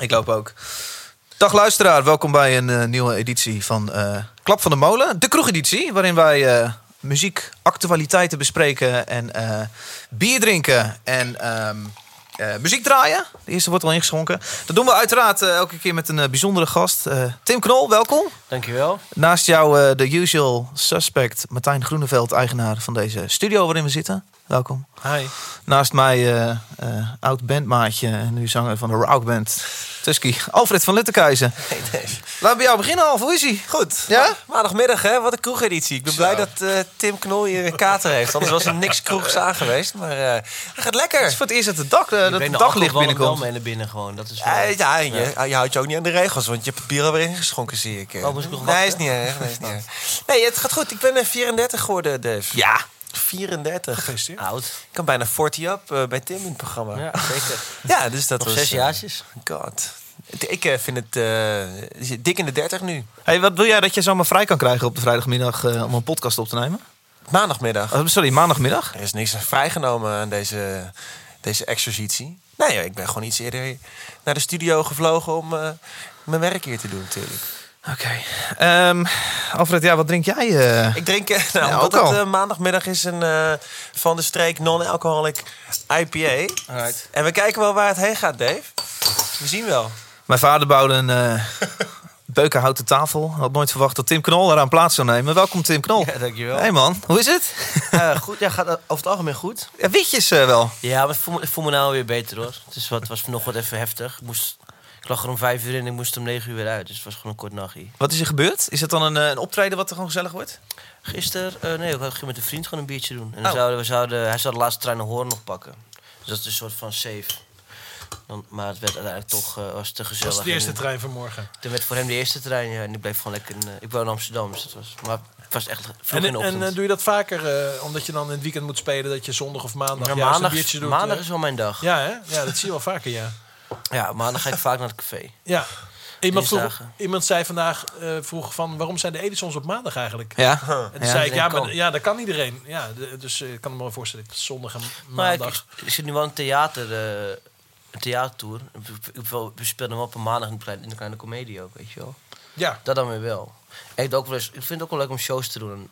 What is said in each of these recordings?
Ik loop ook. Dag luisteraar, welkom bij een eh, nieuwe editie van eh, Klap van de Molen. De kroegeditie, waarin wij uh, muziek, actualiteiten bespreken en bier drinken en ehm, muziek draaien. De eerste wordt al ingeschonken. Dat doen we uiteraard elke keer met een bijzondere gast. Tim Knol, welkom. Dankjewel. Naast jou de usual suspect Martijn Groeneveld, eigenaar van deze studio waarin we zitten. Welkom. Hi. Naast mij oud bandmaatje en nu zanger van de rockband Tusky. Alfred van Luttekhuizen. Hey Dave. Laten we bij jou beginnen, Alf. Hoe is hij? Goed. Ja? Maandagmiddag, hè? Wat een kroegeditie. Ik ben blij dat uh, Tim Knol hier een kater heeft. Anders was er niks kroegs aan geweest. Maar hij gaat lekker. Het is voor het eerst dat het, dak, uh, dat het daglicht binnenkomt. wel mee naar binnen gewoon. Dat is wel... ja, je, je, houdt je ook niet aan de regels. Want je hebt bier alweer ingeschonken, zie ik. Oh, ik nee, is niet erg. Nee, nee, het gaat goed. Ik ben 34 geworden, Dave. Ja. 34. Gefeliciteerd. Oud. Ik kan bijna 40 up bij Tim in het programma. Ja, zeker. ja, dus dat Nog was... zes jaartjes. God. Ik eh, vind het uh, dik in de 30 nu. Hey, wat wil jij dat je zomaar vrij kan krijgen op de vrijdagmiddag uh, om een podcast op te nemen? Maandagmiddag. Oh, sorry, maandagmiddag? Er is niks vrijgenomen aan deze, deze exercitie. Nee, ik ben gewoon iets eerder naar de studio gevlogen om mijn werk hier te doen natuurlijk. Oké. Okay. Um, ehm, Alfred, ja, wat drink jij? Uh... Ik drink, nou, ja, omdat het uh, maandagmiddag is een uh, van de streek non-alcoholic IPA. Right. En we kijken wel waar het heen gaat, Dave. We zien wel. Mijn vader bouwde een uh, beukenhouten tafel. Had nooit verwacht dat Tim Knol eraan plaats zou nemen. Welkom Tim Knol. Ja, dankjewel. Hey man, hoe is het? Uh, goed, ja, gaat over het algemeen goed. Ja, witjes uh, wel. Ja, maar ik voel, me, ik voel me nou weer beter hoor. Het is wat, was nog wat even heftig. Ik, moest, lag er om vijf uur in en ik moest om negen uur weer uit. Dus het was gewoon een kort nachtje. Wat is er gebeurd? Is het dan een, een optreden wat er gewoon gezellig wordt? Gisteren, uh, nee, ik ging met een vriend gewoon een biertje doen. En oh. zouden, we zouden, hij zou de laatste trein naar Hoorn nog pakken. Dus dat is een soort van safe. Dan, maar het werd uiteindelijk toch uh, was te gezellig. Dat was de eerste trein vanmorgen. Toen werd voor hem de eerste trein. Ja, en ik bleef gewoon lekker. In, uh, ik woon in Amsterdam, dus dat was. Maar het was echt vroeg en, in de En uh, doe je dat vaker, omdat je dan in het weekend moet spelen, dat je zondag of maandag ja, maandag, een biertje doet? Maandag is wel mijn dag. Ja, hè? ja, dat zie je wel vaker, ja. Ja, maandag ga ik vaak naar het café. Ja. Iemand, vroeg, iemand zei vandaag, uh, vroeg van, waarom zijn de Edisons op maandag eigenlijk? Ja. En toen ja, zei ik, ja, maar, ja, dat kan iedereen. Ja, de, dus ik kan me wel voorstellen, zondag en maandag. ik, ik, zit nu wel in theater, een theatertour. We spelen hem op een maandag in de kleine comedie ook, weet je wel. Ja. Dat dan weer wel. Ik, ook wel eens, ik vind het ook wel leuk om shows te doen.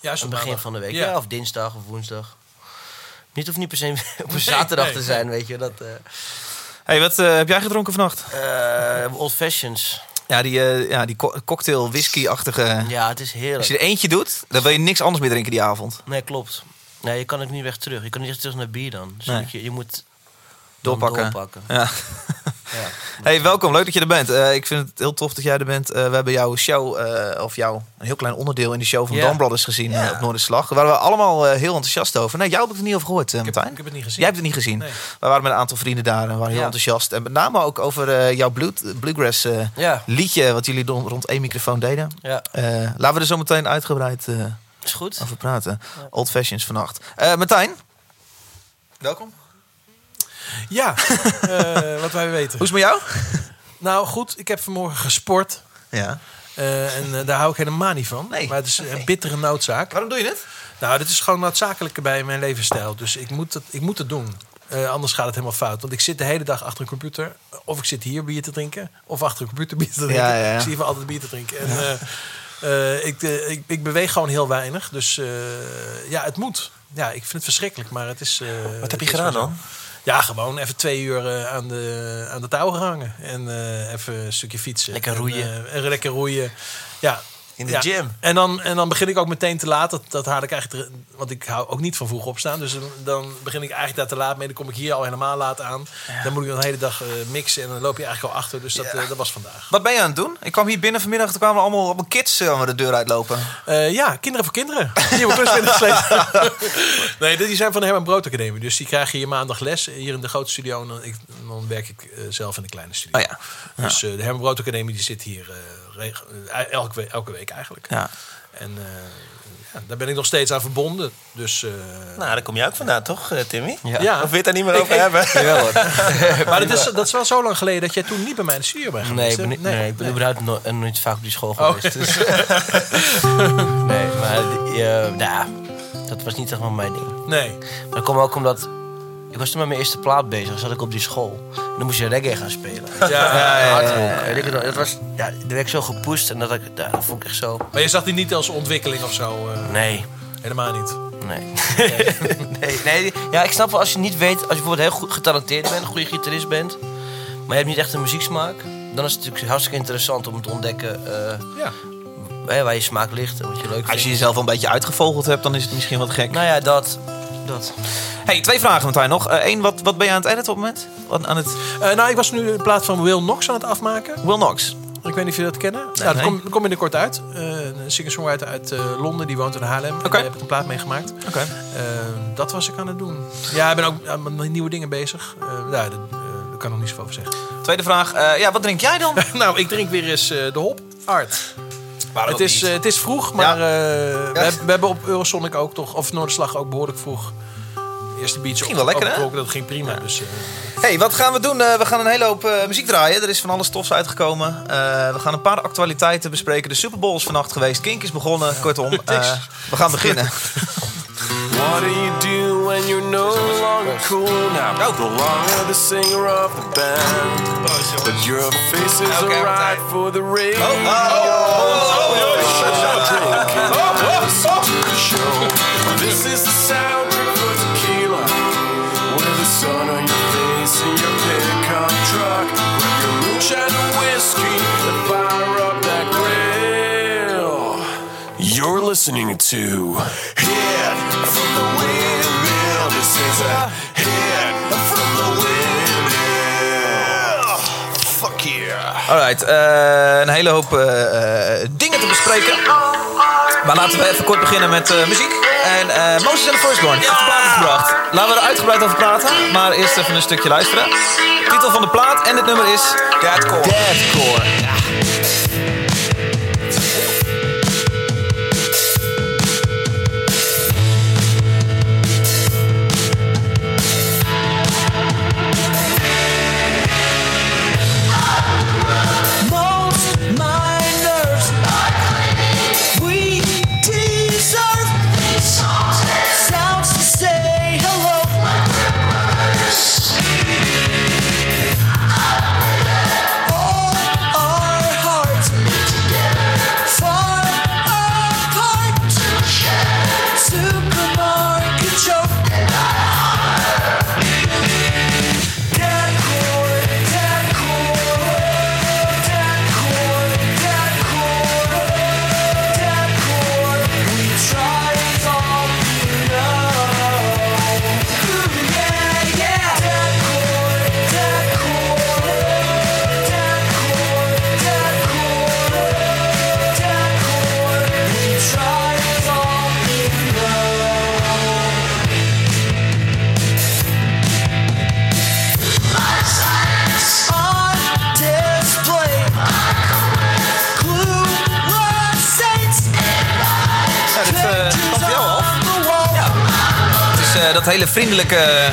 Ja, aan het begin van de week. Ja. of dinsdag of woensdag. Niet hoeft niet per se op een zaterdag te zijn, weet je. Dat, uh... hey, wat uh, heb jij gedronken vannacht? Uh, old Fashions. Ja, die, ja, die co cocktail whisky-achtige... Ja, het is heerlijk. Als je er eentje doet, dan wil je niks anders meer drinken die avond. Nee, klopt. Nee, je kan ook niet weg terug. Je kan niet echt terug naar bier dan. Dus nee. je, je moet doorpakken. doorpakken. Ja. Ja. Hey, welkom. Leuk dat je er bent. Uh, ik vind het heel tof dat jij er bent. Uh, we hebben jouw show, uh, of jou, een heel klein onderdeel in de show van yeah. Brothers gezien yeah. op Noorderslag. Daar waren we allemaal heel enthousiast over. Nee, jou heb ik er niet over gehoord, Martijn. Ik heb, ik heb het niet gezien. Jij hebt het niet gezien. Nee. We waren met een aantal vrienden daar en waren heel enthousiast. En met name ook over jouw Bluegrass liedje, wat jullie rond één microfoon deden. laten we er zo meteen uitgebreid Is goed. over praten. Old Fashions vannacht. Martijn, welkom. Ja, uh, wat wij weten. Hoe is het met jou? Nou goed, ik heb vanmorgen gesport. Ja. Uh, en uh, daar hou ik helemaal niet van. Nee. Maar het is een bittere noodzaak. Waarom doe je het? Nou, dit is gewoon noodzakelijk bij mijn levensstijl. Dus ik moet het, ik moet het doen. Uh, anders gaat het helemaal fout. Want ik zit de hele dag achter een computer. Of ik zit hier bier te drinken. Of achter een computer bier te drinken. Ja, ja, ja. Ik zie van altijd bier te drinken. En, ja. ik, ik, ik, beweeg gewoon heel weinig. Dus ja, het moet. Ja, ik vind het verschrikkelijk. Maar het is... Wat heb je gedaan dan? Ja, gewoon even twee uur uh, aan, de, aan de touw gehangen. En uh, even een stukje fietsen. Lekker roeien. En, uh, en lekker roeien. Ja, in de gym. En dan, en dan begin ik ook meteen te laat. Dat, dat haal ik eigenlijk. Want ik hou ook niet van vroeg opstaan. Dus dan begin ik eigenlijk daar te laat mee. Dan kom ik hier al helemaal laat aan. Ja. Dan moet ik dan de hele dag uh, mixen. En dan loop je eigenlijk al achter. Dus dat, ja. uh, dat was vandaag. Wat ben je aan het doen? Ik kwam hier binnen vanmiddag. Toen kwamen allemaal, allemaal kids uh, de deur uitlopen. ja, kinderen voor kinderen. Die hebben nee, die zijn van de Herman Brood Academie. Dus die krijgen hier maandag les. Hier in de grote studio. En dan, ik, dan werk ik zelf in de kleine studio. Oh ja. Dus de Herman Brood Academie die zit hier elke, week, elke week eigenlijk. Ja. En uh, ja, daar ben ik nog steeds aan verbonden. Dus, uh, nou, daar kom je ook vandaan, toch, Timmy? Ja. ja. Of wil je het daar niet meer over hebben? Jawel, hoor. maar dat is, dat is wel zo lang geleden dat jij toen niet bij mij in de studio bent geweest. Nee, ik ben, nee, nee, ik ben überhaupt no nooit vaak op die school oh. geweest. Dus. nee, maar uh, dat was niet echt wel mijn ding. Nee. Maar dat komt ook omdat was toen met mijn eerste plaat bezig. zat ik op die school. En dan moest je reggae gaan spelen. Ja, ja, ja, Hardrock. En ik, dat was, ja, daar werd ik zo gepusht. En dat, ik, dat vond ik echt zo... Maar je zag die niet als ontwikkeling of zo? eh, Nee. Helemaal niet. Nee. nee, nee. Ja, ik snap wel als je niet weet, als je bijvoorbeeld heel goed getalenteerd bent, een goede gitarist bent, maar je hebt niet echt een muzieksmaak, dan is het natuurlijk hartstikke interessant om te ontdekken eh, Ja. hè, waar je smaak ligt en wat je leuk vindt. Als je jezelf al een beetje uitgevogeld hebt, dan is het misschien wat gek. Nou ja, dat. Dat. Hey, twee vragen Martijn nog. Eén, wat, wat ben je aan het editen op het moment? Wat, aan het Eh, nou, ik was nu in plaats van Will Knox aan het afmaken. Will Knox. Ik weet niet of je dat kennen. nou, dat nee. komt kom binnenkort uit. Eh, een singer-songwriter uit eh, Londen, die woont in Haarlem. Daar heb ik een plaat mee gemaakt. Oké. Eh, dat was ik aan het doen. Ja, ik ben ook aan met nieuwe dingen bezig. Eh ja, daar eh, daar kan ik nog niet zoveel over zeggen. Tweede vraag. eh, ja, wat drink jij dan? nou, ik drink weer eens eh, de hop. Art. Waarom Het is, eh, het is vroeg, maar Ja. eh, we, hebben, we hebben op Eurosonic ook toch, of Noorderslag ook behoorlijk vroeg. Eerste beach Ging wel lekker, hè? Dat ging prima. Dus, eh, Hey, wat gaan we doen? We gaan een hele hoop muziek draaien. Er is van alles tofs uitgekomen. We gaan een paar actualiteiten bespreken. De Super Bowl is vannacht geweest. Kink is begonnen. Kortom, eh, we gaan beginnen. What do you do when you're no longer cool now? No longer the singer of the band, but your face is Okay, alright for the radio. This listening to Hit from the Windmill. This is a hit from the Windmill. Fuck yeah. Alright, eh, een hele hoop eh, eh, dingen te bespreken. Maar laten we even kort beginnen met eh, muziek. En eh Moses and the Firstborn heeft de plaat gebracht. Laten we er uitgebreid over praten. Maar eerst even een stukje luisteren. Titel van de plaat en het nummer is... Deadcore. Deadcore. Ja. Dat hele vriendelijke...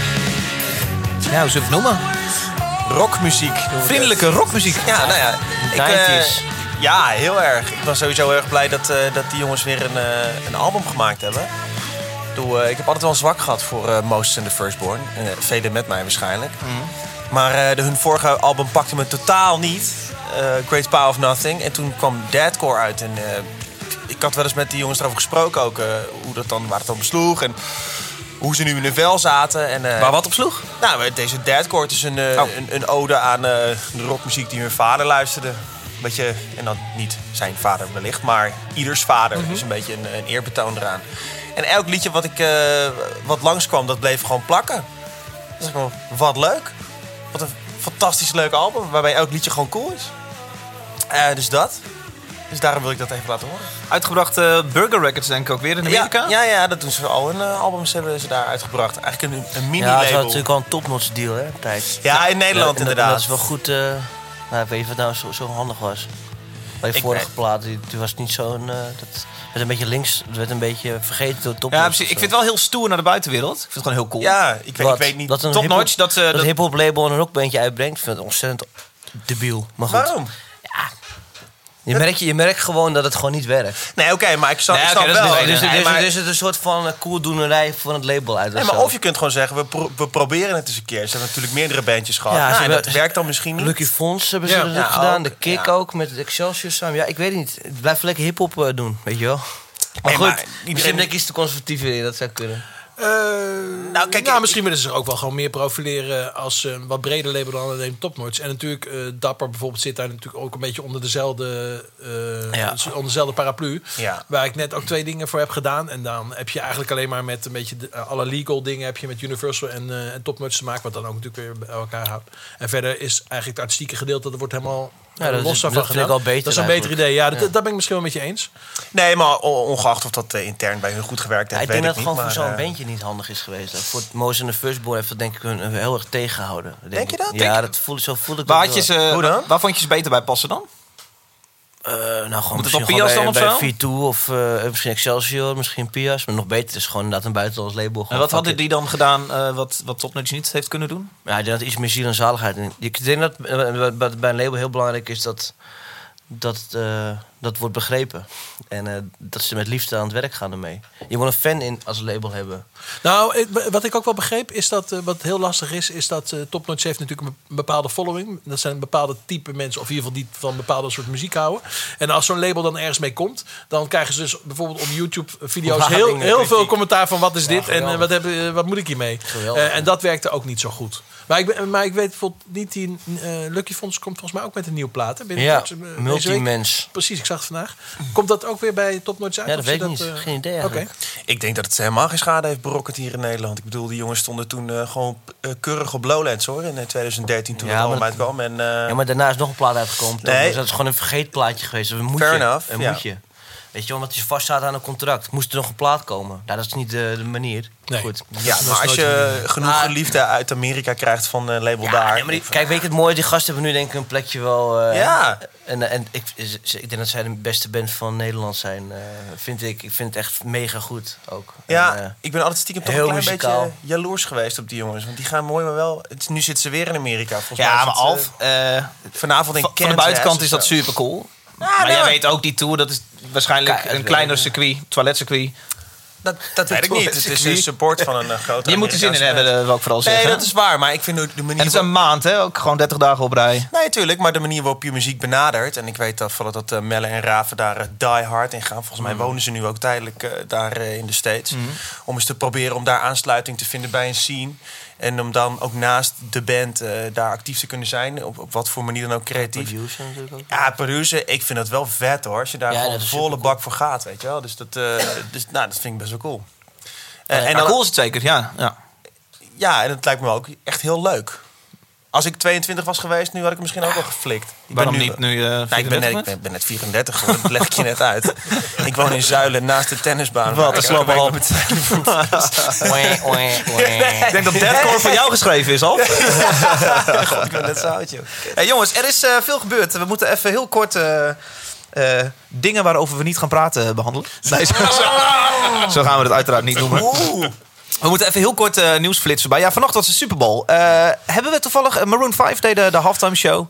Ja, hoe zullen we het noemen? Rockmuziek. Vriendelijke rockmuziek. Ja, nou ja. Ik, eh, 90s. ja, heel erg. Ik was sowieso heel erg blij dat, eh, dat die jongens weer een, eh, een album gemaakt hebben. Ik, heb altijd wel een zwak gehad voor Moses and the Firstborn. Velen met mij waarschijnlijk. Maar eh, de, hun vorige album pakte me totaal niet. Great Power of Nothing. En toen kwam Deadcore uit. En ik had wel eens met die jongens erover gesproken ook. hoe dat dan, waar het dan besloeg. En hoe ze nu in de vel zaten. En, eh, Waar wat op sloeg? nou, deze Deadcore is een, eh, Oh. een, een ode aan eh, de rockmuziek die mijn vader luisterde. Een beetje, en dan niet zijn vader wellicht, maar ieders vader. Dus een beetje een, een eerbetoon eraan. En elk liedje wat, ik, wat langskwam, dat bleef gewoon plakken. Dus ik dacht, wat leuk. Wat een fantastisch leuk album, waarbij elk liedje gewoon cool is. Dus dat. Dus daarom wil ik dat even laten horen. Uitgebracht eh, Burger Records denk ik ook weer in Amerika. Ja, ja, ja, dat doen ze al. Hun eh, albums hebben ze daar uitgebracht. Eigenlijk een, een Ja, mini-label. het was natuurlijk wel een topnotch deal, hè, een tijd. Ja, in Nederland dat- inderdaad. Dat is wel goed. eh nou, ik weet niet of het nou zo, zo handig was. Bij je vorige plaat, die, die was niet zo'n... eh dat werd een beetje links, het werd een beetje vergeten door top. Ja, precies. Ik vind het wel heel stoer naar de buitenwereld. Ik vind het gewoon heel cool. Ja, ik weet, ik weet niet. Dat een Top hiphop- notch, dat, dat dat- een hip-hop label een rockbandje uitbrengt, vind ik ontzettend debiel. Maar goed. Waarom? Je merkt, je merkt gewoon dat het gewoon niet werkt. Nee, oké, maar ik snap, Nee, ik oké, snap dat is wel. dus, Nee, dus, maar- dus het is een soort van eh, koeldoenerij van het label uit. Nee, of maar zo. of je kunt gewoon zeggen, we, pro- we proberen het eens een keer. Ze hebben natuurlijk meerdere bandjes gehad. Ja, en hebben- dat werkt dan misschien niet. Lucky Fons hebben ze Ja. dat Ja, gedaan. ook, de Kick ook, met Excelsior samen. Ja, ik weet het niet. Het blijft lekker hip-hop eh, doen, weet je wel. Maar Nee, goed, maar iedereen- misschien ben ik iets te conservatief in, dat zou kunnen. Eh, Nou, kijk, nou, misschien willen ze zich ook wel gewoon meer profileren als een wat breder label dan alleen Topnotch. En natuurlijk, eh, Dapper bijvoorbeeld zit daar natuurlijk ook een beetje onder dezelfde, Ja. onder dezelfde paraplu. Ja. Waar ik net ook twee dingen voor heb gedaan. En dan heb je eigenlijk alleen maar met een beetje de- alle legal dingen heb je met Universal en, en Topnotch te maken. Wat dan ook natuurlijk weer bij elkaar houdt. En verder is eigenlijk het artistieke gedeelte, dat wordt helemaal Ja, dat is- los dat vind ik gedaan. wel beter Dat is een beter idee. Ja, dat, Ja. dat ben ik misschien wel met je eens. Nee, maar on- ongeacht of dat eh, intern bij hun goed gewerkt Ja, heeft, ik denk weet dat ik het niet. gewoon voor zo'n eh, bandje niet handig is geweest. Voor het Moses en de Firstborn heeft dat denk ik hun heel erg tegengehouden. Denk je dat? Ja, Denk- dat voel, zo voel ik Waar, dat had je wel. ze, Hoe dan? waar vond je ze beter bij passen dan? Eh, nou, gewoon Moet het op Pias dan bij, of zo? V2 of eh, misschien Excelsior, misschien Pias. Maar nog beter is gewoon inderdaad een buitenlands label. En wat hadden die dan gedaan eh, wat, wat Topnotch niet heeft kunnen doen? Ja, ik denk dat iets meer ziel en zaligheid. Ik denk dat bij een label heel belangrijk is dat dat, dat wordt begrepen. En eh, dat ze met liefde aan het werk gaan ermee. Je moet een fan in als label hebben. Nou, wat ik ook wel begreep is dat eh, wat heel lastig is, is dat eh Top Notch heeft natuurlijk een bepaalde following. Dat zijn bepaalde type mensen, of in ieder geval die van een bepaalde soort muziek houden. En als zo'n label dan ergens mee komt, dan krijgen ze dus bijvoorbeeld op YouTube-video's heel, heel veel commentaar van wat is dit en wat, heb, wat moet ik hiermee? En dat werkte ook niet zo goed. Maar ik, maar ik weet bijvoorbeeld niet, die Lucky Fonds komt volgens mij ook met een nieuwe plaat. Hè, Ja, multimens. Precies, zag vandaag. Komt dat ook weer bij Top Notch uit? Ja, dat weet ik niet. eh, Geen idee. Ik denk dat het helemaal geen schade heeft berokkend hier in Nederland. Ik bedoel, die jongens stonden toen eh, gewoon eh, keurig op Lowlands hoor. In eh, 2013 toen Ja, het album maar- uitkwam. En, eh, Ja, maar daarna is nog een plaat uitgekomen. Nee. Dus dat is gewoon een vergeetplaatje geweest. Een moetje. Fair enough, Een ja. Weet je, omdat je vast staat aan een contract. Moest er nog een plaat komen. Nou, dat is niet de, de manier. Nee. Goed. ja, maar als je genoeg Maar- liefde uit Amerika krijgt van een label Ja, daar. nee, maar die- kijk, weet je het mooie? Die gasten hebben nu denk ik een plekje wel... eh, Ja. En, en ik, ik denk dat zij de beste band van Nederland zijn. eh, vind ik. Ik vind het echt mega goed ook. Ja, En, eh, ik ben altijd stiekem toch heel een klein muzikaal. beetje jaloers geweest op die jongens. Want die gaan mooi, maar wel... Het, is- nu zitten ze weer in Amerika. Volgens mij Ja, is maar Alf, vanavond in van, van de buitenkant of is dat super cool. Maar nee, jij maar- weet ook, die tour, dat is waarschijnlijk Kijk, een kleiner circuit, toiletcircuit. Dat, dat weet ik niet. Het is een support van een uh, grote Je moet er zin in hebben, wil ik vooral zeggen. Nee, dat is waar. Maar ik vind de- manier... En het is een maand, hè? Ook gewoon 30 dagen op rij. Nee, tuurlijk, maar de manier waarop je muziek benadert. En ik weet dat, vooral dat eh, Melle en Raven daar eh, die hard in gaan. Volgens mij Mm. wonen ze nu ook tijdelijk eh, daar eh, in de States. Om eens te proberen om daar aansluiting te vinden bij een scene. En om dan ook naast de band eh, daar actief te kunnen zijn. Op, op wat voor manier dan ook creatief. producer natuurlijk ook. Ja, producer, ik vind dat wel vet hoor. Als je daar gewoon dat is volle bak voor gaat, weet je wel. Dus dat, eh, dus, nou, dat vind ik best wel cool. Eh, En dan, cool is het zeker, ja. ja. ja, en het lijkt me ook echt heel leuk. Als ik 22 was geweest, nu had ik hem misschien ook wel geflikt. Ik Waarom ben nu, niet nu eh Nou, ik, ben 34 net, ik ben, ben net 34 geworden, dat leg ik je net uit. ik woon in Zuilen naast de tennisbaan. Wat waar een slappe hap. met mijn telefoon- Oei, oei, oei. Ik denk dat Deadcore voor jou geschreven is, al. God, ik ben net zo oud, joh. Hey, jongens, er is eh, veel gebeurd. We moeten even heel kort eh, eh, dingen waarover we niet gaan praten behandelen. Nee, zo, zo- zo gaan we het uiteraard niet noemen. We moeten even heel kort eh, nieuws flitsen bij. Ja, vannacht was de Super Bowl. Eh, hebben we toevallig... eh, Maroon 5 deed de, de halftime show.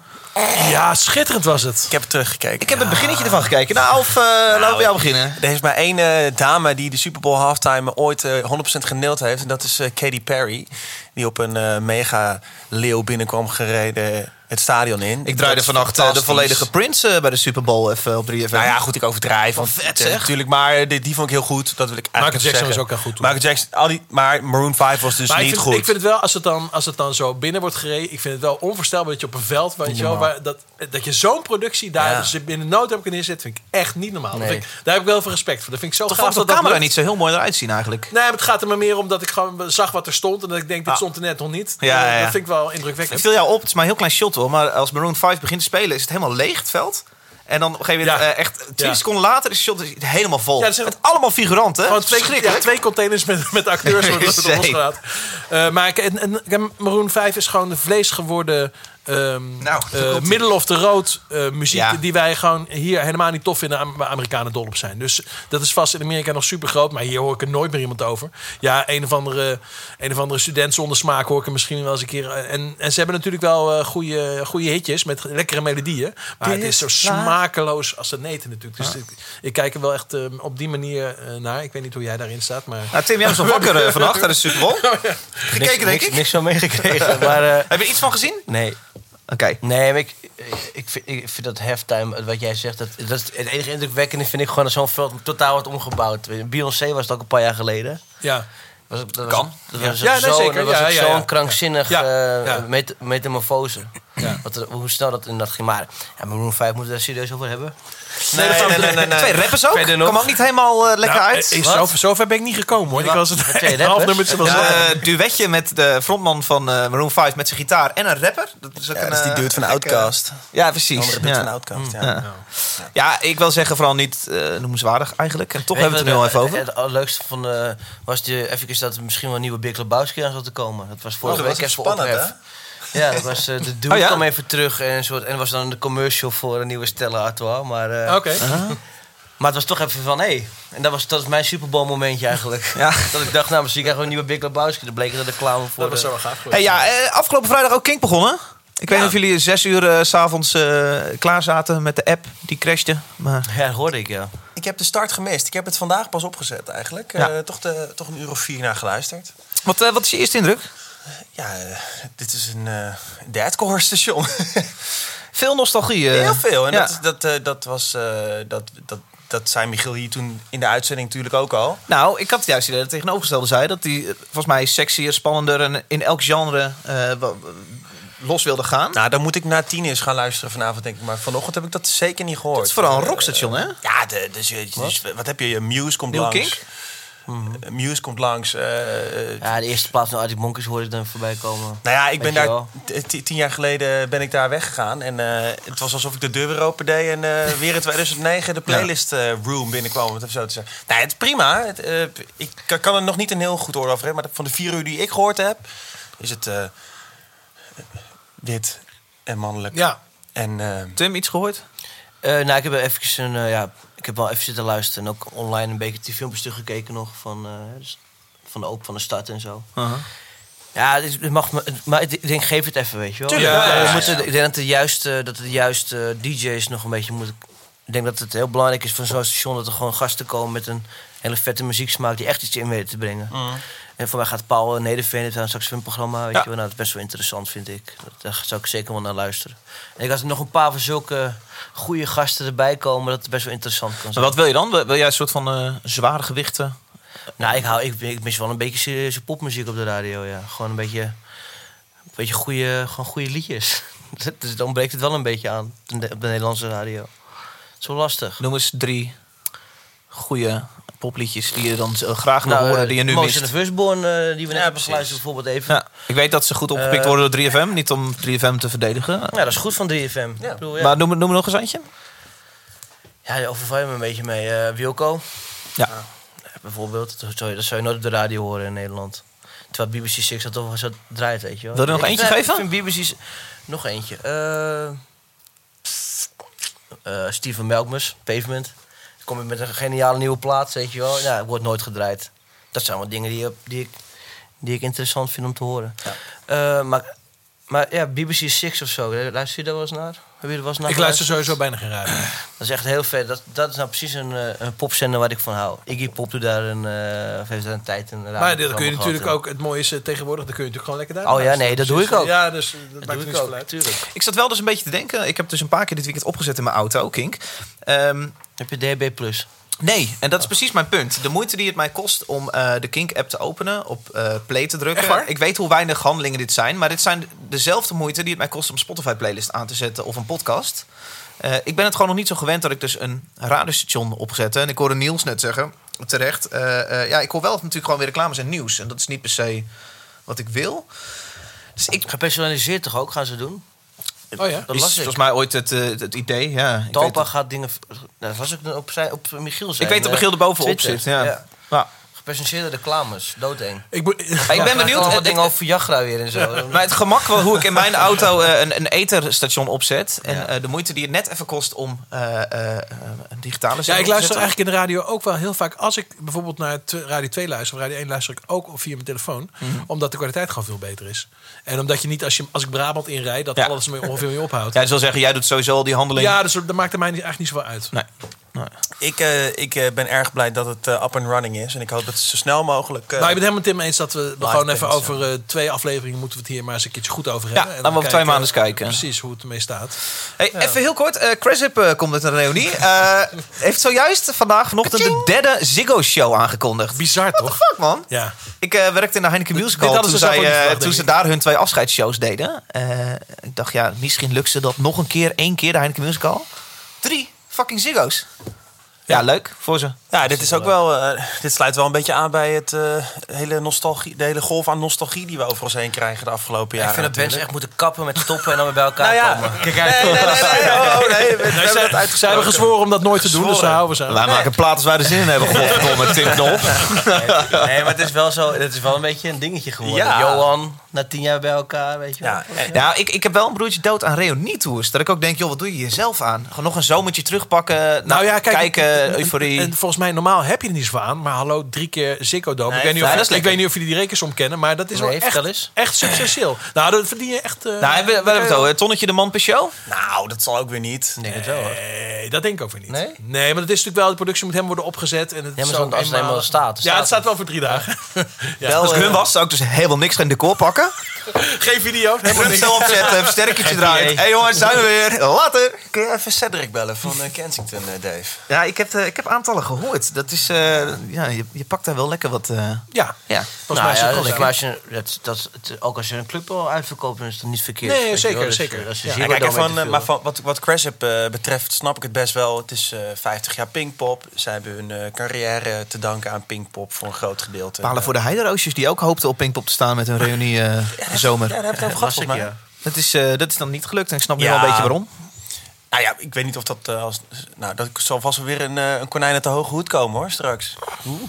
Ja, schitterend was het. Ik heb het teruggekeken. Ik heb het beginnetje ervan gekeken. Nou, Alf, eh, laten we bij jou beginnen. Er is maar één eh, dame die de Super Bowl halftime ooit eh 100% geneeld heeft. En dat is eh, Katy Perry. Die op een eh, mega leeuw binnenkwam gereden het stadion in. Ik draaide vannacht eh, de volledige Prince eh, bij de Super Bowl even op 3FM. Nou ja, goed, ik overdrijf. Want, vet, eh, zeg. Natuurlijk, maar die, die vond ik heel goed. Dat wil ik eigenlijk Michael Jackson zeggen. was ook heel goed. Michael Jackson, al die, maar Maroon 5 was dus Maar ik niet vind, goed. ik vind het wel, als het, dan, als het dan zo binnen wordt gereden... ik vind het wel onvoorstelbaar dat je op een veld... Weet je wel, waar, dat, dat je zo'n productie daar Ja. dus binnen nood hebt kunnen neerzetten... vind ik echt niet normaal. Dat Nee. vind ik, daar heb ik wel veel respect voor. Dat vind ik zo Toch gaaf de dat camera niet zo heel mooi eruit zien eigenlijk. Nee, maar het gaat er maar meer om dat ik gewoon zag wat er stond... en dat ik denk, dit Ah. stond er net nog niet. Ja. Dat vind ik wel Het indrukwekkend. viel jou op, het is maar een heel klein shot Maar als Maroon 5 begint te spelen, is het helemaal leeg, het veld. En dan op een gegeven moment, Ja. eh, echt 20 Ja. seconden later, is het shot is helemaal vol. Ja, dat Met allemaal figuranten. Gewoon twee, ja, twee containers met, met acteurs losgelaten. Eh maar en, Maroon 5 is gewoon de vlees geworden Nou, ehm daar eh, komt-ie. middle of the road eh, muziek Ja. die wij gewoon hier helemaal niet tof vinden, waar Amerikanen dol op zijn. Dus dat is vast in Amerika nog super groot, maar hier hoor ik er nooit meer iemand over. Ja, een of andere, een of andere student zonder smaak hoor ik er misschien wel eens een keer. En, en ze hebben natuurlijk wel eh, goede, goede hitjes met lekkere melodieën, maar het is zo smakeloos als het neten natuurlijk. Dus ik, ik kijk er wel echt eh, op die manier eh, naar. Ik weet niet hoe jij daarin staat, maar... Nou, Tim, jij was nog wakker eh, vannacht tijdens de Super Bowl. Gekeken, denk niks, ik. Niks van meegekregen. maar eh, Heb je er iets van gezien? nee. Oké. Nee, maar ik, ik, vind, ik vind dat halftime, wat jij zegt, dat, dat is het enige indrukwekkende vind ik gewoon dat zo'n veld totaal wordt omgebouwd. Beyoncé was het ook een paar jaar geleden. Ja. Was, het- dat Kan. Was, dat was Ja, nee, zo, zeker. Dat was Ja, ja, zo'n ja. krankzinnig Ja, eh, ja. Wat hoe snel dat inderdaad ging. Maar ja, Maroon 5 moeten we daar serieus over hebben. Nee, nee, nee, nee, nee. Twee rappers ook? Verder nog. Kwam ook niet helemaal eh, lekker Nou, uit. eh, zo, zover ben ik niet gekomen hoor. Ik was het half nummertje was eh, duetje met de frontman van eh, Maroon 5 met zijn gitaar en een rapper. Dat is ook Ja, een, dat is die dude van Outcast. Ja, precies. Dude Ja. van Outcast, ja. Ja. Ja, ik wil zeggen vooral niet eh, noemenswaardig eigenlijk. En toch Weet hebben we het er nu al even over. Het allerleukste van eh, was de, even dat er misschien wel een nieuwe Big Lebowski aan zat te komen. Dat was vorige Oh, dat week even spannend. Ja, dat was eh, de dude Oh, ja? kwam even terug en, een soort, en was dan de commercial voor een nieuwe Stella Artois. Maar, eh, Oké. maar het was toch even van, hé. Hey. En dat was, dat was mijn Super Bowl momentje eigenlijk. Ja. Dat ik dacht, nou misschien krijgen we een nieuwe Big Lebowski. Dat bleek dat de reclame voor Dat was de- zo wel gaaf. Hey, ja, eh, afgelopen vrijdag ook Kink begonnen. Ik weet niet of jullie zes uur s s'avonds eh klaar zaten met de app. Die crashte. Maar Ja, dat hoorde ik, ja. Ik heb de start gemist. Ik heb het vandaag pas opgezet eigenlijk. Ja. Eh, toch, de, toch een uur of vier naar geluisterd. wat, wat is je eerste indruk? Ja, eh, dit is een eh deadcore station. Veel nostalgie. eh. Heel veel. En ja. dat, dat, dat was... dat, dat, dat zei Michiel hier toen in de uitzending natuurlijk ook al. Nou, ik had juist idee dat het tegenovergestelde zei. Dat hij volgens mij sexier, spannender en in elk genre los wilde gaan. Nou, dan moet ik naar tien eens gaan luisteren vanavond, denk ik. Maar vanochtend heb ik dat zeker niet gehoord. het is vooral een rockstation, hè? Ja, de, dus, je- dus, wat heb je? Muse komt Nieuw langs. Kink? Eh, Muse komt langs. eh, eh, Ja, de eerste plaats van Arctic Monkeys hoorde ik dan voorbij komen. Nou ja, ik ben daar tien jaar geleden ben ik daar weggegaan. En eh, het was alsof ik de deur weer open deed en eh, weer in 2009 de playlist eh, room binnenkwam, om het even zo te zeggen. Nou, het is prima. Het, eh, ik kan- er nog niet een heel goed oordeel over hebben, maar van de vier uur die ik gehoord heb, is het eh, wit en mannelijk. Ja. En Tim, iets gehoord? Eh, nou, ik heb even een, ja, ik heb wel even zitten luisteren en ook online een beetje die filmpjes teruggekeken nog van, eh, dus van de open van de stad en zo. Ja, het mag, me- maar ik denk, geef het even, weet je wel. Tuurlijk, Ja, ja, ja, we ja. moeten- Ik denk dat de juiste, dat de juiste DJ's nog een beetje moeten... Ik denk dat het heel belangrijk is van zo'n station dat er gewoon gasten komen met een hele vette muzieksmaak die echt iets in weten te brengen. En voor mij gaat Paul Nederveen het aan straks een programma, weet Ja. je wel. Nou, dat is best wel interessant, vind ik. Daar zou ik zeker wel naar luisteren. En ik had er nog een paar van zulke goede gasten erbij komen, dat het best wel interessant kan Maar zijn. wat wil je dan? Wil jij een soort van eh, zware gewichten? Nou, ik, hou, ik, ik mis wel een beetje serieuze popmuziek op de radio, ja. Gewoon een beetje, een beetje goede, gewoon goede liedjes. dus dan breekt het wel een beetje aan op de op de Nederlandse radio. Het is wel lastig. Noem eens drie goede popliedjes die je dan graag wil Nou, horen, eh, die je nu Motion mist. Firstborn, eh, die we net hebben geluisterd bijvoorbeeld even. Ja, ik weet dat ze goed opgepikt Eh, worden door 3FM. Niet om 3FM te verdedigen. Ja, dat is goed van 3FM. Ik bedoel, ja. Maar noem, noem nog eens eentje. Ja, daar overval je me een beetje mee. Eh, Wilco, Ja. ja, bijvoorbeeld. Dat zou, je, dat zou je nooit op de radio horen in Nederland. Terwijl BBC Six dat toch wel zo draait, weet je wel. Wil je er nog Ik- eentje geven? Ik vind. Nog eentje. Steven Melkmus, Pavement. Kom ik met een geniale nieuwe plaat, weet je wel. Ja, wordt nooit gedraaid. Dat zijn wel dingen die, die, ik, die ik interessant vind om te horen. Eh, maar, maar ja, BBC Six of zo, luister je daar wel eens naar? Er naar Ik luister sowieso bijna geen radio. Dat is echt heel vet. Dat, dat is nou precies een, eh, een popzender waar ik van hou. Iggy Pop doet daar een, eh, of heeft daar een tijd een Maar dat kun je natuurlijk ook, het mooie is eh, tegenwoordig, dan kun je natuurlijk gewoon lekker daar Oh ja, nee, dat doe ik ook. Ja, dus dat, Dat maakt doe ik ook, uit. tuurlijk. Ik zat wel dus een beetje te denken. Ik heb dus een paar keer dit weekend opgezet in mijn auto, Kink. Ehm, Heb je DB+. Plus? Nee, en dat is precies mijn punt. De moeite die het mij kost om eh, de Kink-app te openen, op eh, play te drukken. Ik weet hoe weinig handelingen dit zijn, maar dit zijn dezelfde moeite die het mij kost om Spotify-playlist aan te zetten of een podcast. Eh, ik ben het gewoon nog niet zo gewend dat ik dus een radiostation opzette. En ik hoorde Niels net zeggen, terecht. ja, ik hoor wel natuurlijk gewoon weer reclames en nieuws. En dat is niet per se wat ik wil. Dus ik, Gepersonaliseerd toch ook, gaan ze doen? Oh ja? Dat is las ik. volgens mij ooit het, eh, het idee. Ja, ik Talpa weet, gaat dingen... Nou, dat was ik op, op Michiel zijn. ik weet dat eh, Michiel er bovenop Twitter. zit. Ja. Ja. Gepresenteerde reclames. Doodeng. Ik, ik ben benieuwd. Het- dingen over Viagra weer en zo. Maar het gemak wel hoe ik in mijn auto eh, een, een etherstation opzet. En Ja. eh, de moeite die het net even kost om eh, een digitale Ja, ik luister eigenlijk in de radio ook wel heel vaak. Als ik bijvoorbeeld naar Radio 2 luister of Radio 1 luister ik ook via mijn telefoon. Mhm. Omdat de kwaliteit gewoon veel beter is. En omdat je niet, als, je, als ik Brabant inrijd, dat Ja. alles me ongeveer mee ophoudt. Ja, dus wil zeggen, jij doet sowieso al die handeling. Ja, dus dat maakt er mij niet- eigenlijk niet zoveel uit. Nee. Ik, eh, ik eh, ben erg blij dat het eh, up and running is. En ik hoop dat het zo snel mogelijk... eh, nou, ik ben helemaal met Tim eens dat we gewoon even over eh, twee afleveringen moeten we het hier maar eens een keertje goed over Ja, hebben. En laten we over twee maanden eens kijken. Precies hoe het ermee staat. Hey, Even heel kort. eh Cresip eh, komt uit een reunie. Eh, heeft zojuist vandaag vanochtend de derde Ziggo-show aangekondigd. Bizar toch? Fuck man. Ja. Ik eh, werkte in de Heineken Musical toen, zij, toen ze daar hun twee afscheidsshows deden. Eh, ik dacht, ja, misschien lukt ze dat nog een keer, één keer de Heineken Musical. Drie fucking Ziggo's. Ja, leuk voor ze. Ja, dit is ook wel. eh, dit sluit wel een beetje aan bij het eh, hele nostalgie, de hele golf aan nostalgie die we over ons heen krijgen de afgelopen ik jaren. vind dat mensen echt moeten kappen met stoppen en dan weer bij elkaar Nou ja, komen. kijk. Nee, nee, nee, nee. Oh, nee. We, we Nee, hebben zij, dat zij uitgesproken. hebben gezworen om dat nooit te doen, dus daar houden we ze aan. Wij maken platen als wij er zin in hebben. Godverdomme, Tim Knol. Nee, maar het is wel zo. Het is wel een beetje een dingetje geworden. Ja. Johan, na tien jaar bij elkaar, weet je wel. Ja, en- Ja, ik, ik heb wel een broertje dood aan reunietours. Dat ik ook denk, joh, wat doe je jezelf aan? Gewoon nog een zomertje terugpakken. Nou ja, kijk, kijken, en- euforie. En volgens mij, normaal heb je er niet zoveel aan. Maar hallo, drie keer Ziggo Dome. Nee, ik weet niet of, ja, ik lekker. weet niet of jullie die rekensom kennen, maar dat is Nee, wel echt, echt substantieel. nou, dat verdien je echt... eh, nou, we, we hebben het over Tonnetje de Man per show. Nou, dat zal ook weer niet. Ik denk het wel. hoor. Nee, dat denk ik ook weer niet. Nee? maar dat is natuurlijk wel, de productie moet helemaal worden opgezet. En het maar is zo- als het eenmaal eenmalig- staat, Ja, het staat wel voor drie dagen. ja, Als ik eh, hun was, zou ik dus helemaal niks geen decor pakken. geen video, helemaal opzetten, versterkertje draaien. Hé hey jongens, zijn we weer. Later. Kun je even Cedric bellen van eh, Kensington, eh, Dave? Ja, ik heb, eh, ik heb aantallen gehoord. Dat is, eh, ja, je, je pakt daar wel lekker wat... eh, Ja, ja. volgens mij is Nou het ja, wel dus, lekker. maar als je, dat, dat, het- ook als je een club al uitverkoopt, is het niet verkeerd. Nee, zeker. Dus, zeker. Als je Ja. Ja, kijk, van, maar van, wat, wat Cresip eh, betreft snap ik het best wel. Het is eh 50 jaar Pinkpop. Zij hebben hun eh, carrière te danken aan Pinkpop voor een groot gedeelte. Palen voor de Heideroosjes die ook hoopten op Pinkpop te staan met hun reunie eh, zomer. Ja, daar heb ik het over Dat gehad ja. Dat, is, eh, dat is dan niet gelukt en ik snap nu Ja. wel een beetje waarom. Nou ja, ik weet niet of dat eh, als... Nou, dat zal vast wel weer een, eh, een konijn uit de hoge hoed komen hoor, straks. Oeh.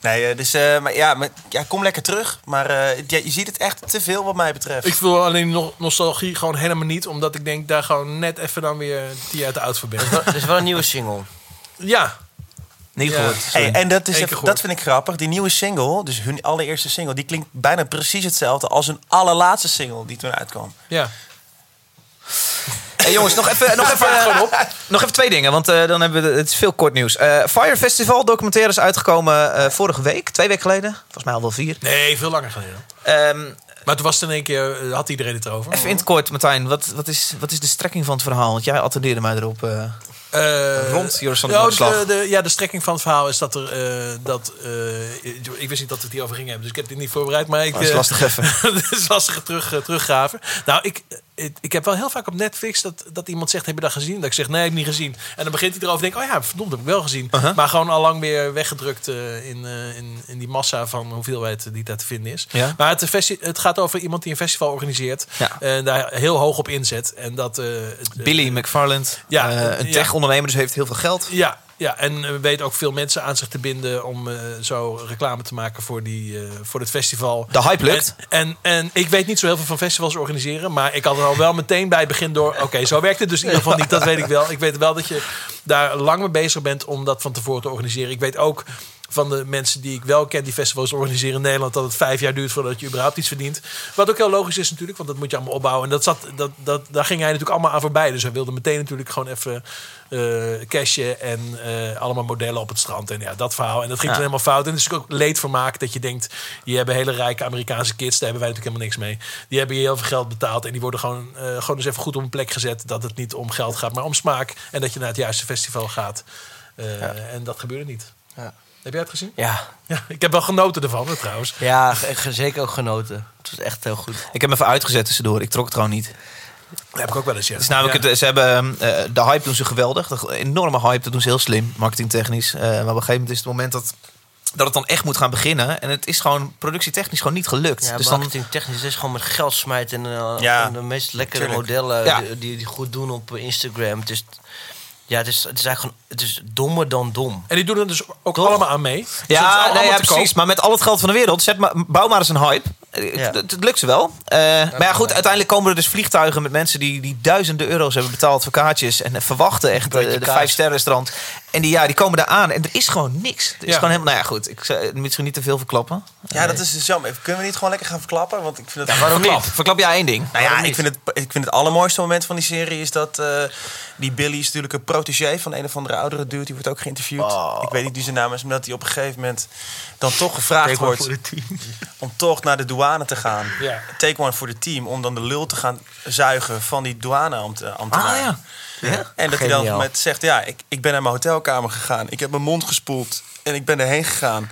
Nee, eh, dus eh, maar, ja, maar, ja, kom lekker terug. Maar eh, ja, je ziet het echt te veel wat mij betreft. Ik voel alleen nog nostalgie gewoon helemaal niet. Omdat ik denk daar gewoon net even dan weer die uit de oud voor ben. Er is wel een nieuwe single. Ja, Niet Ja. gehoord. Hey, sorry. en dat, is even- dat vind ik grappig. Die nieuwe single, dus hun allereerste single, die klinkt bijna precies hetzelfde als hun allerlaatste single die toen uitkwam. ja. Hey, jongens, nog even, nog, even, nog even twee dingen, want eh, dan hebben we het is veel kort nieuws. Eh, Fire Festival documentaire is uitgekomen eh, vorige week, twee weken geleden. Volgens mij al wel vier. Nee, veel langer geleden. Ehm, Maar toen was het in één keer, eh, had iedereen het erover. even in het kort, Martijn, wat, wat, is, wat is de strekking van het verhaal? Want jij attendeerde mij erop. eh. Eh, Rond Joris van de, de, ja, de strekking van het verhaal is dat er... eh, dat, eh, ik, wist niet dat we het hierover gingen hebben, dus ik heb dit niet voorbereid. Maar ik, Dat is eh, lastig even. Het is lastig terug, eh, teruggraven. Nou, ik, ik, ik heb wel heel vaak op Netflix dat, dat iemand zegt: Heb je dat gezien? Dat ik zeg: Nee, heb ik niet gezien. En dan begint hij erover en denk ik: Oh ja, verdomd, heb ik wel gezien. Maar gewoon al lang weer weggedrukt eh, in, eh, in, in die massa van hoeveelheid die daar te vinden is. Ja. Maar het, het gaat over iemand die een festival organiseert. Ja. En daar heel hoog op inzet. En dat, eh, Billy McFarland, Ja, eh, een tech-ondernemer, dus heeft heel veel geld. Ja, ja, en eh, weet ook veel mensen aan zich te binden om eh, zo reclame te maken voor, die, eh, voor het festival. De hype lukt. En, en, en ik weet niet zo heel veel van festivals organiseren, maar ik had er al wel meteen bij het begin door. Oké, zo werkt het dus in ieder geval niet. Dat weet ik wel. Ik weet wel dat je daar lang mee bezig bent om dat van tevoren te organiseren. Ik weet ook van de mensen die ik wel ken die festivals organiseren in Nederland dat het vijf jaar duurt voordat je überhaupt iets verdient. Wat ook heel logisch is natuurlijk, want dat moet je allemaal opbouwen. En dat zat, dat, dat, daar ging hij natuurlijk allemaal aan voorbij. Dus hij wilde meteen natuurlijk gewoon even eh cashen en eh, allemaal modellen op het strand. En ja, dat verhaal. En dat ging Ja. toen helemaal fout. En het is ook leedvermaak dat je denkt, die hebben hele rijke Amerikaanse kids, daar hebben wij natuurlijk helemaal niks mee. Die hebben hier heel veel geld betaald en die worden gewoon, eh, gewoon eens even goed op een plek gezet dat het niet om geld gaat, maar om smaak. En dat je naar het juiste festival gaat. Eh, En dat gebeurde niet. Ja. Heb jij het gezien? Ja, Ja, ik heb wel genoten ervan trouwens. ja zeker ook genoten. Het was echt heel goed. Ik heb hem even uitgezet tussendoor. Ik trok het gewoon niet. Dat heb ik ook wel eens, ja. Het is namelijk Ja. het, ze hebben, eh, de hype doen ze geweldig. De enorme hype, dat doen ze heel slim, marketingtechnisch. Eh, maar op een gegeven moment is het moment dat, dat het dan echt moet gaan beginnen. En het is gewoon productietechnisch gewoon niet gelukt. Ja, dus dan, marketing technisch is gewoon met geld smijten en, eh, Ja, en de meest lekkere tuurlijk. modellen Ja. die, die, die goed doen op Instagram. Het is, Ja, het is, het is eigenlijk gewoon... Het is dommer dan dom. En die doen er dus ook Toch? allemaal aan mee. Dus Ja, nee, ja koop. precies. Maar met al het geld van de wereld, zet maar, bouw maar eens een hype. Eh, Ja. Het, lukt ze wel. Eh, maar ja, goed, uiteindelijk komen er dus vliegtuigen met mensen die, die duizenden euro's hebben betaald voor kaartjes. En eh, verwachten echt eh, de vijf sterren restaurant. En die, ja, die komen daar aan en er is gewoon niks. Er is Ja. gewoon helemaal, nou ja, goed. Ik zou misschien niet te veel verklappen. Ja, dat is dus jammer. Kunnen we niet gewoon lekker gaan verklappen? Want ik vind het... Waarom niet? Verklap jij één ding? Nou ja, ik vind, het, ik vind het allermooiste moment van die serie is dat eh, die Billy is natuurlijk een protégé van een of andere oudere dude. Die wordt ook geïnterviewd. Oh. Ik weet niet wie zijn naam is, maar dat hij op een gegeven moment dan toch gevraagd wordt om toch naar de douane te gaan. Ja. Take one voor de team, om dan de lul te gaan zuigen van die douaneambtenaren. Ah ja. ja. En dat hij dan Geniaal. met zegt, ja, ik, ik ben naar mijn hotelkamer gegaan. Ik heb mijn mond gespoeld en ik ben erheen gegaan.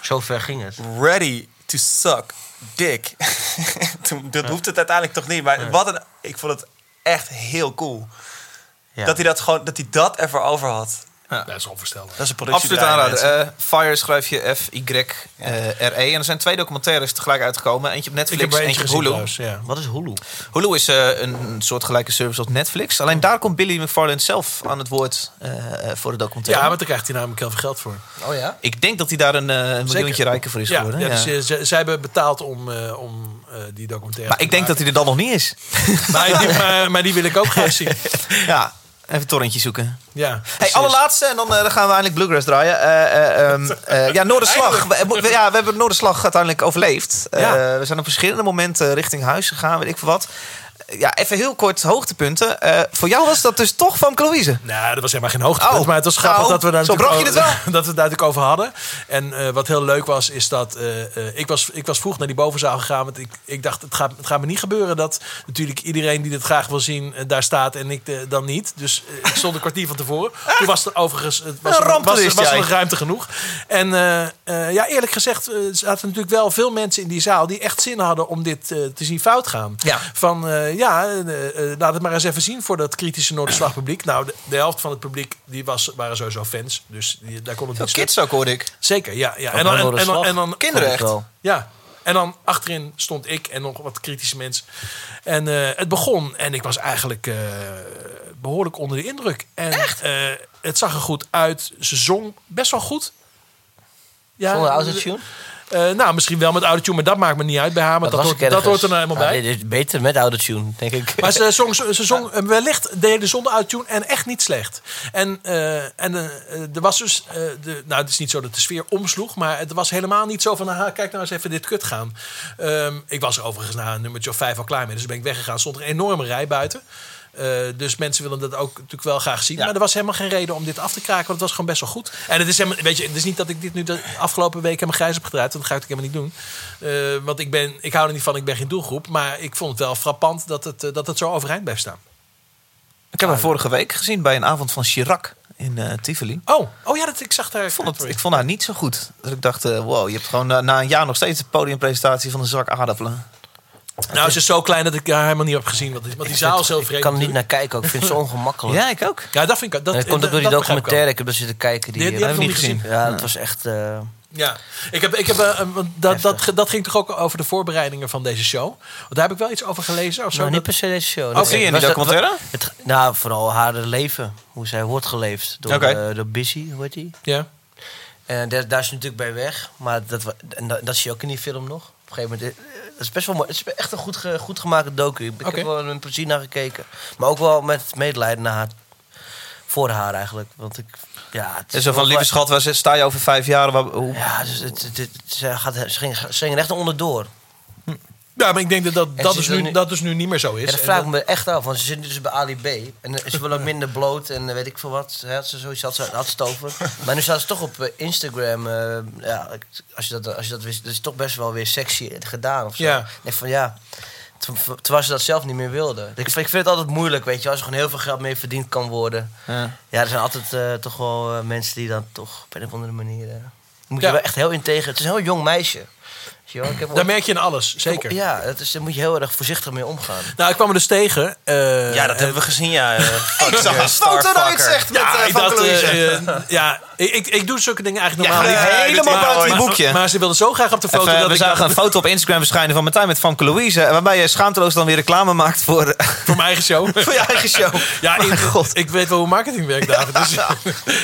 Zo ver ging het. Ready to suck dick. Toen, dat hoeft het uiteindelijk toch niet. Maar wat een, ik vond het echt heel cool. Ja. Dat hij dat gewoon, dat hij dat ervoor over had. Dat is onvoorstelbaar. Dat is een Absoluut productiebedrijf. aanraden. mensen. Eh, Fire schrijf je F-Y-R-E. En er zijn twee documentaires tegelijk uitgekomen. Eentje op Netflix, eentje op gezien Hulu. ja. Wat is Hulu? Hulu is eh, een soort gelijke service als Netflix. Alleen daar komt Billy McFarlane zelf aan het woord eh, voor de documentaire. Ja, maar daar krijgt hij namelijk heel veel geld voor. Oh ja? Ik denk dat hij daar een, een miljoentje rijker voor is Ja, geworden. ja, Ja. dus, ze- zij hebben betaald om, eh, om eh, die documentaire Maar ik denk dat hij er dan nog niet is. Maar die, maar, maar die wil ik ook graag zien. ja, even torrentje zoeken. Ja, Hey, allerlaatste, en dan, eh, dan gaan we eindelijk Bluegrass draaien. Eh, ja, Noorderslag. We, we- ja, we hebben Noorderslag uiteindelijk overleefd. Ja. we zijn op verschillende momenten richting huis gegaan, weet ik veel wat. Ja, even heel kort hoogtepunten. Eh, voor jou was dat dus toch van Louise. Nou, dat was helemaal geen hoogtepunt. Oh, maar het was grappig nou, dat we daar zo bracht je het over- dat we het daar natuurlijk over hadden. En eh, wat heel leuk was, is dat eh, ik, was, ik was vroeg naar die bovenzaal gegaan. Want ik, ik dacht, het gaat, het gaat me niet gebeuren dat natuurlijk iedereen die dit graag wil zien, daar staat en ik dan niet. Dus ik stond een kwartier van tevoren. Toen was er overigens het was, Een er- was, ramptoerist, was er nog ruimte genoeg. En ja, eerlijk gezegd zaten natuurlijk wel veel mensen in die zaal die echt zin hadden om dit te zien fout gaan. Ja. Van ja, eh, eh, laat het maar eens even zien voor dat kritische Noorderslagpubliek. Nou, de, de helft van het publiek die was, waren sowieso fans. Dus die, daar kon het Veel niet kids ook, hoorde ik. Zeker, ja. ja. En dan, en, en, dan, en dan Kinderen echt. Wel. ja. En dan achterin stond ik en nog wat kritische mensen. En eh, het begon en ik was eigenlijk eh, behoorlijk onder de indruk. En eh, het zag er goed uit. Ze zong best wel goed. Ja, Zonder autotune? Eh, nou, misschien wel met autotune, maar dat maakt me niet uit bij haar. Maar dat, hoort, dat hoort er nou helemaal Ah, bij. dit is beter met autotune, denk ik. Maar ze zong, ze zong eh, wellicht deden zonder autotune en echt niet slecht. En, eh, en eh, er was dus, de, nou het is niet zo dat de sfeer omsloeg, maar het was helemaal niet zo van, kijk nou eens even dit kut gaan. Ehm, ik was er overigens na een nummertje of vijf al klaar mee, dus ben ik weggegaan. Stond er een enorme rij buiten. Eh, dus mensen willen dat ook natuurlijk wel graag zien. Maar er was helemaal geen reden om dit af te kraken, want het was gewoon best wel goed. En het is, helemaal, weet je, het is niet dat ik dit nu de afgelopen week helemaal grijs heb gedraaid. want Dat ga ik natuurlijk helemaal niet doen. Eh, want ik, ben, ik hou er niet van, ik ben geen doelgroep. Maar ik vond het wel frappant dat het, eh, dat het zo overeind blijft staan. Ik heb hem vorige week gezien bij een avond van Chirac in eh, Tivoli. Oh, oh ja, dat, ik zag daar. Ik vond, het, ik vond haar niet zo goed. Dat ik dacht, wow, je hebt gewoon na, na een jaar nog steeds de podiumpresentatie van een zak aardappelen. Nou, ze is zo klein dat ik haar helemaal niet heb gezien. Want, die- want die zaal is heel vreemd. Ik kan er niet naar kijken ook. Ik vind het zo ongemakkelijk. Ja, ik ook. Ja, dat vind ik. Dat, En dat komt ook door die documentaire. Ik heb er zitten kijken. Die, Die- die eh, heb ik nog niet gezien. Ja, dat was echt... eh, Ja, ik heb, ik heb, want dat, dat, dat ging toch ook over de voorbereidingen van deze show. Want daar heb ik wel iets over gelezen. Of zo. nou, niet per se deze show. Oh, zie je in die documentaire? Het, nou, vooral haar leven. Hoe zij wordt geleefd. Door, eh, door Busy, hoe heet die? ja. En daar, daar is ze natuurlijk bij weg. Maar dat, en dat, dat zie je ook in die film nog. Op een gegeven moment. eh, Dat is best wel mooi. Het is echt een goed, ge- goed gemaakte docu. Ik heb wel met plezier naar gekeken. Maar ook wel met medelijden naar haar. Voor haar eigenlijk. Want ik. Ja, het En zo van, lieve schat, waar sta je over vijf jaar? Waar, hoe, Ja, dus het, het, het- ze, gaat, ze, ging, ze ging er echt onderdoor. Ja, maar ik denk dat dat, dus is nu, dat dus nu niet meer zo is. Dat vraag ik me echt af, want ze zit dus bij Ali B. En ze wil ook minder bloot en weet ik veel wat. Hè, ze zoiets had ze, had ze het over. Maar nu staat ze toch op eh, Instagram. eh, ja, als je, dat, als je dat wist, dat is toch best wel weer sexy gedaan of zo. Ja. Van ja, ter- terwijl ze dat zelf niet meer wilde. Ik vind, ik vind het altijd moeilijk, weet je, als er gewoon heel veel geld mee verdiend kan worden. Ja. Ja, er zijn altijd eh, toch wel mensen die dan toch op een of andere manier. moet Ja. je wel echt heel integer. Het is een heel jong meisje. Weet je wel, ik heb Daar merk je in alles, zeker. Ja, dat is, daar moet je heel erg voorzichtig mee omgaan. Nou, ik kwam er dus tegen. eh, Ja, dat hebben we gezien, ja. eh, Ik zag eh, een foto eruit, zegt met Ja, eh, ik Van dacht, Louise. eh, eh, ja, Ik, ik, ik doe zulke dingen eigenlijk normaal Ja, niet. helemaal Maar- buiten maar- boekje. Maar ze wilden zo graag op de foto Even, dat we ik zagen dacht, een foto op Instagram verschijnen van Martijn met Famke Louise. Waarbij je schaamteloos dan weer reclame maakt voor, voor mijn eigen show. voor je eigen show. Ja, Mijn ik, god. ik weet wel hoe marketing werkt, David. Dus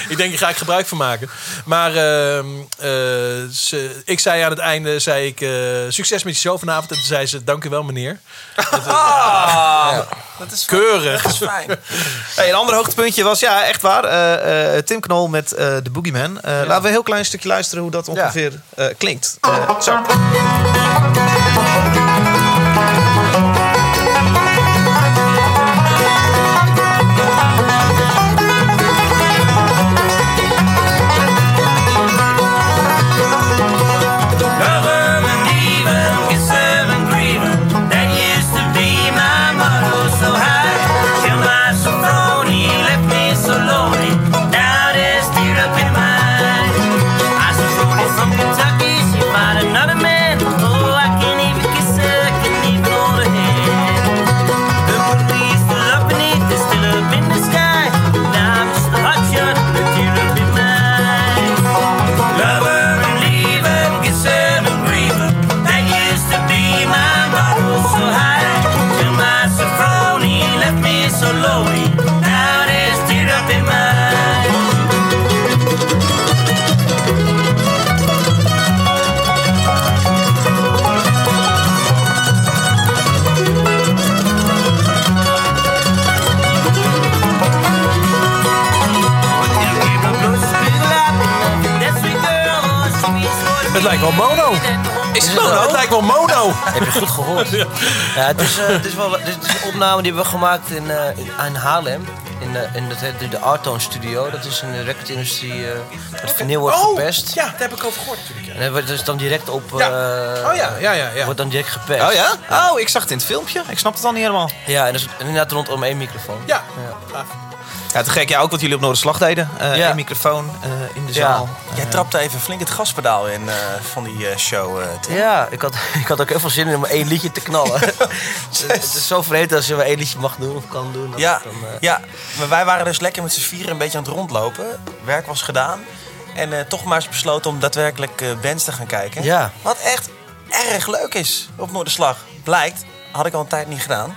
ik denk, daar ga ik gebruik van maken. Maar ehm, eh, ze, ik zei aan het einde, zei ik, eh, succes met je show vanavond. En toen zei ze, dank u wel, meneer. Dat is Keurig. Dat is fijn. Hey, een ander hoogtepuntje was, ja, echt waar, eh, eh, Tim Knol met eh The Boogeyman. Eh, Laten we een heel klein stukje luisteren hoe dat ongeveer eh, klinkt. Eh, zo. Ja, het, is, eh, het, is wel, het is een opname die we hebben gemaakt in, eh, in, in Haarlem. In, eh, in het, de, de Artone Studio. Dat is een recordindustrie uh, het vinyl wordt verpest. ja, daar heb ik over gehoord natuurlijk. Ja. En dat wordt dus dan direct op... Ja. eh, Oh ja, ja, ja. ja. Wordt dan direct gepest. Oh ja? Oh, ik zag het in het filmpje. Ik snap het al niet helemaal. Ja, en dat is inderdaad rondom één microfoon. Ja. Ja. Ja, te gek. Ja, ook wat jullie op Noorderslag deden. Eh Ja. Een microfoon eh, in de Ja. zaal. Jij trapte even flink het gaspedaal in eh, van die eh, show, eh. Ja, ik had, ik had ook heel veel zin in om één liedje te knallen. het, het is zo vreemd als je maar één liedje mag doen of kan doen. Ja, dan, eh, ja, maar wij waren dus lekker met z'n vieren een beetje aan het rondlopen. Werk was gedaan. En eh, toch maar eens besloten om daadwerkelijk eh, bands te gaan kijken. Ja. Wat echt erg leuk is op Noorderslag. Blijkt, had ik al een tijd niet gedaan.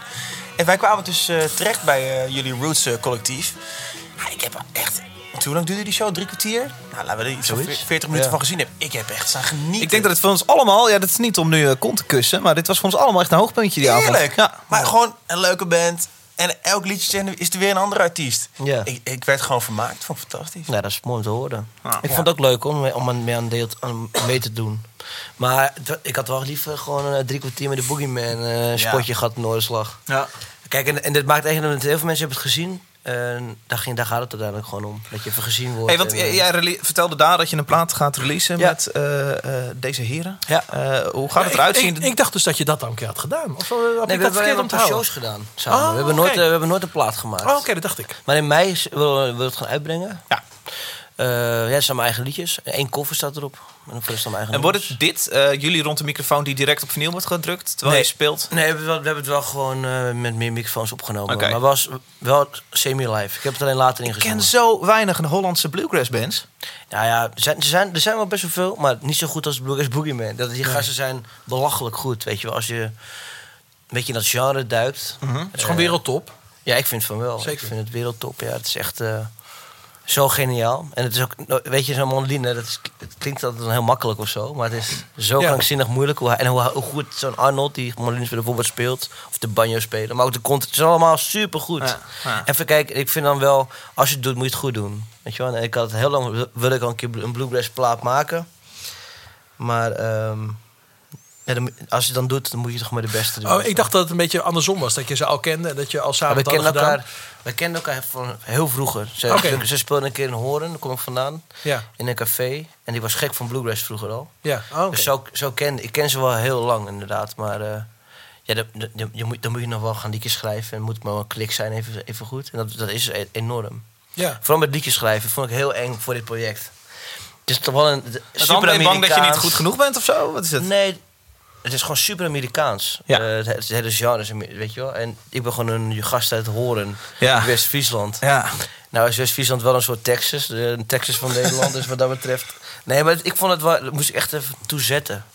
En wij kwamen dus eh, terecht bij eh, jullie Roots eh, collectief. Ja, ik heb echt... Hoe lang duurde die show? Drie kwartier? Nou, laten we er iets van Zoiets. 40 minuten Ja. van gezien hebben. Ik heb echt staan genieten. Ik denk dat het voor ons allemaal... Ja, dat is niet om nu kont te kussen. Maar dit was voor ons allemaal echt een hoogpuntje die avond. Heerlijk. Ja. Maar gewoon een leuke band. En elk liedje is er weer een andere artiest. Ja. Ik, ik werd gewoon vermaakt. Vond ik fantastisch. Ja, dat is mooi om te horen. Ja. ik vond het ook leuk om, om aan- mee aan deel aan mee te doen. Maar ik had wel liever gewoon een drie kwartier met de Boogeyman eh spotje gehad in Noorderslag. Ja. Kijk, en, en dit maakt eigenlijk dat heel veel mensen hebben het gezien. En daar, ging, daar gaat het uiteindelijk gewoon om. Dat je even gezien wordt. Hey, want en, jij eh, vertelde daar dat je een plaat gaat releasen Ja. met eh, eh, deze heren. Ja. Eh, hoe gaat het Ik, eruit zien? ik, ik dacht dus dat je dat al een keer had gedaan. Of heb Nee, ik we dat hebben verkeerd een paar shows gedaan samen. Oh, we, hebben oké. nooit, we hebben nooit een plaat gemaakt. Oh, oké, dat dacht ik. Maar in mei willen we het gaan uitbrengen. Ja. Eh, ja, het zijn mijn eigen liedjes. Eén koffer staat erop. En dan mijn eigen En wordt het dit, eh, jullie rond de microfoon die direct op vinyl wordt gedrukt, terwijl Nee. je speelt? Nee, we we hebben het wel gewoon eh, met meer microfoons opgenomen. Maar was wel semi-live. Ik heb het alleen later Ik ken zo weinig een Hollandse bluegrass bands. Nou ja, er zijn, er, zijn, er zijn wel best wel veel, maar niet zo goed als Bluegrass Boogeyman. Dat, die gasten zijn belachelijk goed, weet je wel. Als je een beetje in dat genre duikt. Het is gewoon wereldtop. Ja, ik vind van wel. Zeker. Ik vind het wereldtop. Ja, het is echt zo geniaal. En het is ook, weet je, zo'n mandoline, dat is, het klinkt altijd heel makkelijk of zo. Maar het is zo Ja. krankzinnig moeilijk. Hoe, en hoe, hoe goed zo'n Arnold, die mandolines bijvoorbeeld speelt. Of de banjo spelen. Maar ook de content. Het is allemaal super goed. Ja, ja. Even kijken, ik vind dan wel, als je het doet, moet je het goed doen. Weet je wel? En ik had het heel lang, wil ik al een keer een bluegrass plaat maken. Maar ehm, ja, als je het dan doet, dan moet je het toch maar de beste doen. Oh, ik dacht dat het een beetje andersom was. Dat je ze al kende en dat je al samen we kennen gedaan. elkaar, we kenden elkaar van heel vroeger. Ze, Oké. ze speelden een keer in Horen, daar kom ik vandaan, Ja, in een café. En die was gek van bluegrass vroeger al. ja. Oh. Dus zo, zo ken ik ken ze wel heel lang inderdaad. Maar eh, ja, dat- dat- je, moet, dan moet je nog wel gaan liedjes schrijven. En moet maar een klik zijn, even, even goed. En dat, dat is e- enorm. ja. Vooral met liedjes schrijven vond ik heel eng voor dit project. Het is toch wel een super bang dat je niet goed genoeg bent of zo? Wat is het? Nee, het is gewoon super Amerikaans. Ja. Eh, het, het hele genre, is weet je wel. En ik ben gewoon een gast uit Horen, Ja. West-Friesland. Ja. Nou is West-Friesland wel een soort Texas. de- Een Texas van Nederland, dus wat dat betreft. Nee, maar ik vond het wel... Dat moest ik echt even toezetten.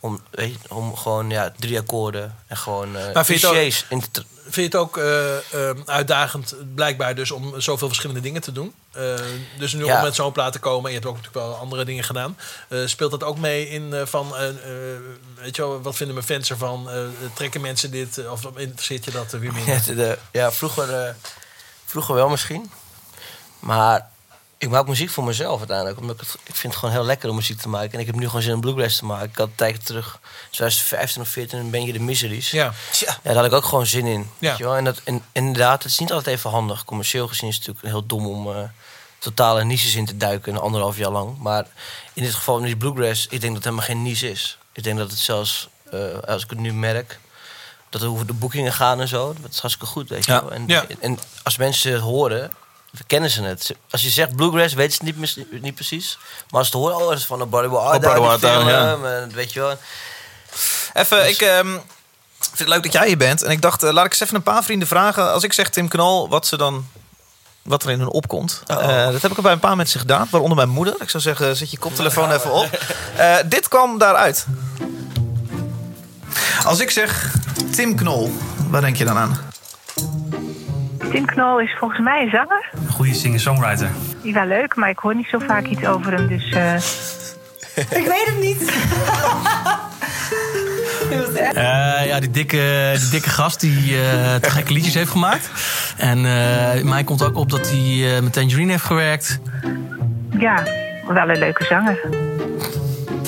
Om, weet je, om gewoon ja, drie akkoorden en gewoon ook- clichés in te... Vind je het ook eh, eh, uitdagend, blijkbaar dus, om zoveel verschillende dingen te doen? Eh, dus nu Ja. om met zo'n plaat te komen, en je hebt ook natuurlijk wel andere dingen gedaan. Speelt dat ook mee in van, weet je wel, wat vinden mijn fans ervan? Trekken mensen dit, of interesseert je dat weer Ja, de- de- ja vroeger, vroeger wel misschien. Maar ik maak muziek voor mezelf uiteindelijk. Omdat ik, het, ik vind het gewoon heel lekker om muziek te maken. En ik heb nu gewoon zin om bluegrass te maken. Ik had een tijdje terug, 2015 of 14, een bandje de Miseries. Ja. Ja, daar had ik ook gewoon zin in. Ja. Weet je wel? En, dat, en, inderdaad, het is niet altijd even handig. Commercieel gezien is het natuurlijk heel dom om eh, totale niches in te duiken. Een anderhalf jaar lang. Maar in dit geval, met die bluegrass, ik denk dat het helemaal geen niche is. Ik denk dat het zelfs, eh, als ik het nu merk, dat er over de boekingen gaan en zo. Dat is hartstikke goed, weet je Ja. wel. En, en als mensen het horen, kennen ze het. Als je zegt bluegrass, weten ze het niet, niet precies. Maar als ze het horen, oh, is van een Body War. Body War, ja. Weet je wel. Even, ik ehm, vind het leuk dat jij hier bent. En ik dacht, eh, laat ik eens even een paar vrienden vragen. Als ik zeg Tim Knol, wat ze dan... Wat er in hun opkomt. Oh. Eh, dat heb ik bij een paar mensen gedaan, waaronder mijn moeder. Ik zou zeggen, zet je koptelefoon even op. Eh, dit kwam daaruit. Als ik zeg Tim Knol, waar denk je dan aan? Tim Knol is volgens mij een zanger. Een goede singer-songwriter. Die wel leuk, maar ik hoor niet zo vaak iets over hem. Dus eh, Ik weet het niet. Eh, ja, die dikke, die dikke gast die eh, te gekke liedjes heeft gemaakt. En eh, mij komt ook op dat hij eh, met Tangerine heeft gewerkt. ja, wel een leuke zanger.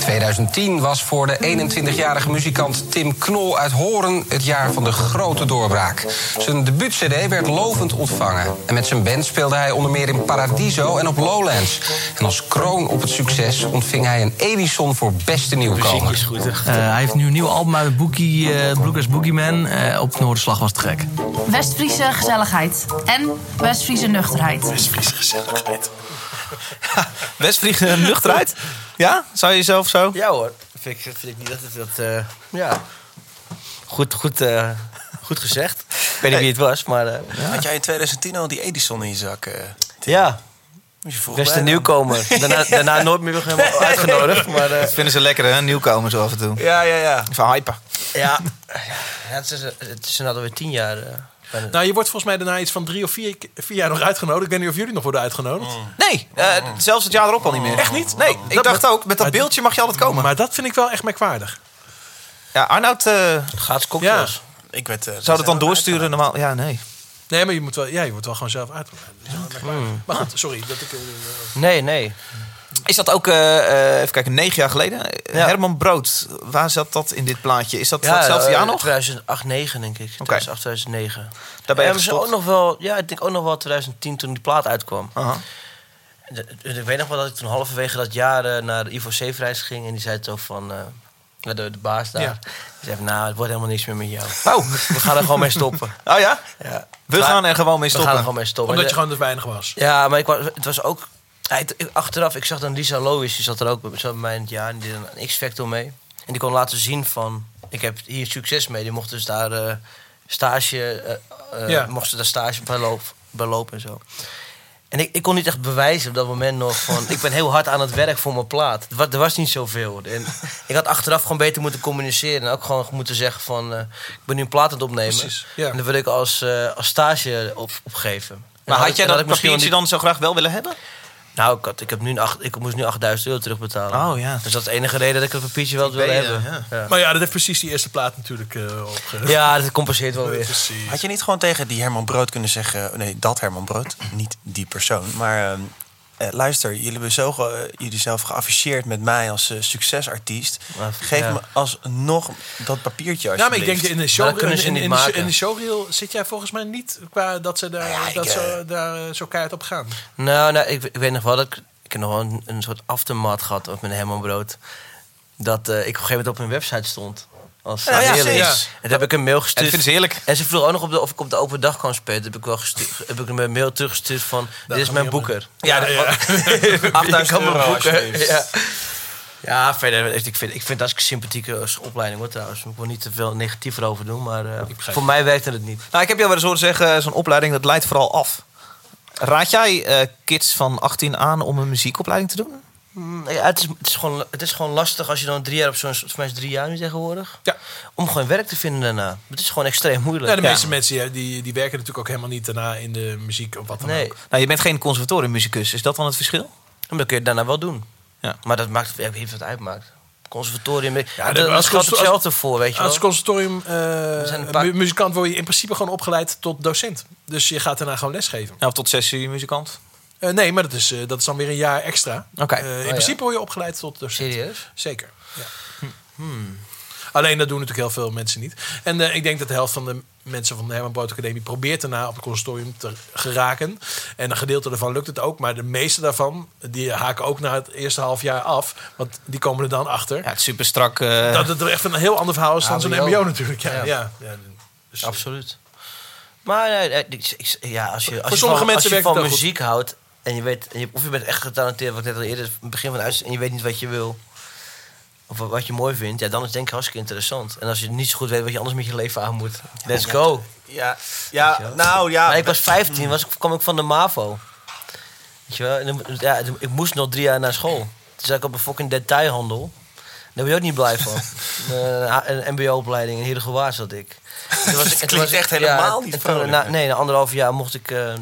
2010 was voor de 21-jarige muzikant Tim Knol uit Horen het jaar van de grote doorbraak. Zijn debuut-cd werd lovend ontvangen. En met zijn band speelde hij onder meer in Paradiso en op Lowlands. En als kroon op het succes ontving hij een Edison voor beste nieuwkomer. is goed. echt. Eh, hij heeft nu een nieuw album uit Boogie, eh Bluegrass Boogeyman. Eh op Noorderslag was het gek. West-Friese gezelligheid. En West-Friese nuchterheid. Friese gezelligheid. Westvliegen nuchterheid? Ja? Zou je jezelf zo? Ja hoor, vind ik, vind ik niet dat het dat. eh, ja. Goed, goed, eh, goed gezegd. Ik weet niet wie het was, maar. eh, Had jij in 2010 al die Edison in je zak? eh ja, beste nieuwkomer. Daarna, daarna nooit meer helemaal uitgenodigd. Maar eh, Dat vinden ze lekker, hè? Nieuwkomers af en toe. Ja, ja, ja. Even hypen. ja, ja het, is, het is inderdaad alweer tien jaar. eh, Nou, je wordt volgens mij daarna iets van drie of vier, vier jaar nog uitgenodigd. Ik weet niet of jullie nog worden uitgenodigd. Nee, eh, zelfs het jaar erop al niet meer. Echt niet? Nee, ik Dat- dacht ook, met dat beeldje mag je altijd komen. Maar dat vind ik wel echt merkwaardig. Ja, Arnoud eh, Gratis cocktails. Ik werd, eh, zou dat dan doorsturen normaal? Ja, nee. Nee, maar je moet wel, ja, je wordt wel gewoon zelf uit. Maar goed, sorry. Dat ik, Nee, nee. Is dat ook, eh, eh, even kijken, negen jaar geleden? Eh, Ja. Herman Brood, waar zat dat in dit plaatje? Is dat Ja, hetzelfde eh, jaar nog? 2008, 9 denk ik. 2008, 2009. Daar ben je Ja, misschien gestopt. ook nog wel, ja, ik denk ook nog wel 2010 toen die plaat uitkwam. Aha. De- de- Ik weet nog wel dat ik toen halverwege dat jaar eh, naar de Ivo Zeefreis ging. En die zei zo van, eh, naar de, de baas daar. Ja. Die zei van, nou, het wordt helemaal niks meer met jou. Oh. We gaan er gewoon mee stoppen. oh ja? Ja. We Maar- gaan er gewoon mee We gaan er stoppen. gewoon mee stoppen. omdat je gewoon te weinig was. Ja, maar ik, wa- het was ook... achteraf, ik zag dan Lisa Lois, die zat er ook bij mij in het jaar. En die deed een X-Factor mee. En die kon laten zien van... Ik heb hier succes mee. Die mocht dus daar eh, stage... Ja. Mocht ze daar stage bij, loop, bij lopen en zo. En ik, ik kon niet echt bewijzen op dat moment nog van... ik ben heel hard aan het werk voor mijn plaat. Er was, er was niet zoveel. En ik had achteraf gewoon beter moeten communiceren. En ook gewoon moeten zeggen van... ik ben nu een plaat aan het opnemen. Precies, ja. En dat wil ik als, als stage op, opgeven. En Maar had jij dat ik misschien papiertje dan zo graag wel willen hebben? Nou, ik, had, ik, heb nu een acht, ik moest nu 8000 euro terugbetalen. Oh, ja. Dus dat is de enige reden dat ik het papiertje wel wil hebben. ja. Ja. Maar ja, dat heeft precies die eerste plaat natuurlijk eh opge... Ja, dat compenseert wel weer. Precies. Had je niet gewoon tegen die Herman Brood kunnen zeggen... Nee, dat Herman Brood, niet die persoon. Maar eh, luister, jullie hebben zo ge- eh, jullie zelf geafficheerd met mij als eh, succesartiest. Geef ja. me alsnog dat papiertje Ja, maar ik denk in de Maar show, dat kunnen in, de, maken. in de showreel zit jij volgens mij niet qua dat ze daar, ja, ik, dat zo, daar zo keihard op gaan. Nou, nou ik, ik weet nog wel dat ik... Ik heb nog wel een, een soort aftermath gehad met Herman Brood. Dat eh, ik op een gegeven moment op hun website stond. Als Ja, ja, leerling. precies. En toen heb ik een mail En gestuurd. dat ze heerlijk. En ze vroeg ook nog op de, of ik op de open dag kan spelen. Heb ik wel gestuurd, heb ik een mail teruggestuurd van... dit is mijn boeker. Ja, ja. 8000 kan boeken. alsjeblieft. Ja. ja, verder, ik vind, ik vind het hartstikke sympathieke opleiding hoor trouwens. Ik wil niet te veel negatief erover doen, maar eh, voor mij werkte het niet. Nou, ik heb jou wel eens horen zeggen, zo'n opleiding dat leidt vooral af. Raad jij eh, kids van 18 aan om een muziekopleiding te doen? Mm, Ja, het, is, het, is gewoon, het is gewoon lastig als je dan drie jaar op zo'n... Volgens mij is drie jaar nu tegenwoordig. Ja. Om gewoon werk te vinden daarna. Het is gewoon extreem moeilijk. Ja, de meeste mensen die, die werken natuurlijk ook helemaal niet daarna in de muziek of wat dan Nee. ook. Nou, je bent geen conservatoriummuzikus. Is dat dan het verschil? Maar dat kun je daarna wel doen. Ja. Maar dat maakt, niet wat het uitmaakt. Conservatorium, ja, dat- als geldt hetzelfde voor, weet je wel. Als conservatorium eh, paar- mu- muzikant word je in principe gewoon opgeleid tot docent. Dus je gaat daarna gewoon lesgeven. Ja, of tot sessie muzikant? Eh, nee, maar dat is, eh, dat is dan weer een jaar extra. Oké. Eh, in Oh, ja. principe word je opgeleid tot docent. Serieus? Zeker. Ja. Alleen dat doen natuurlijk heel veel mensen niet. En ik denk dat de helft van de mensen van de Herman Brood Academie probeert daarna op het conservatorium te geraken. En een gedeelte daarvan lukt het ook. Maar de meeste daarvan, die haken ook na het eerste half jaar af. Want die komen er dan achter. Ja, het is super strak. Dat het er echt een heel ander verhaal is dan zo'n mbo natuurlijk. Ja, ja. Ja. ja. Dus- Absoluut. Maar ja, als je, als je van, als je van muziek houdt en je weet, en je, of je bent echt getalenteerd, wat ik net al eerder, het begin van de uitzending, en je weet niet wat je wil, of wat- je mooi vindt, ja, dan is het denk ik hartstikke interessant. En als je niet zo goed weet wat je anders met je leven aan moet, let's go. Ja, ja nou ja. Maar ik was 15, was, ik- kwam ik van de MAVO. Weet je wel? En ja, ik moest nog drie jaar naar school. Toen zat ik op een fucking detailhandel. Daar ben je ook niet blij van. Eh, een een mbo-opleiding in Heerdegewaard zat ik. Toen was ik- en toen was echt helemaal niet hè? Nee, na anderhalf jaar mocht ik eh,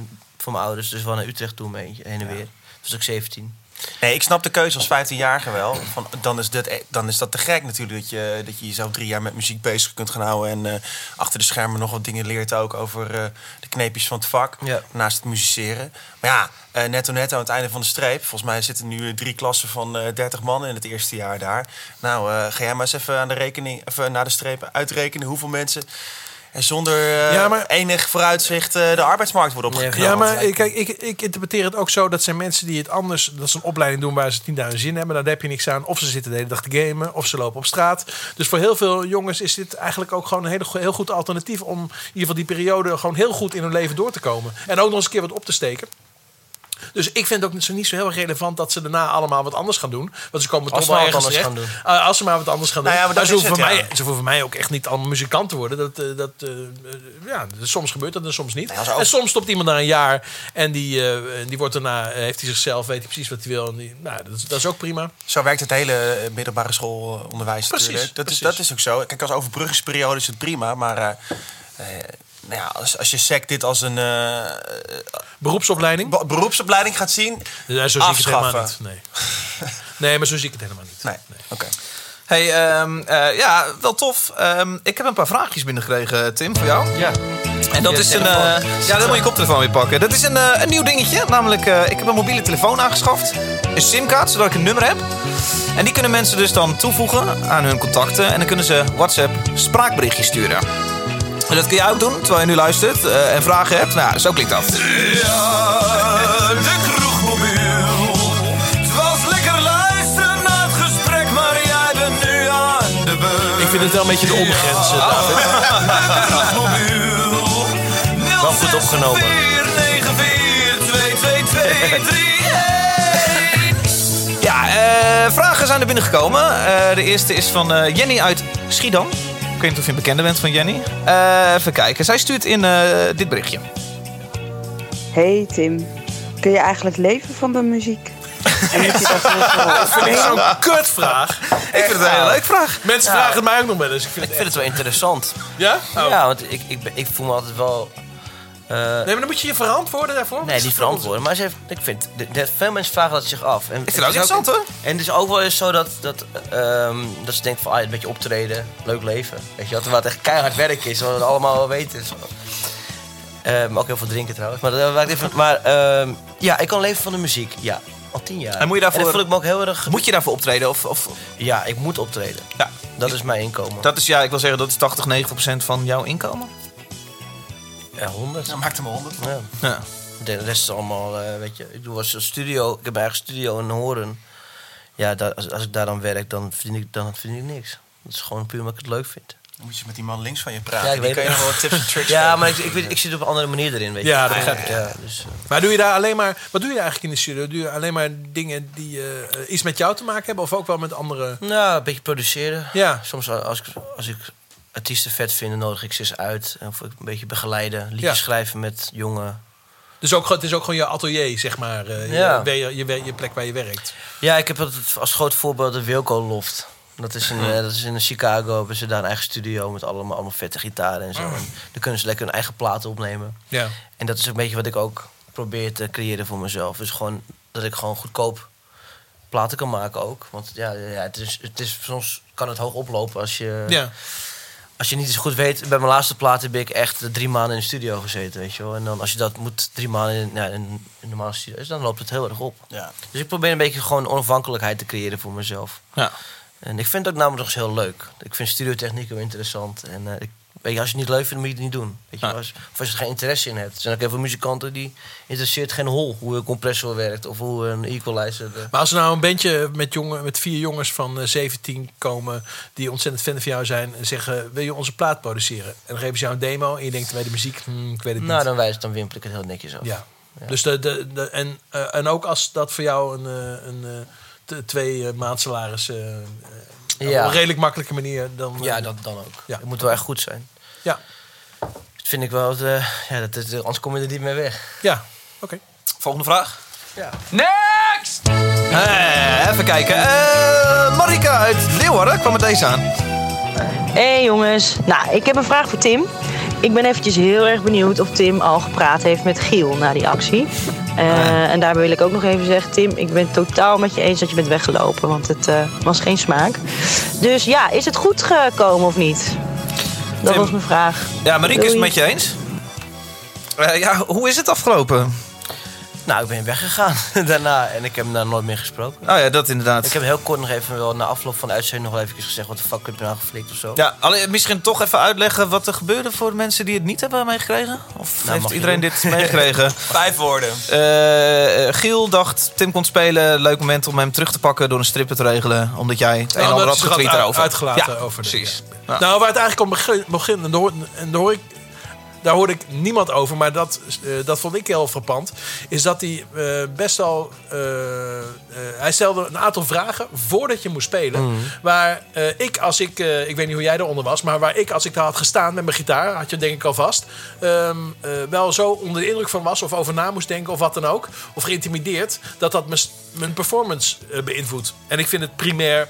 van mijn ouders dus wel naar Utrecht toe mee, heen en weer. Toen was ik 17. Nee, ik snap de keuze als 15-jarige wel. Van, dan, is dat, dan is dat te gek natuurlijk dat je, dat je jezelf drie jaar met muziek bezig kunt gaan houden. En eh, achter de schermen nog wat dingen leert ook over eh, de kneepjes van het vak. Ja. Naast het musiceren. Maar ja, eh, netto netto aan het einde van de streep. Volgens mij zitten nu drie klassen van eh 30 man in het eerste jaar daar. Nou, ga jij maar eens even aan de rekening, even naar de streep uitrekenen hoeveel mensen... er zonder eh, Ja, maar- enig vooruitzicht eh, de arbeidsmarkt worden opgeknapt. Ja, maar ik- kijk, ik, ik interpreteer het ook zo dat zijn mensen die het anders, dat ze een opleiding doen waar ze het niet naar hun zin hebben. Daar heb je niks aan. Of ze zitten de hele dag te gamen, of ze lopen op straat. Dus voor heel veel jongens is dit eigenlijk ook gewoon een hele, heel goed alternatief om in ieder geval die periode gewoon heel goed in hun leven door te komen. En ook nog eens een keer wat op te steken. Dus ik vind het ook niet zo, niet zo heel erg relevant dat ze daarna allemaal wat anders gaan doen. Want ze komen Als toch wel ergens wat terecht. anders Uh, als ze maar wat anders gaan doen. Nou ja, maar ze is hoeven, het, mij, ja. ze hoeven voor mij ook echt niet allemaal muzikant te worden. Dat, eh, dat, eh, eh, ja, soms gebeurt dat en soms niet. ook- En soms stopt iemand na een jaar en die, eh, die wordt daarna, eh, heeft hij zichzelf, weet hij precies wat hij wil. En die, nou, dat, is, dat is ook prima. Zo werkt het hele eh, middelbare schoolonderwijs Precies, natuurlijk. Dat is, precies. dat is ook zo. Kijk, als overbruggingsperiode is het prima. Maar eh, eh, nou ja, als, als je SEC dit als een eh, Beroepsopleiding? be- beroepsopleiding gaat zien... Ja, zo zie ik het helemaal afschaffen. niet. Nee. nee, maar zo zie ik het helemaal niet. Nee, oké. Hey, ehm, eh, ja, wel tof. Ehm, ik heb een paar vraagjes binnengekregen, Tim, voor jou. Ja. En dat is een. eh, ja, dan moet je koptelefoon weer pakken. Dat is een, eh, een nieuw dingetje. Namelijk, eh, ik heb een mobiele telefoon aangeschaft. Een simkaart, zodat ik een nummer heb. En die kunnen mensen dus dan toevoegen aan hun contacten. En dan kunnen ze WhatsApp spraakberichtjes sturen. En dat kun jij ook doen, terwijl je nu luistert eh, en vragen hebt. Nou, zo klinkt dat. de kroegmobiel. Het was lekker luisteren naar het gesprek, maar jij bent nu aan de beurt. Ik vind het wel een beetje de ondergrens, eh, David. De kroegmobiel. Wel goed opgenomen. 0649223. Ja, eh, vragen zijn er binnengekomen. Eh, de eerste is van eh, Jenny uit Schiedam. Ik weet niet of je een bekende bent van Jenny. Eh, even kijken. Zij stuurt in eh, dit berichtje. Hey Tim, kun je eigenlijk leven van de muziek? En dat Dat vind ik zo'n kutvraag. Ik vind het een hele leuke vraag. Mensen Ja. vragen het mij ook nog wel eens. Ik vind Ik het vind het wel interessant. Ja? Oh. Ja, want ik, ik, ik voel me altijd wel... eh, Nee, maar dan moet je je verantwoorden daarvoor. Nee, niet verantwoorden. Maar ze heeft, ik vind, de, de- veel mensen vragen dat zich af. En Ik vind het ook interessant hoor. En het is ook wel eens zo dat, dat, ehm, dat ze denken van, ah, een beetje optreden, leuk leven. Weet je, wat, wat echt keihard werk is, wat we allemaal wel weten. Zo. Eh, maar ook heel veel drinken trouwens. Maar, dat maakt even, maar ehm, ja, ik kan leven van de muziek. Ja, al tien jaar. En moet je daarvoor- dat voel ik me ook heel erg... Moet je daarvoor optreden? Of, of, Ja, ik moet optreden. ja. Dat is mijn inkomen. Dat is, ja, ik wil zeggen, dat is 80, 90 procent van jouw inkomen. Ja, 100. Dan maakt hem 100. Ja. Ja. De rest is allemaal, eh, weet je, ik doe als studio, ik heb eigen studio in Horen. Ja, daar, als, als ik daar dan werk, dan verdien ik, dan verdien ik niks. Dat is gewoon puur omdat ik het leuk vind. Dan moet je met die man links van je praten. Ja, ik die weet kun je nog wel wat tips en tricks Ja, geven. maar ik, ik, weet- ik zit op een andere manier erin, weet je. Ja, dat begrijp ik. Ja, dus, eh, Maar doe je daar alleen maar... Wat doe je eigenlijk in de studio? Doe je alleen maar dingen die eh, iets met jou te maken hebben? Of ook wel met andere... nou, een beetje produceren. Ja. Soms als ik, als ik artiesten vet vind, dan nodig ik ze eens uit. Of ik een beetje begeleiden, liedjes Ja. schrijven met jonge Dus ook, het is ook gewoon je atelier, zeg maar. eh, je- Ja. je, je, je, je plek waar je werkt. Ja, ik heb altijd als groot voorbeeld de Wilco Loft. Dat is, in, eh, dat is in Chicago. Hebben ze daar een eigen studio met allemaal, allemaal vette gitaren en zo. En dan kunnen ze lekker hun eigen platen opnemen. Ja. En dat is ook een beetje wat ik ook probeer te creëren voor mezelf. Dus gewoon dat ik gewoon goedkoop platen kan maken ook. Want ja, ja het is, het is, soms kan het hoog oplopen als je, Ja. Als je niet eens goed weet. Bij mijn laatste plaat heb ik echt drie maanden in de studio gezeten, weet je wel. En dan als je dat moet drie maanden in, ja, in een normale studio is, dan loopt het heel erg op. Ja. Dus ik probeer een beetje gewoon onafhankelijkheid te creëren voor mezelf. Ja. En ik vind het ook namelijk nog eens heel leuk. Ik vind studiotechniek heel interessant. En eh, ik, weet je, als je het niet leuk vindt, moet je het niet doen. Weet je, als, of als je er geen interesse in hebt. Er zijn ook heel veel muzikanten die interesseert geen hol hoe een compressor werkt of hoe een equalizer. eh, Maar als er nou een bandje met, jongen, met vier jongens van eh, 17 komen... die ontzettend fan van jou zijn en zeggen... wil je onze plaat produceren? En dan geven ze jou een demo en je denkt bij de muziek... hmm, ik weet het nou, niet. dan wijs dan wimpel ik het heel netjes af. Ja. Dus de, de, de, en, eh, en ook als dat voor jou een, eh, een, eh, twee eh, maandsalaris... eh, eh, op Ja. een redelijk makkelijke manier... Dan, Ja, eh, dat dan ook. Ja. Het moet wel echt goed zijn. Ja. Dat vind ik wel... eh, ja, dat is, anders kom je er niet meer weg. Ja, oké. Volgende vraag. Ja. Next! Eh, even kijken. Eh, Marika uit Leeuwarden kwam met deze aan. Hey jongens, nou ik heb een vraag voor Tim. Ik ben eventjes heel erg benieuwd of Tim al gepraat heeft met Giel na die actie. Eh, En daarbij wil ik ook nog even zeggen, Tim, ik ben het totaal met je eens dat je bent weggelopen, want het eh, was geen smaak. Dus ja, is het goed gekomen of niet? Dat Tim. was mijn vraag. Ja, Marieke is het met je eens. Eh, ja, hoe is het afgelopen? Nou, ik ben weggegaan daarna en ik heb hem daar nooit meer gesproken. Oh ja, dat inderdaad. Ik heb heel kort nog even wel na afloop van de uitzending nog wel even gezegd... wat de fuck heb je nou geflikt of zo. Ja, alleen, misschien toch even uitleggen wat er gebeurde voor de mensen die het niet hebben meegekregen? Of Nou, heeft iedereen dit meegekregen? Vijf woorden. Eh, eh, Giel dacht, Tim kon spelen. Leuk moment om hem terug te pakken door een stripper te regelen. Omdat jij het een en Nou, ander had getweet. Uitgelaten Ja, over precies. ja. Nou, waar het eigenlijk om begin, begin en, daar hoor, en hoor ik, daar hoorde ik niemand over, maar dat, eh, dat vond ik heel frappant. Is dat hij eh, best wel. eh, hij stelde een aantal vragen voordat je moest spelen. Mhm. Waar ik, als ik. ik weet niet hoe jij eronder was, maar waar ik, als ik daar had gestaan met mijn gitaar, had je denk ik al vast. ehm, eh, wel zo onder de indruk van was, of over na moest denken, of wat dan ook. Of geïntimideerd, dat dat mijn, performance beïnvloedt. En ik vind het primair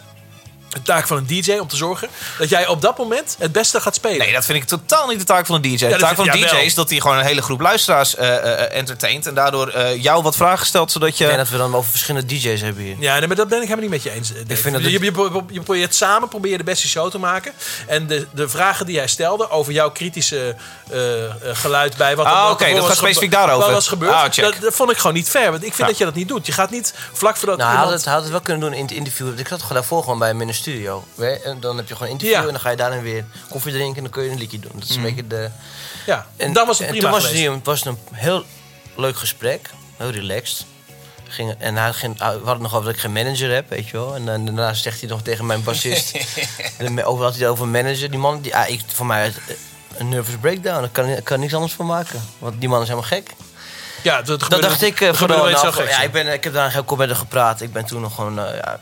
de taak van een DJ om te zorgen dat jij op dat moment het beste gaat spelen. Nee, dat vind ik totaal niet de taak van een DJ. dat de taak van een ja, DJ wel. is dat hij gewoon een hele groep luisteraars eh, eh, entertaint. En daardoor eh, jou wat vragen stelt, zodat je... Ik denk dat we dan over verschillende DJ's hebben hier. Ja, nee, maar dat ben ik helemaal niet met je eens. Dave. vind dat je, het- je, je, je probeert samen probeer je de beste show te maken. En de, de vragen die jij stelde over jouw kritische geluid bij wat er- Ah, oké, dat was gaat specifiek daarover. Wat was gebeurd. Ah, check. dat, dat vond ik gewoon niet fair. Want ik vind Ja. dat je dat niet doet. Je gaat niet vlak voordat Nou, hij had, iemand... het, had het wel kunnen doen in het interview. Ik zat gewoon daarvoor gewoon bij een studio. En dan heb je gewoon een interview Ja. en dan ga je daarin weer koffie drinken en dan kun je een liedje doen. Dat is een Mhm. beetje de... Ja, en dan was het en prima toen was het, was het een heel leuk gesprek. Heel relaxed. Ging, en hij ging, we hadden het nog over dat ik geen manager heb, weet je wel. En daarna zegt hij nog tegen mijn bassist... over had hij het over manager. Die man, die, ah, ik, voor mij een nervous breakdown. Daar kan, ik kan niks anders van maken. Want die man is helemaal gek. Ja, dat, Dat gebeurde- dacht ik eh, dat nou, ja, ja. ik, ben, ik heb daar heel kort met hem gepraat. Ik ben toen nog gewoon eh, ja,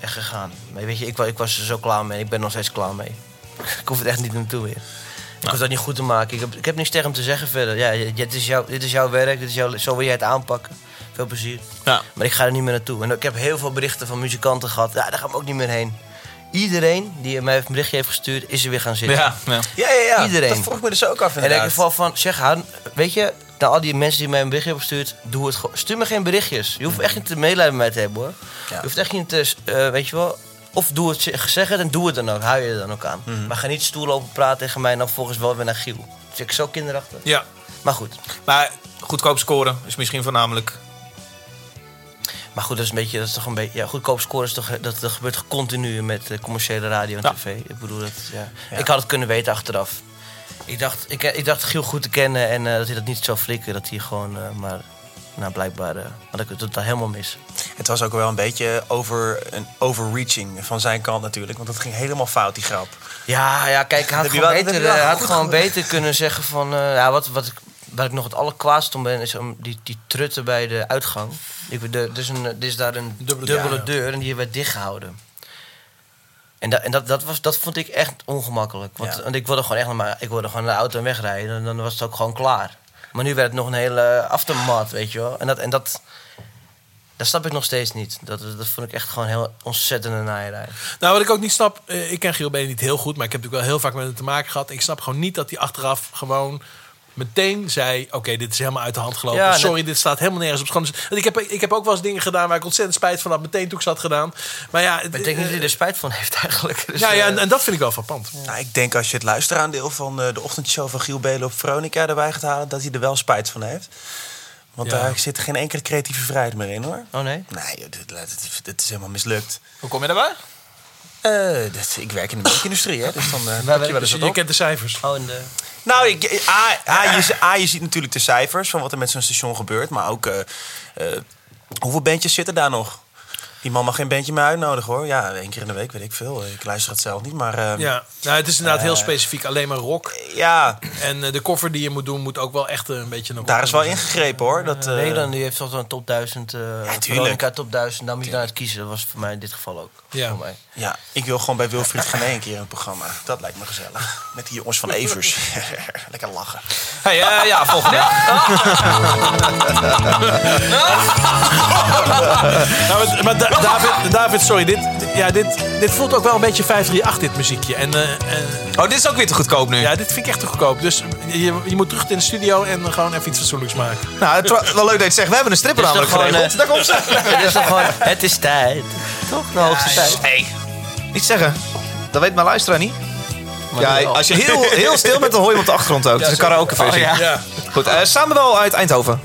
echt gegaan. Maar weet je, ik, ik was er zo klaar mee. Ik ben nog steeds klaar mee. ik hoef het echt niet naartoe weer. Ik hoef dat niet goed te maken. Ik heb, ik heb niks tegen hem te zeggen verder. Ja, dit, is jouw, dit is jouw werk. Dit is jouw, zo wil jij het aanpakken. Veel plezier. Ja. Maar ik ga er niet meer naartoe. En ik heb heel veel berichten van muzikanten gehad. Ja, daar gaan we ook niet meer heen. Iedereen die mij een berichtje heeft gestuurd, is er weer gaan zitten. Ja, ja. Ja, ja, ja. Iedereen. Dat vroeg ik me dus ook af En ik inderdaad. geval van, zeg weet je, nou al die mensen die mij een berichtje hebben gestuurd, doe het gewoon. Stuur me geen berichtjes. Je hoeft echt niet te medelijden met mij te hebben hoor. Je hoeft echt niet te, eh, weet je wel, of doe het, zeg het en doe het dan ook. Hou je er dan ook aan. Maar ga niet stoel lopen praten tegen mij en dan volgens wel weer naar Giel. Dat vind ik zo kinderachtig. Ja. Maar goed. Maar goedkoop scoren is misschien voornamelijk... Maar goed, dat is een beetje, dat is toch een beetje, ja, goedkoop scoren is toch, dat, dat gebeurt continu met eh, commerciële radio en Ja. tv. Ik bedoel, dat, ja. Ja. Ik had het kunnen weten achteraf. Ik dacht, ik, ik dacht Giel goed te kennen en eh, dat hij dat niet zou flikken. Dat hij gewoon, eh, maar nou blijkbaar eh, had ik het totaal helemaal mis. Het was ook wel een beetje over, een overreaching van zijn kant natuurlijk. Want het ging helemaal fout, die grap. Ja, ja kijk, hij had gewoon, wel- dat beter, had goed gewoon beter kunnen zeggen van... eh, ja, wat, wat ik, waar ik nog het allerkwaadst om ben, is om die, die trutten bij de uitgang. Ik, de, er, is een, er is daar een Dubbele dubbele, deur, ja. deur en die werd dichtgehouden. En, dat en dat, dat, was, dat vond ik echt ongemakkelijk. Want, Ja. want ik wilde gewoon echt naar, mijn- ik wilde gewoon naar de auto en wegrijden. En dan was het ook gewoon klaar. Maar nu werd het nog een hele aftermath, weet je wel. En dat, en dat, dat snap ik nog steeds niet. Dat, dat vond ik echt gewoon heel ontzettende naaierij. Nou, wat ik ook niet snap, eh, ik ken Giel Benen niet heel goed, maar ik heb natuurlijk wel heel vaak met hem te maken gehad. Ik snap gewoon niet dat hij achteraf gewoon meteen zei: Oké, dit is helemaal uit de hand gelopen. Ja, Sorry, dit staat helemaal nergens op schoon. Dus ik heb, ik heb ook wel eens dingen gedaan waar ik ontzettend spijt van had, meteen toen ik ze had gedaan. Maar ja, ik denk niet dat hij er spijt van heeft eigenlijk. Dus, ja, ja eh, en, en dat vind ik wel frappant. Nou, ik denk als je het luisteraandeel van eh, de ochtendshow van Giel Belen op Veronica erbij gaat halen, dat hij er wel spijt van heeft. Want Ja. daar zit geen enkele creatieve vrijheid meer in hoor. Oh nee? Nee, dit, dit is helemaal mislukt. Hoe kom je daarbij? Eh, dit- ik werk in de muziekindustrie, hè, dus dan eh pak je wel eens Dus wat je op. kent de cijfers. Oh, en de... Nou, ik, A, A, je, A, je ziet natuurlijk de cijfers van wat er met zo'n station gebeurt. Maar ook, eh, eh, hoeveel bandjes zitten daar nog? Die man mag geen bandje meer uitnodigen hoor. Ja, één keer in de week, weet ik veel. Ik luister het zelf niet, maar... eh, Ja, nou, het is inderdaad heel Eh, specifiek alleen maar rock. ja, En eh, de koffer die je moet doen moet ook wel echt eh, een beetje een daar is wel ingegrepen hoor. Dat, eh, Nederland die heeft toch wel een top 1000. eh tuurlijk. Veronica top 1000. Daar moet je dan uit kiezen. Dat was voor mij in dit geval ook. Ja. Voor mij. Ja, ik wil gewoon bij Wilfried gaan een keer het programma. Dat lijkt me gezellig. Met die jongens van Evers. Lekker lachen. Hey, eh, ja, volgende. Nou, maar- maar Da- David, David, sorry, dit, ja, dit, dit voelt ook wel een beetje 538, dit muziekje. En, eh, en, Oh, dit is ook weer te goedkoop nu. ja, dit vind ik echt te goedkoop. Dus je, je moet terug in de studio en gewoon even iets fatsoenlijks maken. Nou, het is wel leuk dat je het zegt. We hebben een stripper namelijk gewoon, geregeld. Daar komt ze. Het is toch gewoon, het is tijd. Toch? De hoogste tijd. Hey, niet zeggen. Dat weet mijn luisteraar niet. Maar Ja, als je heel, heel stil bent, dan hoor je op de achtergrond ook. Het is een karaokeversie. Oh, ja. Ja. Goed, eh Samuel uit Eindhoven.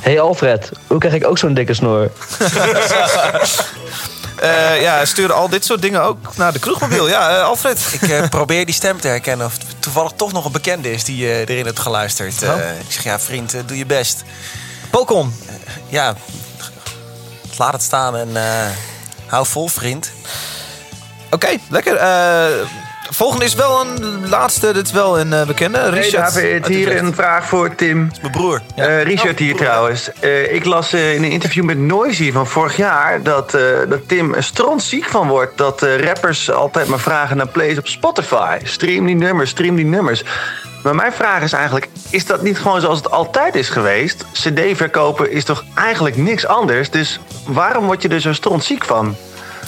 Hey Alfred, hoe krijg ik ook zo'n dikke snor? Eh, ja, sturen al dit soort dingen ook naar de kroegmobiel. Ja, eh, Alfred. Ik eh, probeer die stem te herkennen of het toevallig toch nog een bekende is die erin hebt geluisterd. Eh, ik zeg, ja vriend, doe je best. Pokon. Ja, laat het staan en hou vol vriend. Oké, lekker. Volgende is wel een laatste. Dit is wel een eh, bekende. Hey Richard. David, uit hier een vraag voor Tim. Mijn broer. Eh, Richard hier trouwens. Eh, ik las eh, in een interview met Noisy van vorig jaar dat, eh, dat Tim er strontziek van wordt dat eh, rappers altijd maar vragen naar plays op Spotify. Stream die nummers, stream die nummers. Maar mijn vraag is eigenlijk, is dat niet gewoon zoals het altijd is geweest? CD verkopen is toch eigenlijk niks anders? Dus waarom word je er zo strontziek van?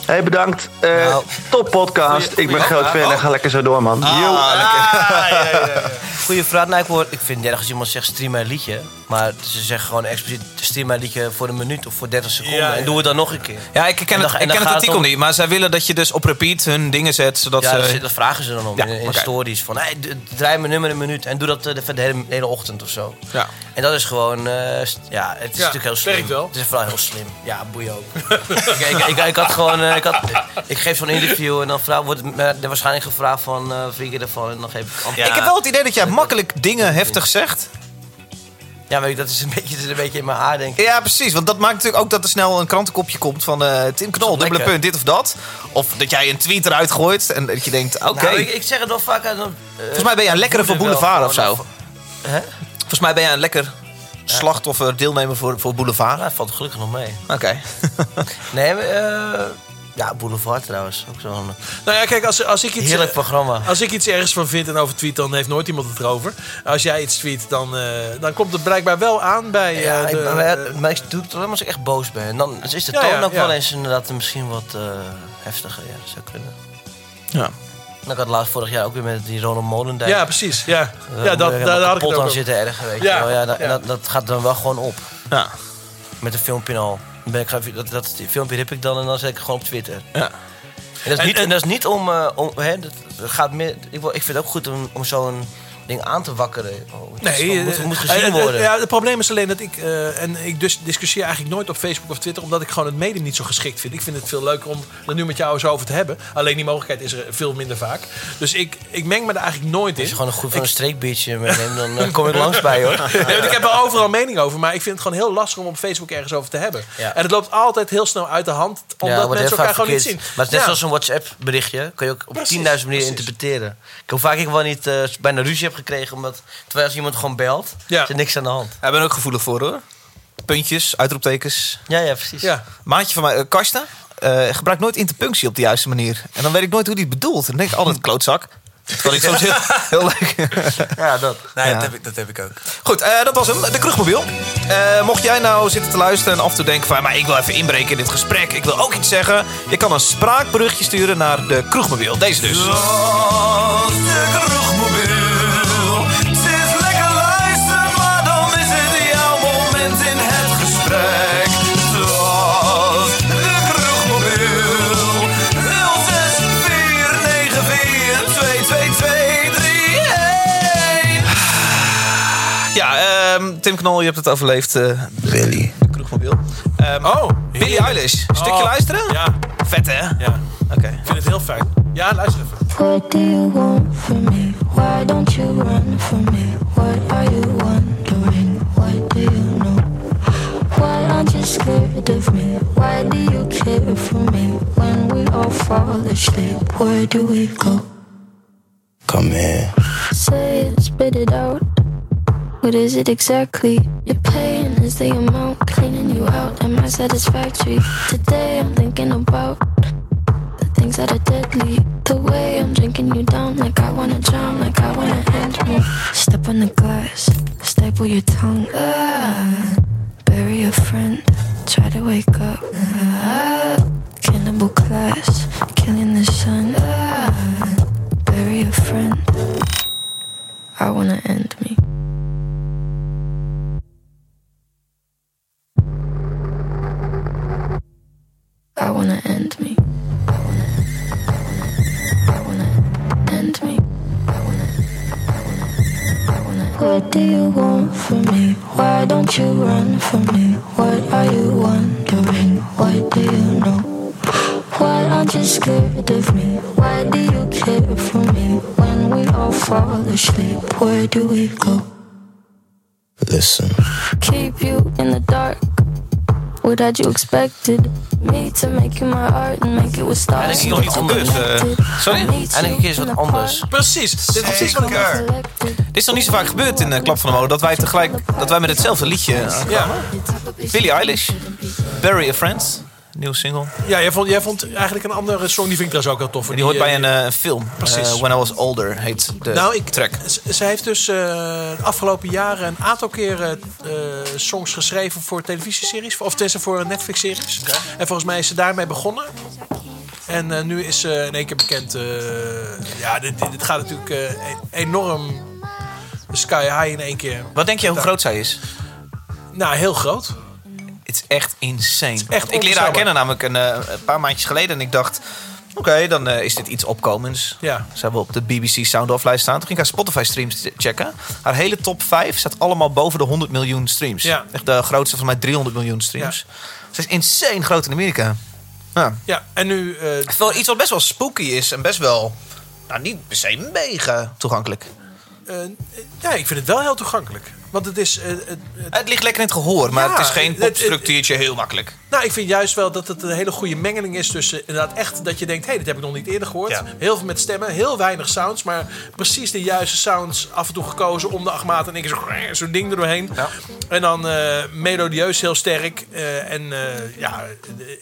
Hey, bedankt. Eh, Nou, top podcast. ik ben groot fan en ga lekker zo door, man. Yo. Goeie vraag. Nou, ik, hoor, ik vind als iemand zegt stream mijn liedje. Maar ze zeggen gewoon expliciet stream mijn liedje voor een minuut of voor 30 seconden. Ja, ja. En doe het dan nog een keer. Ja, ik ken En het, dan- ik ken het artikel om- niet. Maar zij willen dat je dus op repeat hun dingen zet. Zodat ja, ze... dat, dat vragen ze dan om Ja, in, stories. Van, hey, draai mijn nummer een minuut en doe dat eh, de, de hele, hele ochtend of zo. Ja. En dat is gewoon, eh, ja, het is natuurlijk heel slim. wel. Het is vooral heel slim. Ja, boeien ook. ik, ik, ik, ik had gewoon, eh, ik, had, ik geef zo'n interview en dan vraag, wordt er waarschijnlijk gevraagd van, eh vind je ervan? En dan geef ik antwoord. Ik heb wel het idee dat jij makkelijk dingen heftig zegt. Ja, maar dat is een beetje, dat is een beetje in mijn haar, denk ik. Ja, precies. Want dat maakt natuurlijk ook dat er snel een krantenkopje komt van eh, Tim Knol, Dat dubbele lekker. punt, dit of dat. Of dat jij een tweet eruit gooit en dat je denkt, oké. Nou, ik, ik zeg het wel vaak. eh, Volgens mij ben jij een lekkere voor Boulevard of zo. Hè? Volgens mij ben jij een lekker slachtoffer, deelnemer voor, voor Boulevard. Nou, valt gelukkig nog mee. Oké. Nee, maar, eh, ja, Boulevard trouwens. Ook zo'n Nou ja, kijk, als, als ik iets... heerlijk programma. Als ik iets ergens van vind en over tweet, dan heeft nooit iemand het erover. Als jij iets tweet, dan, eh, dan komt het blijkbaar wel aan bij Ja, eh, ik, de... maar, maar ik doe het alleen als ik echt boos ben. En dan is de toon ja, ook ja. wel eens inderdaad misschien wat eh, heftiger. Ja, dat zou kunnen. Ja. En ik had laatst vorig jaar ook weer met die Ronald Molendijk. ja, precies. Ja, Eh, ja dat, daar, had ik aan zitten erger, weet je wel. Ja, dat, dat, gaat dan wel gewoon op. Ja. Met een filmpje al. Ben ik, dat, dat die filmpje rip ik dan en dan zet ik gewoon op Twitter. Ja. En dat is En- niet, en- en dat is niet om... eh, om hè, dat, gaat meer, ik, ik vind het ook goed om, om zo'n ding aan te wakkeren. Oh, het is- Nee, moet, eh, moet eh, gezien eh, worden. Ja, het probleem is alleen dat ik... eh, en ik dus discussieer eigenlijk nooit op Facebook of Twitter... omdat ik gewoon het medium niet zo geschikt vind. Ik vind het veel leuker om er nu met jou eens over te hebben. Alleen die mogelijkheid is er veel minder vaak. Dus ik, ik meng me er eigenlijk nooit in. Als je gewoon een goed van een streekbiertje meeneemt, dan eh, kom ik langs bij hoor. Ik heb er overal mening over, maar ik vind het gewoon heel lastig om op Facebook ergens over te hebben. Ja. En het loopt altijd heel snel uit de hand, omdat mensen elkaar gewoon niet zien. Maar het is net zoals een WhatsApp-berichtje. Kan je ook op 10.000 Precies, manieren interpreteren. Ik hoe vaak ik wel niet eh, bijna ruzie heb gekregen. Omdat, terwijl als iemand gewoon belt, Ja. is er niks aan de hand. Daar ben ik ook gevoelig voor hoor. Puntjes, uitroeptekens. Ja, ja, precies. Ja. Maatje van mij, eh, Karsten, eh, gebruikt nooit interpunctie op de juiste manier. En dan weet ik nooit hoe hij het bedoelt. En dan denk ik altijd, klootzak. Terwijl ik soms heel, heel leuk... Ja, dat. Nee, Ja. dat, heb ik, dat heb ik ook. Goed, eh, dat was hem. De Kroegmobiel. Eh, mocht jij nou zitten te luisteren en af en toe denken van... maar ik wil even inbreken in dit gesprek. Ik wil ook iets zeggen. Je kan een spraakberichtje sturen naar de Kroegmobiel. Deze dus. de kroegmobiel. Tim Knol, je hebt het overleefd. eh Billy. De Kroegmobiel. Ehm, Oh, Billie Eilish. Een stukje Oh, luisteren? Ja. Vet, hè? Ja. Oké. Ik vind het heel fijn. Ja, luister even. What do you want from me? Why don't you run from me? What are you wondering? What do you know? Why aren't you scared of me? Why do you care for me? When we all fall asleep, where do we go? Come here. Say it, spit it out. What is it exactly? Your pain is the amount cleaning you out. Am I satisfactory? Today I'm thinking about the things that are deadly. The way I'm drinking you down, like I wanna drown, like I wanna end me. Step on the glass, staple your tongue. Ah, bury a friend, try to wake up. Ah, cannibal class, killing the sun. Ah, bury a friend. I wanna end me. Wanna end me. I wanna, I wanna end me. I wanna, I wanna, What do you want from me? Why don't you run from me? What are you wondering? What do you know? Why aren't you scared of me? Why do you care for me? When we all fall asleep, where do we go? Listen. keep you in the dark. What had you expected? Me to make you my art and make it with stars. Wat anders. eh, sorry? Een keer eens wat anders. Precies. Dit is precies wat ik Dit is nog niet zo vaak gebeurd in de Klap van de Mode... dat wij tegelijk dat wij met hetzelfde liedje aankwamen. Billie Eilish. Bury a Friend. Nieuwe single. Ja, jij vond, jij vond eigenlijk een andere song, die vind ik trouwens ook heel tof. Die hoort bij een eh, eh, film. Precies. Eh, When I Was Older heet de nou, ik, track. Ze heeft dus de afgelopen jaren een aantal keren songs geschreven voor televisieseries. Of tenminste voor een Netflix-series. En volgens mij is ze daarmee begonnen. En nu is ze in één keer bekend. ja, dit, dit, gaat natuurlijk e- enorm sky high in één keer. Wat denk je hoe groot zij is? Nou, heel groot. Is echt insane. echt ik leerde haar kennen namelijk een, eh, een paar maandjes geleden. En ik dacht, oké, dan eh, is dit iets opkomends. Ja. Ze hebben op de BBC Sound Off lijst staan. Toen ging ik haar Spotify streams checken. Haar hele top 5 staat allemaal boven de 100 miljoen streams. Ja. Echt de grootste van mij 300 miljoen streams. Ze is insane groot in Amerika. Ja. Ja, en nu... eh, Wel iets wat best wel spooky is en best wel... Nou, niet per se mega toegankelijk. eh, ja, ik vind het wel heel toegankelijk. Want het is... eh, het, het- ligt lekker in het gehoor, maar Ja, het is geen popstructuurtje heel makkelijk. Nou, ik vind juist wel dat het een hele goede mengeling is tussen inderdaad echt dat je denkt, hé, hey, dit heb ik nog niet eerder gehoord. Heel veel met stemmen, heel weinig sounds, maar precies de juiste sounds af en toe gekozen om de acht maten en ik zo zo'n ding er doorheen. En dan eh, melodieus heel sterk eh, en ja,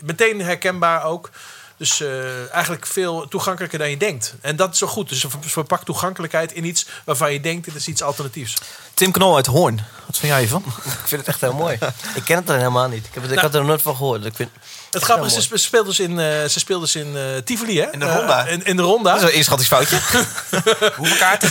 meteen herkenbaar ook. Dus eh, eigenlijk veel toegankelijker dan je denkt. En dat is zo goed. Dus ze ver- verpakt toegankelijkheid in iets waarvan je denkt, dit is iets alternatiefs. Tim Knol uit Hoorn. Wat vind jij hiervan? Ik vind het echt heel mooi. Ik ken het er helemaal niet. Ik, heb het, ik Nou. had er nog nooit van gehoord. Ik vind Het grappige is, ze speelt dus in, eh, ze speelt dus in eh, Tivoli, hè? In de Ronda. Eh, in, in de Ronda. Dat is een inschattingsfoutje. Hoeveel kaarten?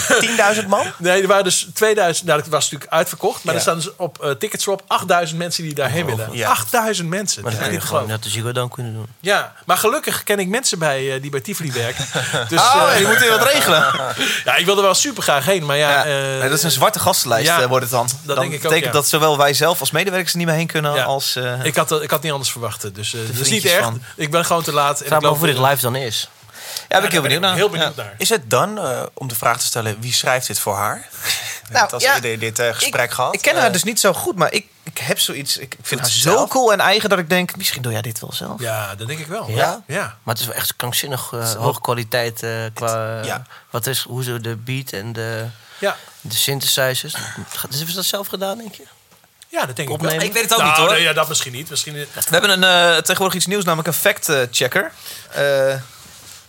10.000 man? Nee, er waren dus 2000. Nou, dat was natuurlijk uitverkocht. Maar Ja. er staan dus op eh Ticketswap 8000 mensen die daarheen willen. ja. 8000 mensen. Maar Dat dat is gewoon net de Ziggo dan kunnen doen. Ja, maar gelukkig ken ik mensen bij, eh, die bij Tivoli werken. Dus, Oh, eh, je moet weer wat regelen. ja, ik wilde wel super graag heen. Maar ja, Ja, eh, nee, dat is een zwarte gastenlijst, ja, wordt het dan. dat dan denk ik ook, betekent ja. dat zowel wij zelf als medewerkers er niet meer heen kunnen Ja. als... eh, ik, had, ik had niet anders verwacht. Dus dat is niet vriendjes van. Ik ben gewoon te laat. En Vraag ik me hoe dit live dan is. Ja, ben ik heel benieuwd naar. Heel benieuwd naar. Is het dan, eh, om de vraag te stellen, wie schrijft dit voor haar? Hebben het ja, als eerder dit eh, gesprek gehad. Ik ken haar Eh, dus niet zo goed, maar ik, ik heb zoiets... Ik vind haar het zo zelf? cool en eigen dat ik denk... Misschien doe jij dit wel zelf. Ja, dat denk ik wel. Ja? Ja. Maar het is wel echt krankzinnig eh, hoge kwaliteit eh, qua... ja. Wat is, hoe ze de beat en de, Ja. de synthesizers... Dus hebben ze dat zelf gedaan, denk je? Ja, dat denk ik Opnemen? wel. Ik weet het ook Nou, niet, hoor. nee, ja, dat misschien niet. Misschien, We hebben een, eh, tegenwoordig iets nieuws, namelijk een fact-checker. Eh,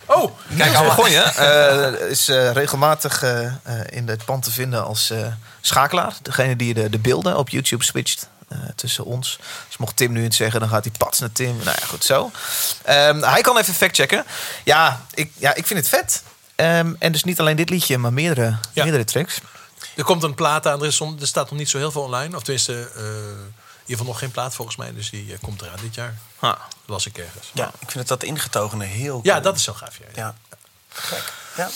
Oh, Kijk, Vergonje eh, is eh, regelmatig eh, eh, in het pand te vinden als eh, schakelaar. Degene die de, de beelden op YouTube switcht eh, tussen ons. Dus mocht Tim nu iets zeggen, dan gaat hij pats naar Tim. Nou ja, goed zo. Ehm, hij kan even factchecken. Ja, ik, ja, ik vind het vet. Ehm, en dus niet alleen dit liedje, maar meerdere, meerdere tracks. Er komt een plaat aan. Er, is som- er staat nog niet zo heel veel online. Of tenminste, eh, in ieder geval nog geen plaat volgens mij. Dus die eh, komt eraan dit jaar. Las ik ergens. Ja, ik vind het dat ingetogene heel Ja, dat is zo gaaf. Ja. Ja. Ja.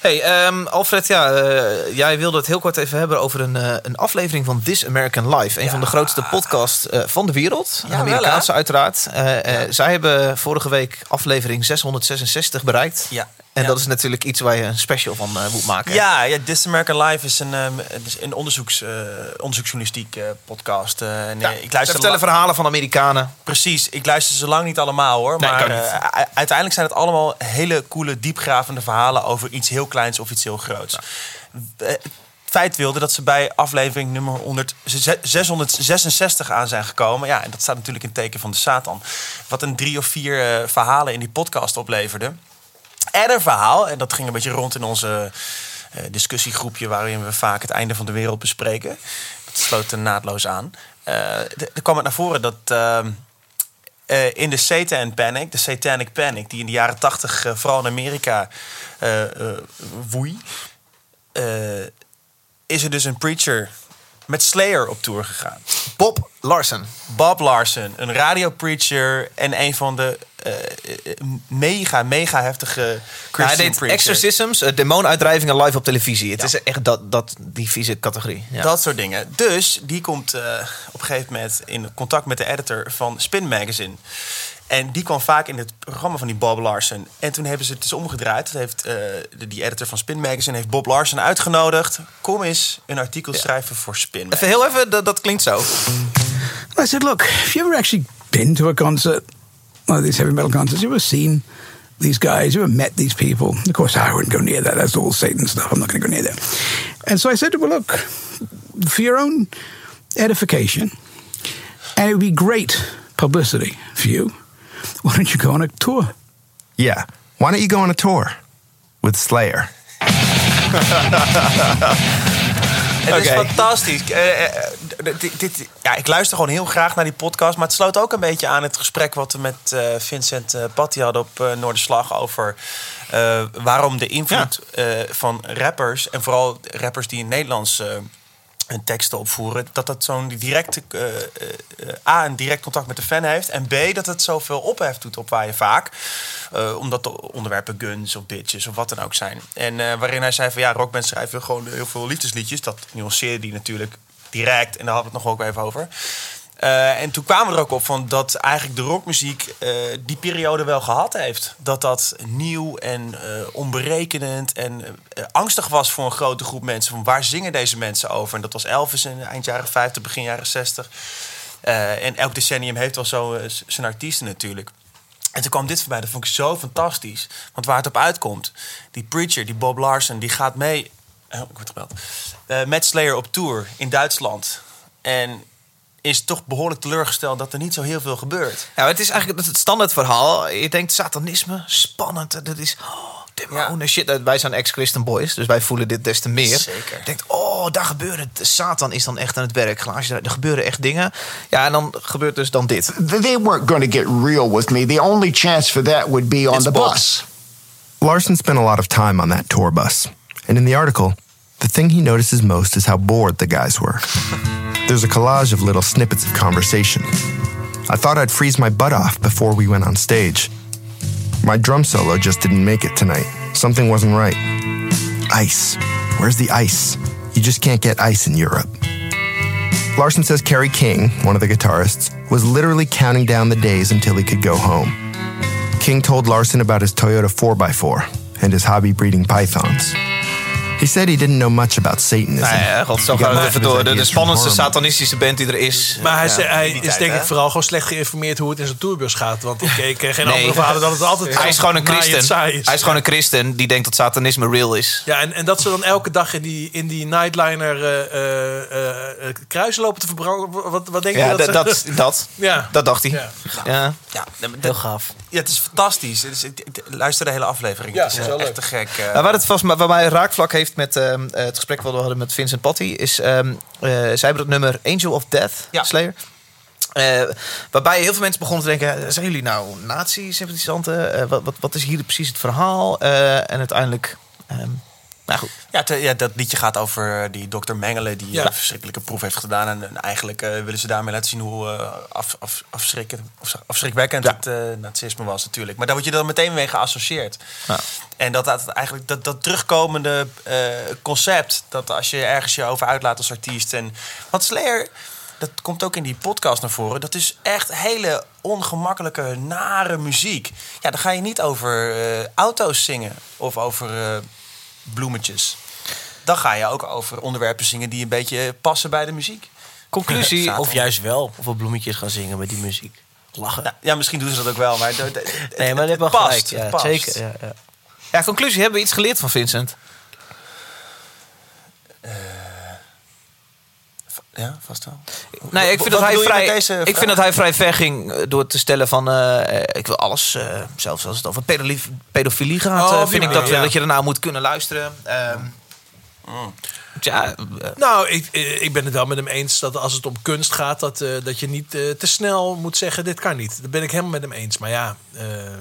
Hey, ehm, Alfred, ja, eh, jij wilde het heel kort even hebben over een, eh, een aflevering van This American Life. Een van de grootste podcasts eh, van de wereld. Een Ja, Amerikaanse uiteraard. Eh, zij hebben vorige week aflevering 666 bereikt. Ja. En Ja. dat is natuurlijk iets waar je een special van eh, moet maken. Ja, ja, This American Life is een, ehm, een onderzoeks, eh, onderzoeksjournalistiek eh, podcast. en, Ja, ik ze luister vertellen verhalen van Amerikanen. Precies, ik luister ze lang niet allemaal hoor. Nee, maar kan niet. u- uiteindelijk zijn het allemaal hele coole, diepgravende verhalen over iets heel kleins of iets heel groots. Het feit wilde dat ze bij aflevering nummer 100, 666 aan zijn gekomen. Ja, en dat staat natuurlijk in het teken van de Satan. Wat een drie of vier verhalen in die podcast opleverde. En een verhaal, en dat ging een beetje rond in onze eh, discussiegroepje... waarin we vaak het einde van de wereld bespreken. Dat sloot er naadloos aan. Eh, er kwam het naar voren dat... ehm, eh, in de Satan Panic, de Satanic Panic, die in de jaren tachtig eh, vooral in Amerika eh, woei, is er dus een preacher met Slayer op tour gegaan. Bob Larsen. Bob Larsen, een radiopreacher en een van de eh, eh, mega, mega heftige Ja, hij Christian deed preacher. exorcisms, uh, demoonuitdrijvingen live op televisie. Het is echt dat, dat, die vieze categorie. Ja. Dat soort dingen. Dus die komt op een gegeven moment in contact met de editor van Spin Magazine. En die kwam vaak in het programma van die Bob Larsen. En toen hebben ze het dus omgedraaid. Dat heeft, eh, de, die editor van Spin Magazine heeft Bob Larsen uitgenodigd. Kom eens een artikel schrijven voor Spin Even heel even, dat, dat klinkt zo. I said, look, have you ever actually been to a concert, one of these heavy metal concerts? You ever seen these guys? You ever met these people? Of course, I wouldn't go near that. That's all Satan stuff. I'm not going to go near there. And so I said, well, look, for your own edification, and it would be great publicity for you, why don't you go on a tour? Yeah. Why don't you go on a tour with Slayer? Het is fantastisch. Eh, eh, d- dit, dit- ja, ik luister gewoon heel graag naar die podcast. Maar het sloot ook een beetje aan het gesprek wat we met eh, Vincent uh, Patty hadden op eh, Noorderslag. Over eh, waarom de invloed eh, van rappers. En vooral rappers die in Nederlands eh, hun teksten opvoeren. Dat dat zo'n direct. eh, eh, eh, A, een direct contact met de fan heeft. En B, dat het zoveel ophef doet op waar je vaak. omdat de onderwerpen guns of bitches of wat dan ook zijn. En waarin hij zei van ja, rockbands schrijven gewoon heel veel liefdesliedjes. Dat nuanceerde die natuurlijk direct. En daar hadden we het nog ook even over. Eh, en toen kwamen we er ook op van dat eigenlijk de rockmuziek eh, die periode wel gehad heeft. Dat dat nieuw en eh, onberekenend en angstig was voor een grote groep mensen. Van waar zingen deze mensen over? En dat was Elvis in eind jaren 50, begin jaren 60. Eh, en elk decennium heeft wel zo zijn artiesten natuurlijk. En toen kwam dit voorbij, dat vond ik zo fantastisch. Want waar het op uitkomt, die preacher, die Bob Larsen, die gaat mee... Oh, ik word gebeld. Met Slayer op tour in Duitsland. En is toch behoorlijk teleurgesteld dat er niet zo heel veel gebeurt. Ja, het is eigenlijk het standaard verhaal. Je denkt satanisme, spannend. Dat is oh, demonen, shit. Wij zijn ex-Christian boys, dus wij voelen dit des te meer. Zeker. Je denkt, oh, daar gebeurt het. Satan is dan echt aan het werk. Glaasje, er gebeuren echt dingen. Ja, en dan gebeurt dus dan dit. They weren't going to get real with me. The only chance for that would be on It's the Bob. bus. Larson spent a lot of time on that tour bus. And in the article, the thing he notices most is how bored the guys were. There's a collage of little snippets of conversation. I thought I'd freeze my butt off before we went on stage. My drum solo just didn't make it tonight. Something wasn't right. Ice. Where's the ice? You just can't get ice in Europe. Larson says Kerry King, one of the guitarists, was literally counting down the days until he could go home. King told Larson about his Toyota 4x4 and his hobby breeding pythons. He said he didn't know much about Satanism. Nou ja, god, zo gaat het even door. De, de spannendste satanistische band die er is. Maar hij, Ja, zei- hij is tijd, denk hè? ik vooral gewoon slecht geïnformeerd hoe het in zijn tourbus gaat. Want ik ken geen Nee. andere verhalen dan het altijd Hij is gewoon een christen. Hij is gewoon een christen die denkt dat satanisme real is. Ja, en, en dat ze dan elke dag in die, in die nightliner eh, eh, eh, eh, kruisen lopen te verbranden. Wat, wat denk je Ja, dat dat, ze- dat, dat, Ja. dat dacht hij. Ja. Ja. Ja, Heel gaaf. Ja, het is fantastisch. Het is, ik- ik- luister de hele aflevering. Ja, het is het is wel echt leuk. te gek. Nou, waar het vast, waar mij raakvlak heeft met ehm, eh, het gesprek wat we hadden met Vincent Patty, is ehm eh, zij hebben het nummer Angel of Death, Slayer. Eh, waarbij heel veel mensen begonnen te denken: zijn jullie nou nazi-sympathisanten? Wat, wat, wat is hier precies het verhaal? En uiteindelijk. ehm, nou goed. Ja, te- ja, dat liedje gaat over eh, die dokter Mengele... die Ja. een verschrikkelijke proef heeft gedaan. En, en eigenlijk eh, willen ze daarmee laten zien hoe eh, af, af, afschrikken, of afschrikwekkend het eh, nazisme was natuurlijk. Maar daar word je dan meteen mee geassocieerd. Ja. En dat, dat eigenlijk dat, dat terugkomende eh, concept... dat als je ergens je over uitlaat als artiest... En, want Slayer, dat komt ook in die podcast naar voren... dat is echt hele ongemakkelijke, nare muziek. Ja, dan ga je niet over eh, auto's zingen of over eh, bloemetjes. Dan ga je ook over onderwerpen zingen die een beetje passen bij de muziek. Conclusie, of juist wel. Of we bloemetjes gaan zingen met die muziek. Lachen. Ja, ja, misschien doen ze dat ook wel, maar... de- de- nee, maar dat past, gelijk. het Ja, past. zeker. Ja, ja. Ja, conclusie: hebben we iets geleerd van Vincent? Ja, vast wel. Nee, ik vind, dat hij vrij, ik vraag? vind dat hij vrij ver ging eh, door te stellen van... eh, ik wil alles, eh, zelfs als het over pedofilie, pedofilie gaat... Oh, eh, vind ik dat, ja. dat je ernaar moet kunnen luisteren. Ehm, Ja, eh, Nou, ik, ik ben het wel met hem eens dat als het om kunst gaat, dat, eh, dat je niet eh, te snel moet zeggen: dit kan niet. Dat ben ik helemaal met hem eens. Maar ja, eh, eh,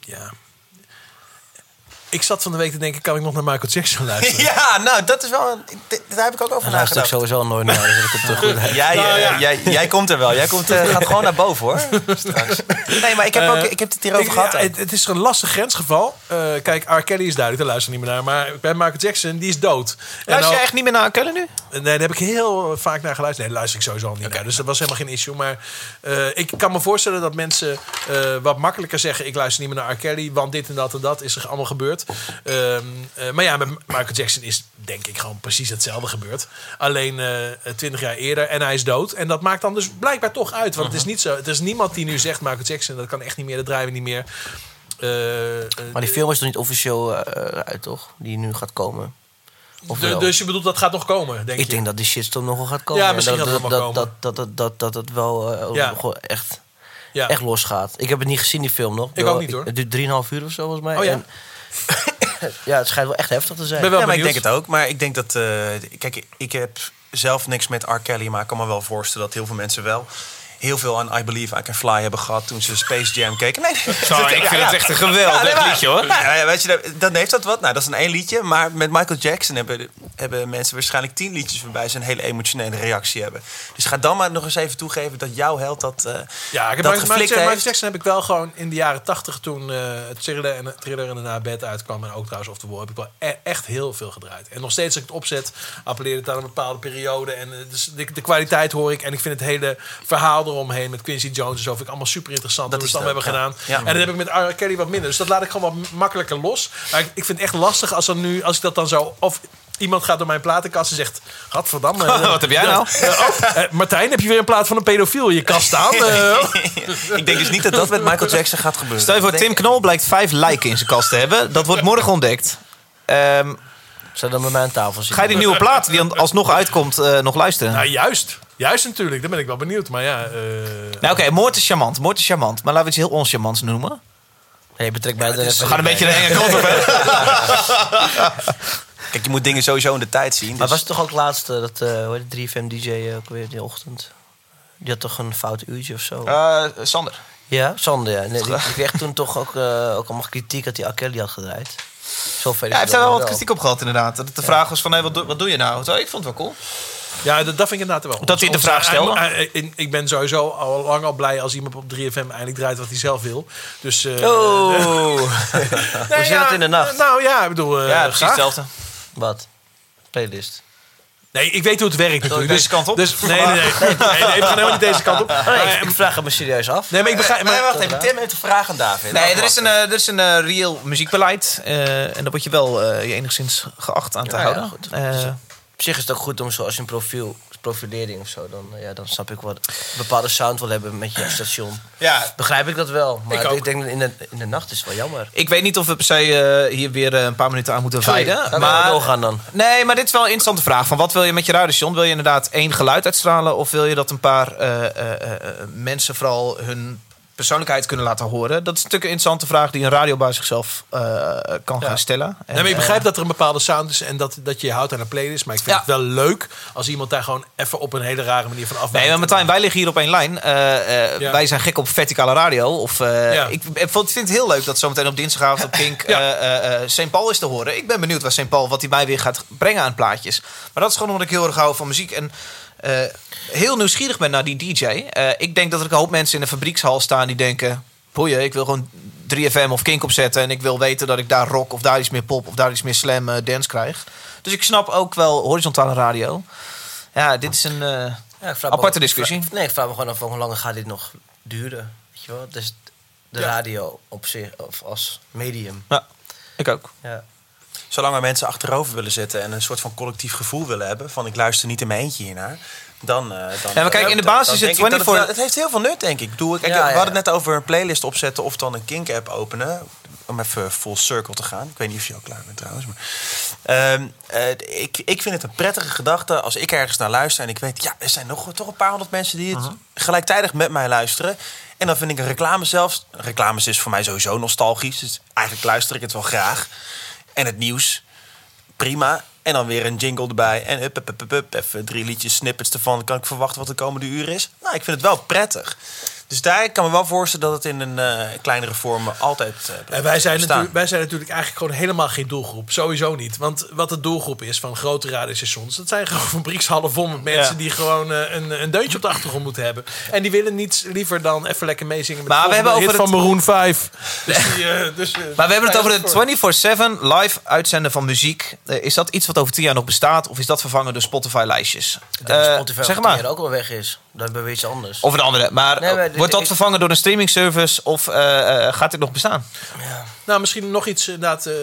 ja. Ik zat van de week te denken: kan ik nog naar Michael Jackson luisteren? Ja, nou, dat is wel... een- dit- Daar heb ik ook over Daar luister ik nagedacht. sowieso nooit naar. Dus dat komt toch goed. Jij, eh, ja. jij, jij komt er wel. Jij komt, eh, gaat gewoon naar boven, hoor. Straks. Nee, maar ik heb, ook, Eh, ik heb het hierover ik- gehad. ja, ook. het, het is een lastig grensgeval. Eh, kijk, R. Kelly is duidelijk, daar luister ik niet meer naar. Maar bij Michael Jackson, die is dood. En luister nou- je echt niet meer naar R. Kelly nu? Nee, daar heb ik heel vaak naar geluisterd. Nee, daar luister ik sowieso al niet naar. Dus dat was helemaal geen issue. Maar eh, ik kan me voorstellen dat mensen eh, wat makkelijker zeggen... ik luister niet meer naar R. Kelly, want dit en dat en dat is er allemaal gebeurd. Ehm, eh, maar ja, met Michael Jackson is denk ik gewoon precies hetzelfde gebeurd. Alleen twintig jaar eerder en hij is dood. En dat maakt dan dus blijkbaar toch uit. Want het is niet zo. Het is niemand die nu zegt Michael Jackson, dat kan echt niet meer, dat draaien we niet meer. Eh, eh, Maar die film is toch niet officieel eh, uit, toch? Die nu gaat komen. Of de- wel? dus je bedoelt dat gaat nog komen, denk ik je? denk dat die shitstorm nog wel gaat komen. Ja, En misschien dat, gaat het dat, nog wel dat, dat, dat, dat, dat, dat het wel eh, Ja. nog echt, Ja. echt losgaat. Ik heb het niet gezien, die film nog. Ik ook niet, hoor. Het duurt 3,5 uur of zo, volgens mij. Oh ja? En- ja, het schijnt wel echt heftig te zijn. Ben wel ja, maar ik denk het ook. Maar ik denk dat... eh, kijk, ik heb zelf niks met R. Kelly... maar ik kan me wel voorstellen dat heel veel mensen wel... heel veel aan I Believe I Can Fly hebben gehad... toen ze Space Jam keken. Nee, Zo, ik vind het echt een geweldig liedje, hoor. Nou, ja, weet je, dat- dan heeft dat wat. Nou, dat is een één liedje. Maar met Michael Jackson hebben, hebben mensen waarschijnlijk tien liedjes... waarbij ze een hele emotionele reactie hebben. Dus ga dan maar nog eens even toegeven... dat jouw held dat Ja, ik heb dat Michael, Michael, geflikt Michael. Jackson heb ik wel gewoon in de jaren tachtig toen eh, het thriller en, thriller en daarna bed uitkwam en ook trouwens Off the Wall heb ik wel e- echt heel veel gedraaid. En nog steeds als ik het opzet, appelleert het aan een bepaalde periode en eh, dus de, de kwaliteit hoor ik en ik vind het hele verhaal eromheen met Quincy Jones en zo vind ik allemaal super interessant Dat we het hebben gedaan. Ja. En dat heb ik met R. Kelly wat minder. Dus dat laat ik gewoon wat makkelijker los. Maar ik, ik vind het echt lastig als, er nu, als ik dat dan zo... Of iemand gaat door mijn platenkast en zegt... Gadverdamme. eh, Wat heb jij nou? eh, oh, eh, Martijn, heb je weer een plaat van een pedofiel in je kast staan? Eh, ik denk dus niet dat dat met Michael Jackson gaat gebeuren. Stel je voor, Tim Knol blijkt vijf lijken in zijn kast te hebben. Dat wordt morgen ontdekt. Ehm, Zou dan bij mij aan tafel zitten? ga je die nieuwe plaat, die dan alsnog uitkomt, eh, nog luisteren? Nou, juist. Juist natuurlijk. Daar ben ik wel benieuwd. Maar ja... eh, Nou, oké, moord is charmant. Moord is charmant. Maar laten we iets heel oncharmants noemen. Nee, betrek mij er even We gaan een beetje de bij. enge kant op, hè? Kijk, je moet dingen sowieso in de tijd zien. Maar Dus was het toch ook laatst dat eh hoe heet het, 3FM DJ eh, ook weer die ochtend? Die had toch een fout uurtje of zo? Eh, Sander. Ja, Sander, ja. Nee, die, die kreeg toen toch ook, eh, ook allemaal kritiek dat hij R. Kelly had gedraaid. Zo ver is Ja, hij heeft daar wel wat kritiek op gehad, inderdaad. Dat de vraag was van, hé, wat, doe, wat doe je nou? Zo, ik vond het wel cool. Ja, dat, dat vind ik inderdaad wel. Dat hij de vraag stelde? ik- ben sowieso al lang al blij als iemand op 3FM eindelijk draait wat hij zelf wil. Dus, eh, Oh. nee, Hoe zit het in de nacht? Nou ja, ik bedoel... eh, ja, precies graag. hetzelfde. Wat? Playlist. Nee, ik weet hoe het werkt natuurlijk. deze Dus- kant op? Dus, nee, nee, nee, nee, nee, we gaan helemaal niet deze kant op. Oh, nee, Maar, ik, ik vraag het me serieus af. nee, maar ik begrijp... Nee, Maar, wacht even. Tim heeft een vraag aan David. Nee, er is een, eh, er is een eh, reëel muziekbeleid. eh, en daar word je wel eh, je enigszins geacht aan te Ja, ja, houden. Op zich is het ook goed om zo als je een profiel, profilering of zo, dan, eh, ja, dan snap ik wat een bepaalde sound wil hebben met je station. ja, Begrijp ik dat wel. Maar Ik denk in de, in de nacht is het wel jammer. ik weet niet of we per se eh, hier weer eh, een paar minuten aan moeten wijden. Maar, doorgaan dan. nee, maar dit is wel een interessante vraag. Van wat wil je met je radiostation? Wil je inderdaad één geluid uitstralen? Of wil je dat een paar eh, eh, eh, mensen vooral hun persoonlijkheid kunnen laten horen. Dat is natuurlijk een interessante vraag die een radiobaas zichzelf eh, kan gaan stellen. En, Nee, maar ik eh, begrijp dat er een bepaalde sound is en dat, dat je je houdt aan een playlist. Maar ik vind Ja. het wel leuk als iemand daar gewoon even op een hele rare manier van afwijkt. Nee, maar Martijn, wij liggen hier op één lijn. Eh, Ja. Wij zijn gek op verticale radio. Of, ik, ik vind het heel leuk dat zometeen op dinsdagavond op eh, St. Paul is te horen. Ik ben benieuwd waar St. Paul, wat hij mij weer gaat brengen aan plaatjes. Maar dat is gewoon omdat ik heel erg hou van muziek. En eh, heel nieuwsgierig ben naar die DJ. Eh, ik denk dat er een hoop mensen in de fabriekshal staan die denken... Boeien, ik wil gewoon 3FM of Kink opzetten... en ik wil weten dat ik daar rock of daar iets meer pop... of daar iets meer slam eh, dance krijg. Dus ik snap ook wel horizontale radio. Ja, dit is een... Ja, me Aparte discussie. vraag- nee, ik vraag me gewoon af hoe lang gaat dit nog duren. Weet je wel? Dus de Ja. radio op zich, of als medium. Ja, ik ook. Ja. Zolang we mensen achterover willen zetten en een soort van collectief gevoel willen hebben... van ik luister niet in mijn eentje hiernaar... Dan, eh, dan, Ja, maar kijk, in de basis is het ik dat 24 Het, het heeft heel veel nut, denk ik. Ik, bedoel, kijk, Ja, we hadden het net over een playlist opzetten of dan een Kink-app openen. Om even full circle te gaan. Ik weet niet of je al klaar bent trouwens. Maar, Ehm, eh, ik, ik vind het een prettige gedachte als ik ergens naar luister... en ik weet, ja, er zijn nog toch een paar honderd mensen... die het gelijktijdig met mij luisteren. En dan vind ik een reclame zelfs... Reclames is voor mij sowieso nostalgisch. Dus eigenlijk luister ik het wel graag. En het nieuws prima. En dan weer een jingle erbij. En hup, hup, hup, hup, even drie liedjes, snippets ervan. Kan ik verwachten wat de komende uur is? Nou, ik vind het wel prettig. Dus daar kan me wel voorstellen dat het in een eh, kleinere vorm altijd eh, En wij zijn, natuurlijk, wij zijn natuurlijk eigenlijk gewoon helemaal geen doelgroep. Sowieso niet. Want wat de doelgroep is van grote radiostations... dat zijn gewoon fabriekshallen vol met mensen... Ja. die gewoon eh, een, een deuntje op de achtergrond moeten hebben. En die willen niets liever dan even lekker meezingen... met Maar de we hebben over hit het- van Maroon 5. Dus die, eh, dus, Maar we hebben het over de 24-7 live uitzenden van muziek. Is dat iets wat over tien jaar nog bestaat? Of is dat vervangen door Spotify-lijstjes? Ik Eh, Spotify zeg maar. ook wel weg is. Dan hebben we iets anders. Of een andere. Maar Nee, maar eh, wordt dat ik- vervangen door een streaming service? Of eh, eh, gaat dit nog bestaan? Nou, misschien nog iets inderdaad... eh, eh,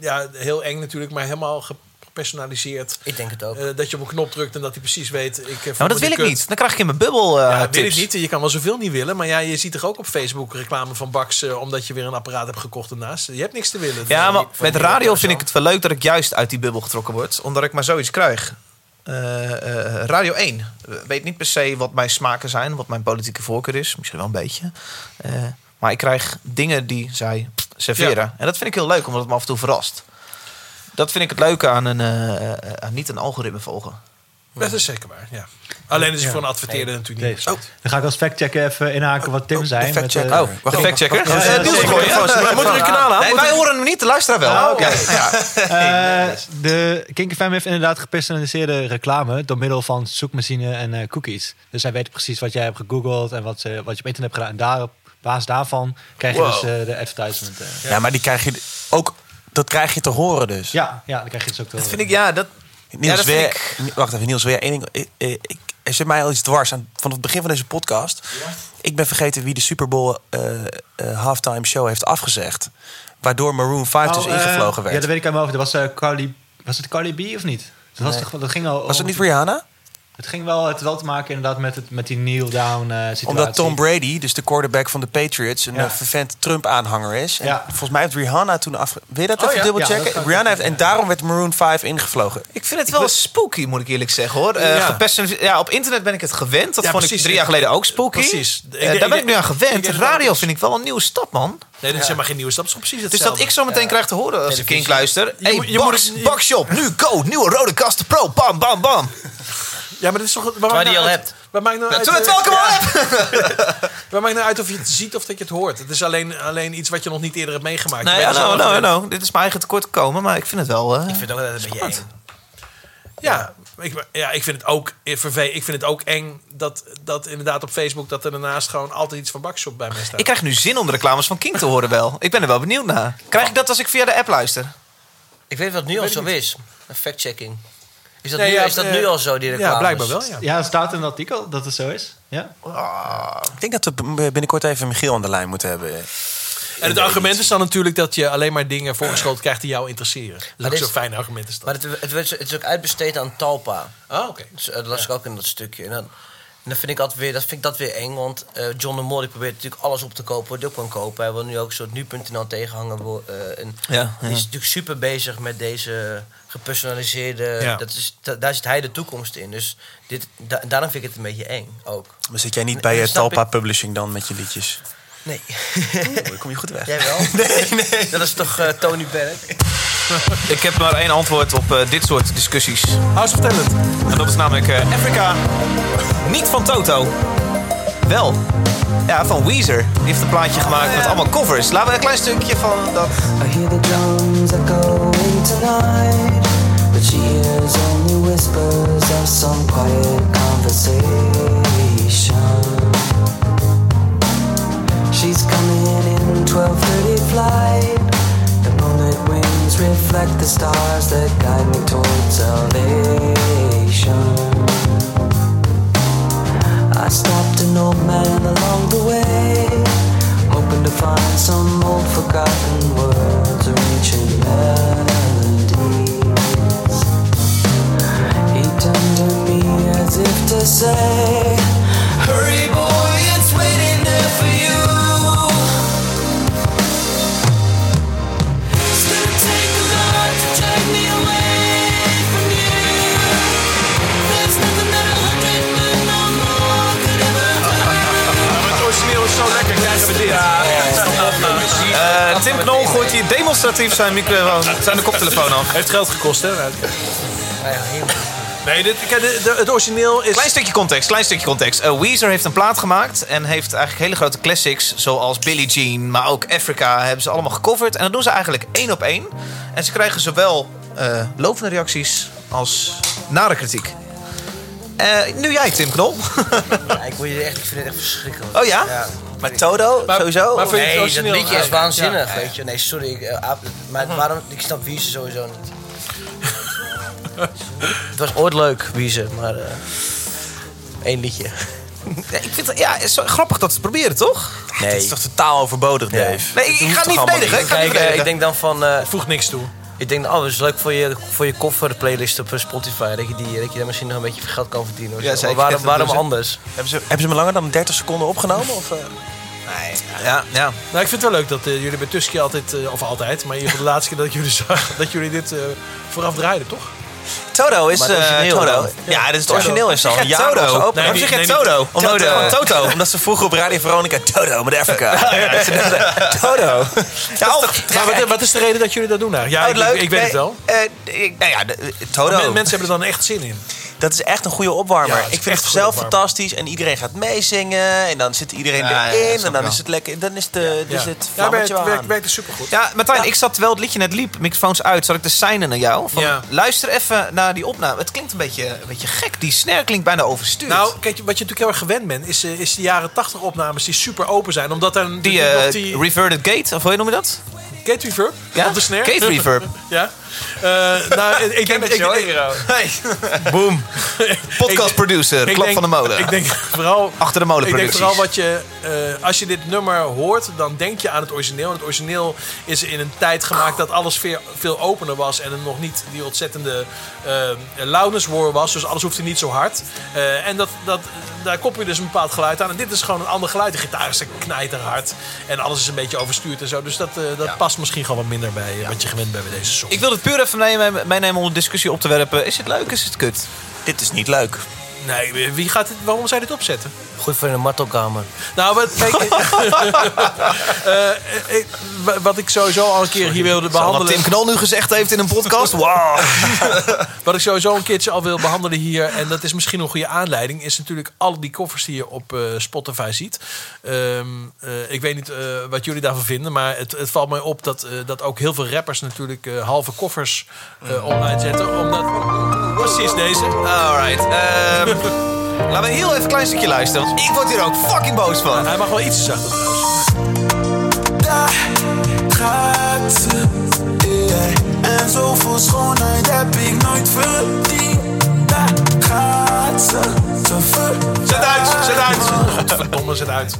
ja, heel eng natuurlijk, maar helemaal gepersonaliseerd. Ik denk het ook. Eh, dat je op een knop drukt en dat hij precies weet... Ik, Nou, dat wil ik niet. Dan krijg ik in mijn bubbel eh Ja, weet tips. ik niet. Je kan wel zoveel niet willen. Maar ja, je ziet toch ook op Facebook reclame van Bax... omdat je weer een apparaat hebt gekocht ernaast. Je hebt niks te willen. Ja, Van maar met radio vind ik het wel leuk dat ik juist uit die bubbel getrokken word. Omdat ik maar zoiets krijg. Eh, eh, radio 1. Weet niet per se wat mijn smaken zijn. Wat mijn politieke voorkeur is. Misschien wel een beetje. Eh, maar ik krijg dingen die zij serveren. Ja. En dat vind ik heel leuk, omdat het me af en toe verrast. Dat vind ik het leuke aan, een, aan niet een algoritme volgen. Dat is zeker waar, ja. Alleen is het voor een adverteerder natuurlijk niet. Deze. Dan ga ik als factchecker even inhaken wat Tim zei. met, eh, Oh, wacht, factchecker. Ja, ja. Ja, Moet er een kanaal aan? Nee, wij horen hem niet, de luisteraar wel. Oké. Ja. Eh, de Kink FM heeft inderdaad gepersonaliseerde reclame door middel van zoekmachine en eh, cookies. Dus zij weten precies wat jij hebt gegoogeld en wat, wat je op internet hebt gedaan. En daar, op basis daarvan krijg je Wow. dus de advertisement. Ja, maar die krijg je ook... Dat krijg je te horen dus. Ja, ja, dan krijg je dus ook te Dat vind ik, ja, dat... Niels, ja, weer, Wacht even, Niels, weer één ding. Ik, ik, ik- er zit mij al iets dwars aan van het begin van deze podcast. Ik ben vergeten wie de Super Bowl eh, eh, halftime show heeft afgezegd. Waardoor Maroon 5 dus Oh, eh, ingevlogen werd. Ja, dat weet ik uit mijn hoofd. Dat was, eh, Carly, was het Carly B of niet? Dat, was Nee. toch, dat ging al, Was het niet Rihanna? Het ging wel, het wel te maken inderdaad met, het, met die kneel-down eh situatie. Omdat Tom Brady, dus de quarterback van de Patriots, een Ja. eh, vervent Trump-aanhanger is. En Ja. Volgens mij heeft Rihanna toen af. Wil je dat Oh, even ja? dubbel Ja, dat checken? ga ik Rihanna heeft en daarom werd Maroon 5 ingevlogen. Ik vind het wel spooky, moet ik eerlijk zeggen hoor. Eh, Ja. op internet ben ik het gewend. Dat Ja, vond precies. ik drie jaar geleden ook spooky. Precies. Ik- daar ben ik nu aan gewend. Radio vind ik wel een nieuwe stap, man. Nee, dat is helemaal geen nieuwe stap. Het is precies Dus dat ik zo meteen Ja. krijg te horen als ik. Kink luister. Je Hey, je moet- nu go, nieuwe rode kasten pro, bam, bam, bam. Ja, maar dat is toch... Waar maakt die nou al uit- hebt. Waar maakt nou uit... terwijl het wel ja. Waar maakt nou uit of je het ziet of dat je het hoort? Het is alleen, alleen iets wat je nog niet eerder hebt meegemaakt. Nee, ja, nou, nou, nou. Dit is mijn eigen tekort gekomen, maar ik vind het wel... eh, Ik vind het ook altijd een beetje eng. Ja, ik, ja, ik vind het ook Ik vind het ook eng dat, dat inderdaad op Facebook dat er daarnaast gewoon altijd iets van Bakshop bij mij staat. Ik krijg nu zin om de reclames van King te horen wel. Ik ben er wel benieuwd naar. Krijg ik dat als ik via de app luister? Ik weet wat nu al zo is. Een fact-checking. Is dat, Nee, nu, ja, is dat nu al zo, die ja, reclames? blijkbaar wel, ja. Ja, het staat in het artikel dat het zo is. Ja. Ik denk dat we binnenkort even Michiel aan de lijn moeten hebben. En het argument is dan natuurlijk dat je alleen maar dingen voorgeschoten krijgt die jou interesseren. Dat is zo'n fijn argument is dat. Maar het, het, werd- het is ook uitbesteed aan Talpa. Ah, oké. Dus, eh, dat las ik ook in dat stukje. En dan, En dan vind ik, altijd weer, dat vind ik dat weer eng, want eh, John de Mol die probeert natuurlijk alles op te kopen wat hij op kan kopen. Hij wil nu ook een soort nu.nl tegenhangen. eh, en Ja, Die ja. is natuurlijk super bezig met deze gepersonaliseerde... Ja. Dat is, da- daar zit hij de toekomst in. Dus dit, da- daarom vind ik het een beetje eng ook. Maar zit jij niet bij dat je snap Talpa ik. Publishing dan met je liedjes? Nee. Dan kom je goed weg. Jij wel? nee, nee. Dat is toch eh, Tony Bennett? Ik heb maar één antwoord op eh, dit soort discussies. House of Talent. En dat is namelijk eh, Africa. Niet van Toto. Wel. Ja, van Weezer. Die heeft een plaatje gemaakt met allemaal covers. Laten we een klein stukje van dat... I hear the drums echoing tonight, but she hears only whispers of some quiet conversation. She's coming in 12:30 flight. The moonlit wings reflect the stars that guide me towards salvation. I stopped an old man along the way, hoping to find some old forgotten words or ancient melodies. He turned to me as if to say, Hurry, boy, it's gooit hier demonstratief zijn, microfoon, zijn de koptelefoon af. Heeft geld gekost, hè? Nee, dit, kijk, de- de- het origineel is... Klein stukje context, klein stukje context. Eh, Weezer heeft een plaat gemaakt en heeft eigenlijk hele grote classics... zoals Billie Jean, maar ook Africa, hebben ze allemaal gecoverd. En dat doen ze eigenlijk één op één. En ze krijgen zowel eh lovende reacties als nare kritiek. Eh, nu jij, Tim Knol. Ja, ik, wil je echt, ik vind het echt verschrikkelijk. Oh ja? Maar Toto, sowieso? Maar Nee, dat liedje is waanzinnig, ja, weet weet je. Nee, sorry. Ik, eh, maar waarom, ik snap Wiese sowieso niet. het was ooit leuk, Wiese, maar... eh één liedje. Ja, ik vind het ja, het is grappig dat ze het proberen, toch? Nee. Het is toch totaal overbodig. Dave? Nee, ik- ik ga het niet verdedigen. Ik ga het niet verdedigen. ik denk dan van... eh Voeg niks toe. Ik denk, oh, dat is leuk voor je, voor je koffer playlist op eh, Spotify. Dat je, die, dat je daar misschien nog een beetje geld kan verdienen. Ja. Maar waarom, waarom anders? Hebben ze, hebben ze me langer dan 30 seconden opgenomen? Of, eh? Nee. Ja, ja. Nou, ik vind het wel leuk dat eh, jullie bij Tusky altijd, eh, of altijd, maar in ieder geval de laatste keer dat ik jullie zag, dat jullie dit eh, vooraf draaiden, toch? Toto is origineel Toto. Ja, dit is het origineel is al jaar Toto? Waarom zeg je Toto? Omdat, Toto. eh, Toto. Omdat ze vroeger op Radio Veronica Toto met Afrika. Ja. Dachten, Toto. Ja, Maar wat, wat is de reden dat jullie dat doen eigenlijk? Ja, Oh, ik, weet het wel. eh, nou ja, Toto. Mensen hebben er dan echt zin in. Dat is echt een goede opwarmer. Ja, ik vind het zelf fantastisch. En iedereen gaat meezingen. En dan zit iedereen Ja, ja, erin. en dan wel. is het lekker. Dan is, de, dus Ja. het Ja, maar vlammetje het wel werkt, werkt supergoed. Ja, Martijn, ik zat terwijl het liedje net liep, microfoons uit, zat ik te seinen naar jou. Van, Ja. Luister even naar die opname. Het klinkt een beetje, een beetje gek. Die snare klinkt bijna overstuurd. Nou, kijk, wat je natuurlijk heel erg gewend bent, is, eh, is de jaren 80 opnames die super open zijn. Omdat er die, eh, die reverted gate, of hoe noem je dat? Gate reverb Ja? op de snare. Gate reverb. ja. Eh, nou, ik, ik denk ik- Hero. Boom. Podcast producer, klap van de molen. Ik denk vooral... Achter de molen Ik denk vooral wat je... eh, als je dit nummer hoort, dan denk je aan het origineel. En het origineel is in een tijd gemaakt dat alles veel, veel opener was. En er nog niet die ontzettende eh loudness war was. Dus alles hoefde niet zo hard. Eh, en dat, dat, daar koppel je dus een bepaald geluid aan. En dit is gewoon een ander geluid. De gitaar is knijterhard. En alles is een beetje overstuurd en zo. Dus dat, eh, dat past misschien gewoon wat minder bij eh, wat je gewend bent bij deze song. Ik wil het puur even meenemen, om de discussie op te werpen. Is het leuk, is het kut? Dit is niet leuk. Nee, wie gaat dit, waarom zou je dit opzetten? Goed voor in de martelkamer. Nou, wat, kijk, eh, ik- wa- wat ik sowieso al een keer hier wilde Wat behandelen. Tim Knol nu gezegd heeft in een podcast. Wauw. Wat ik sowieso een keertje al wil behandelen hier, en dat is misschien een goede aanleiding, is natuurlijk al die koffers die je op eh, Spotify ziet. Ehm, eh, ik weet niet eh, wat jullie daarvan vinden, maar het, het valt mij op dat, eh, dat ook heel veel rappers natuurlijk eh, halve koffers eh, online zetten. Omdat, precies deze. Alright. ehm, laten we heel even een klein stukje luisteren. Want ik word hier ook fucking boos van. Hij mag wel iets zachter trouwens. Daar gaat ze, yeah. En zoveel schoonheid heb ik nooit verdiend. Daar gaat te. Zet uit, zet uit. Godverdomme is het uit.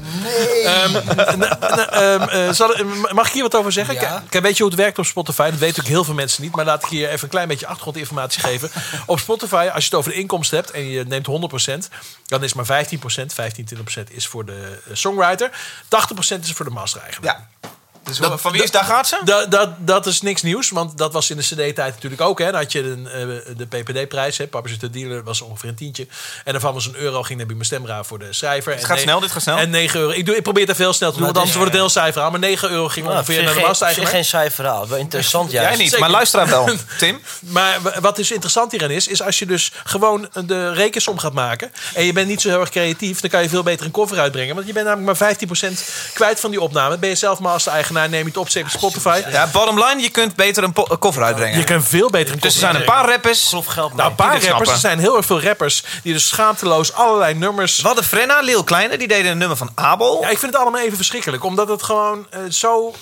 Ehm, ehm, eh, zal- mag ik hier wat over zeggen? Ja. Kijk, weet je hoe het werkt op Spotify? Dat weten natuurlijk heel veel mensen niet. Maar laat ik hier even een klein beetje achtergrondinformatie geven. Op Spotify, als je het over de inkomsten hebt en je neemt 100%, dan is maar 15%, 15, 20% is voor de eh, songwriter. 80% is voor de master-eigenaar. Ja. Dus van wie is daar gaat ze? Dat, dat, dat is niks nieuws, want dat was in de CD-tijd natuurlijk ook. Hè. Dan had je een, eh, de PPD-prijs, hè. Papa de dealer, was ongeveer een tientje. En daarvan was een euro, ging naar mijn stemraad voor de schrijver. Het En gaat ne- snel, dit gaat snel. En 9 euro. Ik, doe, ik probeer het veel snel te doen, Maar want het anders wordt het heel saai verhaal. Maar 9 euro ging Nou, ongeveer naar de op zich geen saai verhaal. Wel interessant juist. Jij niet, Zeker. maar luisteraar wel. Tim? Maar wat dus interessant hierin is, is als je dus gewoon de rekensom gaat maken en je bent niet zo heel erg creatief, dan kan je veel beter een cover uitbrengen. Want je bent namelijk maar 15% kwijt van die opname. Ben je zelf master-eigenaar, neem je het op, op Spotify. Ja, bottom line, je kunt beter een, po- een cover uitbrengen. Je kunt veel beter een Dus er cover zijn een paar rappers. Grof geld mee. Nou, een paar Die dit rappers. Er zijn heel erg veel rappers die dus schaamteloos allerlei nummers. We hadden Frenna, Lil Kleine, die deden een nummer van Abel. Ja, ik vind het allemaal even verschrikkelijk, omdat het gewoon eh, zo,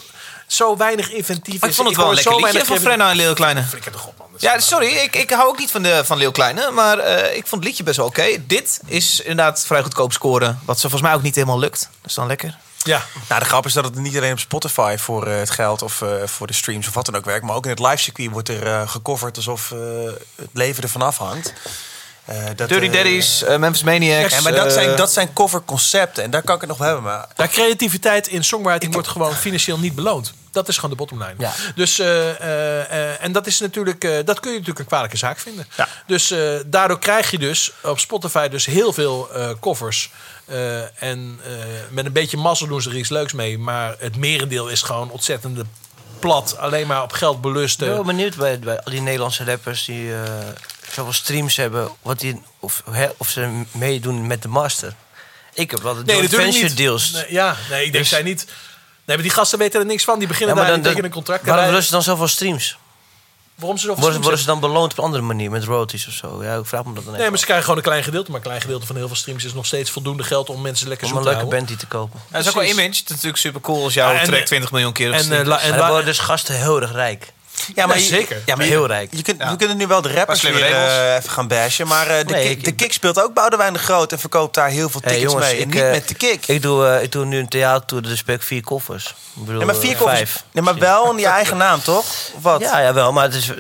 zo weinig inventief Maar is. ik vond het wel een lekker liedje van Frenna en Lil Kleine. Flikker toch op, man. Dat is- Ja, sorry, ik, ik hou ook niet van, de, van Lil Kleine, maar eh, ik vond het liedje best wel oké. Dit is inderdaad vrij goedkoop scoren, wat ze volgens mij ook niet helemaal lukt. Dat is dan lekker. Ja. Nou, de grap is dat het niet alleen op Spotify voor eh, het geld of eh, voor de streams of wat dan ook werkt. Maar ook in het livecircuit wordt er eh, gecoverd alsof eh, het leven ervan afhangt. Eh, dat, Dirty Daddies, Memphis Maniacs. Ja, maar dat zijn, dat zijn coverconcepten en daar kan ik het nog wel hebben. Maar Ja, creativiteit in songwriting wordt gewoon financieel niet beloond. Dat is gewoon de bottom line. Ja. Dus, eh, eh, eh, en dat is natuurlijk, eh, dat kun je natuurlijk een kwalijke zaak vinden. Dus eh, daardoor krijg je dus op Spotify dus heel veel eh, covers. Eh, en eh, met een beetje mazzel doen ze er iets leuks mee. Maar het merendeel is gewoon ontzettend plat. Alleen maar op geld Ik belusten. ben wel benieuwd bij, bij al die Nederlandse rappers die eh, zoveel streams hebben, wat die, of, of ze meedoen met de master. Ik heb wel de Nee, joint natuurlijk venture niet. deals. Nee, ja, nee, ik denk Dus- zij niet. Nee, maar die gasten weten er niks van. Die beginnen Ja, maar daar, dan- tekenen een contract. Waarom ze dan zoveel streams? Waarom ze Worden, ze dan beloond op een andere manier, met royalties of zo? Ja, ik vraag me dat dan Nee, maar ze krijgen gewoon een klein gedeelte. Maar een klein gedeelte van heel veel streams is nog steeds voldoende geld om mensen lekker om een leuke houden. band die te kopen. dat is ook wel image. Het is natuurlijk super cool als jouw Ja, track 20 miljoen keer op en, eh, en En worden dus gasten heel erg rijk. Ja, maar Ja, zeker. Ja, maar heel je- rijk. Je kunt, We kunnen nu wel de rappers weer eh, even gaan bashen. Maar eh, de, Nee, ik- de kick speelt ook Boudewijn de Groot en verkoopt daar heel veel Hey, tickets jongens, mee. En ik, niet eh, met de kick. Ik doe, eh, ik doe nu een theatertour, dus speel ik vier koffers. Ik bedoel, Ja, maar vier koffers. Vijf. Nee, maar wel in je eigen naam, toch? Of wat? Ja, ja, wel, maar het is...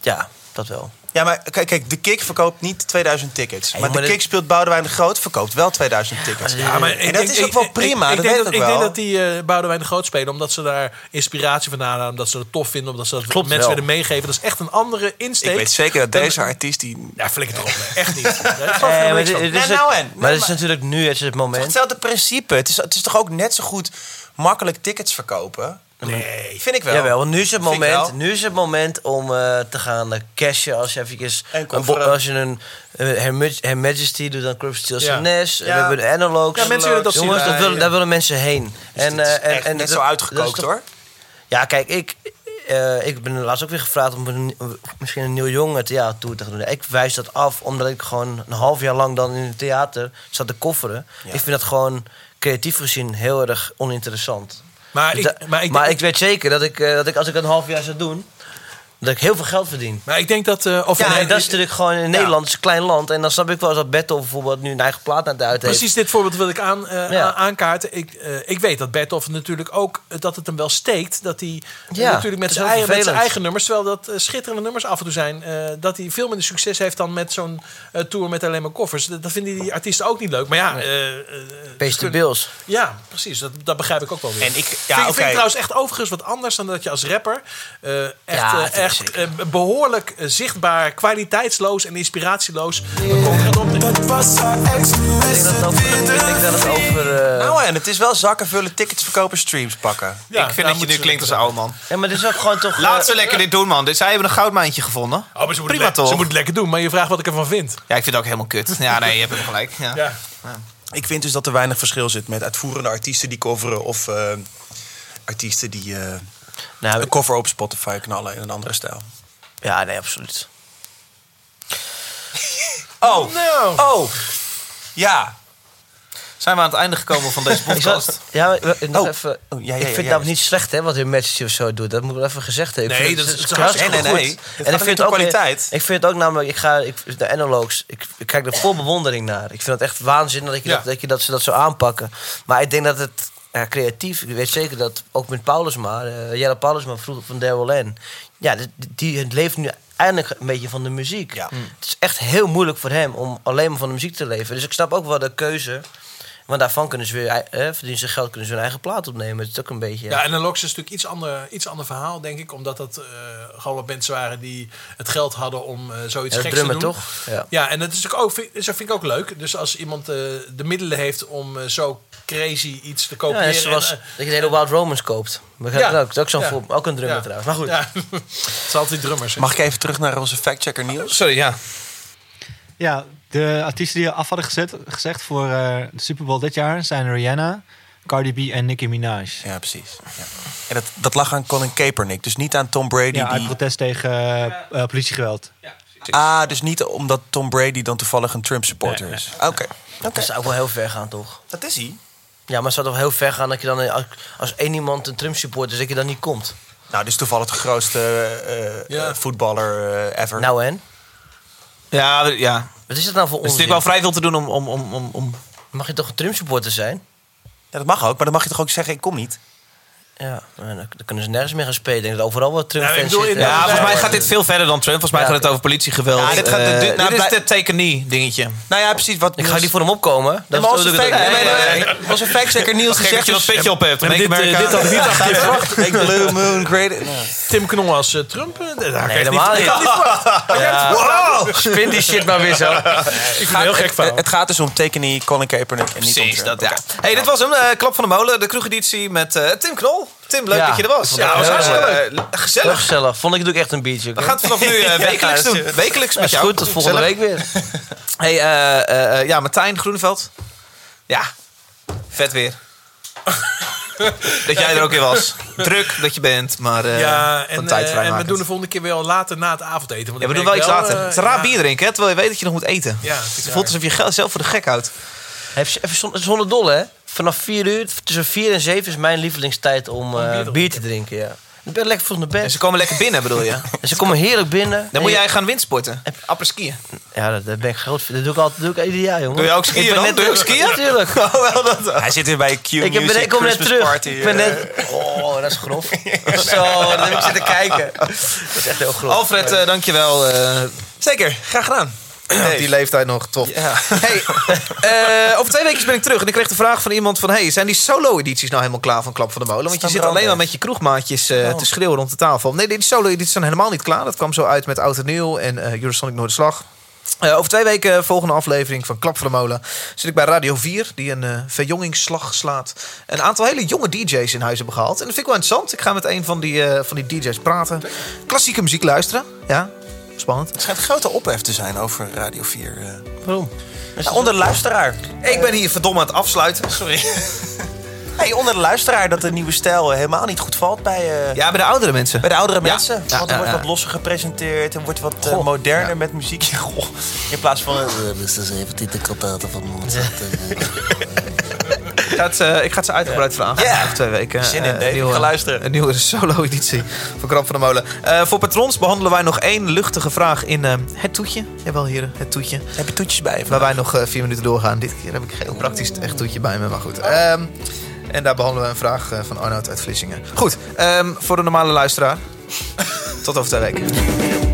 Ja, dat wel. Ja, maar kijk, kijk, de Kick verkoopt niet 2000 tickets. Hey, maar, maar de dit- Kick speelt Boudewijn de Groot, verkoopt wel 2000 tickets. Ja, maar en dat denk- is ook wel prima, Ik, dat denk weet dat, ik wel. denk dat die eh Boudewijn de Groot spelen omdat ze daar inspiratie vandaan halen. Omdat ze het tof vinden, omdat ze dat Klopt mensen willen meegeven. Dat is echt een andere insteek. ik weet zeker dat deze artiest die... Ja, flikker erop. nee, Echt niet. Nee, maar dit- van. dit is nou het- en. Maar het is maar- natuurlijk nu het is het Het is moment. hetzelfde principe. Het is, het is toch ook net zo goed makkelijk tickets verkopen? Nee. Vind ik wel. Jawel, want nu is het moment, nu is het moment om eh, te gaan eh, cashen als je eventjes En een bo- als je een eh, Her, Maj- Her Majesty doet dan Crop Steels Ja. Ja. We hebben de analogs. Ja, mensen willen dat zien. Jongens, dat willen, daar willen mensen heen. En, het is en, echt en net zo uitgekookt, toch- hoor. Ja, kijk, ik, ik ben laatst ook weer gevraagd om een, misschien een nieuw jongen theatertour te gaan doen. Ik wijs dat af, omdat ik gewoon een half jaar lang dan in het theater zat te kofferen. Ik vind dat gewoon creatief gezien heel erg oninteressant. Maar ik, da- maar ik, maar ik weet zeker dat ik, eh, dat ik als ik een half jaar zou doen, dat ik heel veel geld verdien. maar ik denk dat... eh, of Ja, nee, en dat is natuurlijk gewoon in Nederland, is een klein land. En dan snap ik wel als dat Battle bijvoorbeeld nu een eigen plaat aan het uit heeft. Precies dit voorbeeld wil ik aan, eh, Ja. aankaarten. Ik, eh, ik weet dat Bertolf natuurlijk ook dat het hem wel steekt. Dat hij Ja, natuurlijk met zijn, eigen, met zijn eigen nummers, terwijl dat schitterende nummers af en toe zijn, eh, dat hij veel minder succes heeft dan met zo'n tour met alleen maar koffers. Dat, dat vinden die artiesten ook niet leuk. Maar ja, eh, eh, Bills. ja, precies. Dat, dat begrijp ik ook wel weer. En ik- vind, ja, vind ik trouwens echt overigens wat anders dan dat je als rapper eh, echt, Eh, echt eh, behoorlijk eh, zichtbaar, kwaliteitsloos en inspiratieloos. Ik denk dat het over... Ik denk dat het over eh, Nou en, het is wel zakken vullen, tickets verkopen, streams pakken. Ja, ik vind nou, dat je nu klinkt als een oude man. ja, maar het is ook gewoon toch... Laat eh, ze lekker dit doen, man. Dit- Zij hebben een goudmijntje gevonden. Oh, maar ze moeten, Prima het, le- toch? ze moeten het lekker doen, maar je vraagt wat ik ervan vind. Ja, ik vind het ook helemaal kut. Ja, nee, je hebt hem gelijk. Ja. Ja. Ik vind dus dat er weinig verschil zit met uitvoerende artiesten die coveren... of eh, artiesten die eh, nou, een cover op Spotify knallen in een andere stijl. ja, nee, absoluut. Oh, Nou. oh, ja. Zijn we aan het einde gekomen van deze Ik podcast? ja, nog Oh. even. Oh, ja, ja, ik vind het ja. niet slecht hè, wat hun Manchester of zo doet. Dat moet wel even gezegd hebben. Ik Nee, vind dat het- is- het dat is hartstikke goed. goed. Het En ik vind het ook weer- kwaliteit. Ik vind het ook namelijk, ik ga ik, de analogs, ik, ik kijk er vol bewondering naar. Ik vind het echt waanzin dat, ik, Ja. dat, dat, je dat ze dat zo aanpakken. Maar ik denk dat het ja, creatief, ik weet zeker dat ook met Paulusma, uh, Jelle Paulusma vroeger van Daryl N. Ja, die, die het leeft nu eindelijk een beetje van de muziek. Het is echt heel moeilijk voor hem om alleen maar van de muziek te leven. Dus ik snap ook wel de keuze. Want daarvan kunnen ze weer, eh, verdienen ze geld, kunnen ze hun eigen plaat opnemen. Het is ook een beetje. Ja, en een Lox is natuurlijk iets ander, iets ander verhaal, denk ik. Omdat dat eh gewoon wat mensen waren die het geld hadden om eh, zoiets Ja, geks drummen, te doen. toch? Ja. Ja, en dat is natuurlijk ook, vind, dat vind ik ook leuk. Dus als iemand eh, de middelen heeft om zo crazy iets te Ja, kopiëren. net zoals en, eh, dat je de hele Wild Romans koopt. Ja. ook? Dat is ook, zo'n Ja. voor- ook een drummer Ja. trouwens. Maar goed. Ja. het is altijd drummers. hè. Mag ik even terug naar onze factchecker Niels? Sorry, ja. Ja, de artiesten die af hadden gezet, gezegd voor eh, de Super Bowl dit jaar zijn Rihanna, Cardi B en Nicki Minaj. Ja, precies. Ja. En dat, dat lag aan Colin Kaepernick, dus niet aan Tom Brady. Ja, uit die... protest tegen eh, eh, politiegeweld. Ah, dus niet omdat Tom Brady dan toevallig een Trump supporter is. Oké. Dat zou ook wel heel ver gaan, toch? Dat is hij. Ja, maar het zou toch heel ver gaan dat je dan als, als één iemand een Trump supporter is, dat je dan niet komt. Nou, dit is toevallig de grootste eh, eh, voetballer ever. Nou en? Ja, ja. Wat is dat nou voor Het is natuurlijk wel vrij veel te doen om... om, om, om, om... Mag je toch een Trump supporter zijn? Ja, dat mag ook, maar dan mag je toch ook zeggen, ik kom niet? Ja, nou, dan, kunnen ze nergens meer gaan spelen. Ik denk dat overal wel Trump Ja, bedoel, in- Ja, volgens mij gaat dit veel verder dan Trump. Volgens mij Ja. gaat het over politiegeweld. Ja, dit gaat- Eh, dit- dit, nou, is blij- het take knee dingetje. Nou ja, precies. Wat Ik ga niet voor hem opkomen. Dat maar is onze natuurlijk fact- ook- nee, nee, nee. Onze factchecker Niels Gek die dat je dat dus- petje op hebt. Dit, eh, dit had ik niet achter je verwacht. Blue Moon great. Nou. Tim Knol als eh, Trump? Nee, helemaal niet. Spin die shit maar weer zo. Ik vind het een heel gek verhaal. Het gaat dus om Tekenie, Colin Kaepernick en niet om Precies, dat ja. Hey, dit was hem. eh, Klap van de Molen, de kroegeditie met eh, Tim Knol. Tim, leuk Ja, dat je er was. Ja, was hartstikke leuk. Gezellig. gezellig. Vond ik natuurlijk echt een biertje. We gaan het vanaf nu eh, wekelijks doen. Wekelijks met is jou. goed, tot volgende Gezellig. week weer. Hey, eh, eh, ja, Martijn Groeneveld. Ja, vet weer. dat jij er ook weer was. Druk dat je bent, maar eh ja, van en, tijd eh, en we doen de volgende keer weer al later na het avondeten. Want Ja, we doen wel iets later. eh, het is een raar ja. bier drinken, hè, terwijl je weet dat je nog moet eten. Ja, het voelt alsof je zelf voor de gek houdt. Even, even zon- zonder dolle, hè? Vanaf 4 uur, tussen 4 en 7 is mijn lievelingstijd om eh, bier te bier te drinken. Ja. Ik ben lekker vroeg naar bed. En ze komen lekker binnen, bedoel je? En ze komen heerlijk binnen. Dan moet jij gaan windsporten. Apres-skiën. Ja, dat, dat ben ik groot. Dat doe ik altijd doe ik ieder jaar, jongen. Doe je ook Ik skiën ben dan? net Doe je ook skiën? Natuurlijk. Oh, wel dat. Hij zit weer bij Q Ik, heb, Music ik kom net terug. Party. Ik ben eh. net... Oh, dat is grof. Zo, dat heb ik zitten kijken. Dat is echt heel grof. Alfred, eh, dankjewel. eh Zeker, graag gedaan. Op die leeftijd nog, tof. Ja. Hey, eh, over twee weken ben ik terug en ik kreeg de vraag van iemand van... Hey, zijn die solo-edities nou helemaal klaar van Klap van de Molen? Want je zit alleen al maar met je kroegmaatjes eh, te schreeuwen rond de tafel. Nee, die solo-edities zijn helemaal niet klaar. Dat kwam zo uit met Oud en Nieuw en eh Eurosonic Noorderslag. Eh over twee weken, volgende aflevering van Klap van de Molen... zit ik bij Radio 4, die een eh verjongingsslag slaat. Een aantal hele jonge DJ's in huis hebben gehaald. En dat vind ik wel interessant. Ik ga met een van die, van die DJ's praten. Klassieke muziek luisteren. Ja, spannend. Het schijnt grote ophef te zijn over Radio 4. eh. Waarom? Nou, onder de luisteraar. Ik ben hier verdomme aan het afsluiten. Sorry. Hey, onder de luisteraar dat de nieuwe stijl helemaal niet goed valt bij, eh, Ja, bij de oudere mensen. bij de oudere Ja. mensen. Ja, Want er ja, wordt ja. wat losser gepresenteerd. Er wordt wat eh, moderner Ja. met muziek. Goh. In plaats van... eh, Mr. 17 de kantaten van Mozart. Ik ga het, eh, ik ga het ze uitgebreid vragen. Over twee weken. Zin in, Eh, Dave. nieuwe- Ik ga luisteren. Een nieuwe solo-editie van Krap van de Molen. Eh, voor patrons behandelen wij nog één luchtige vraag in eh, het toetje. Jawel, heren, het toetje. Heb je toetjes bij je? Waar wij nog eh, vier minuten doorgaan. Dit keer heb ik geen praktisch echt toetje bij me, maar goed. Ehm, en daar behandelen we een vraag eh, van Arnoud uit Vlissingen. Goed, ehm, voor de normale luisteraar. Tot over twee weken.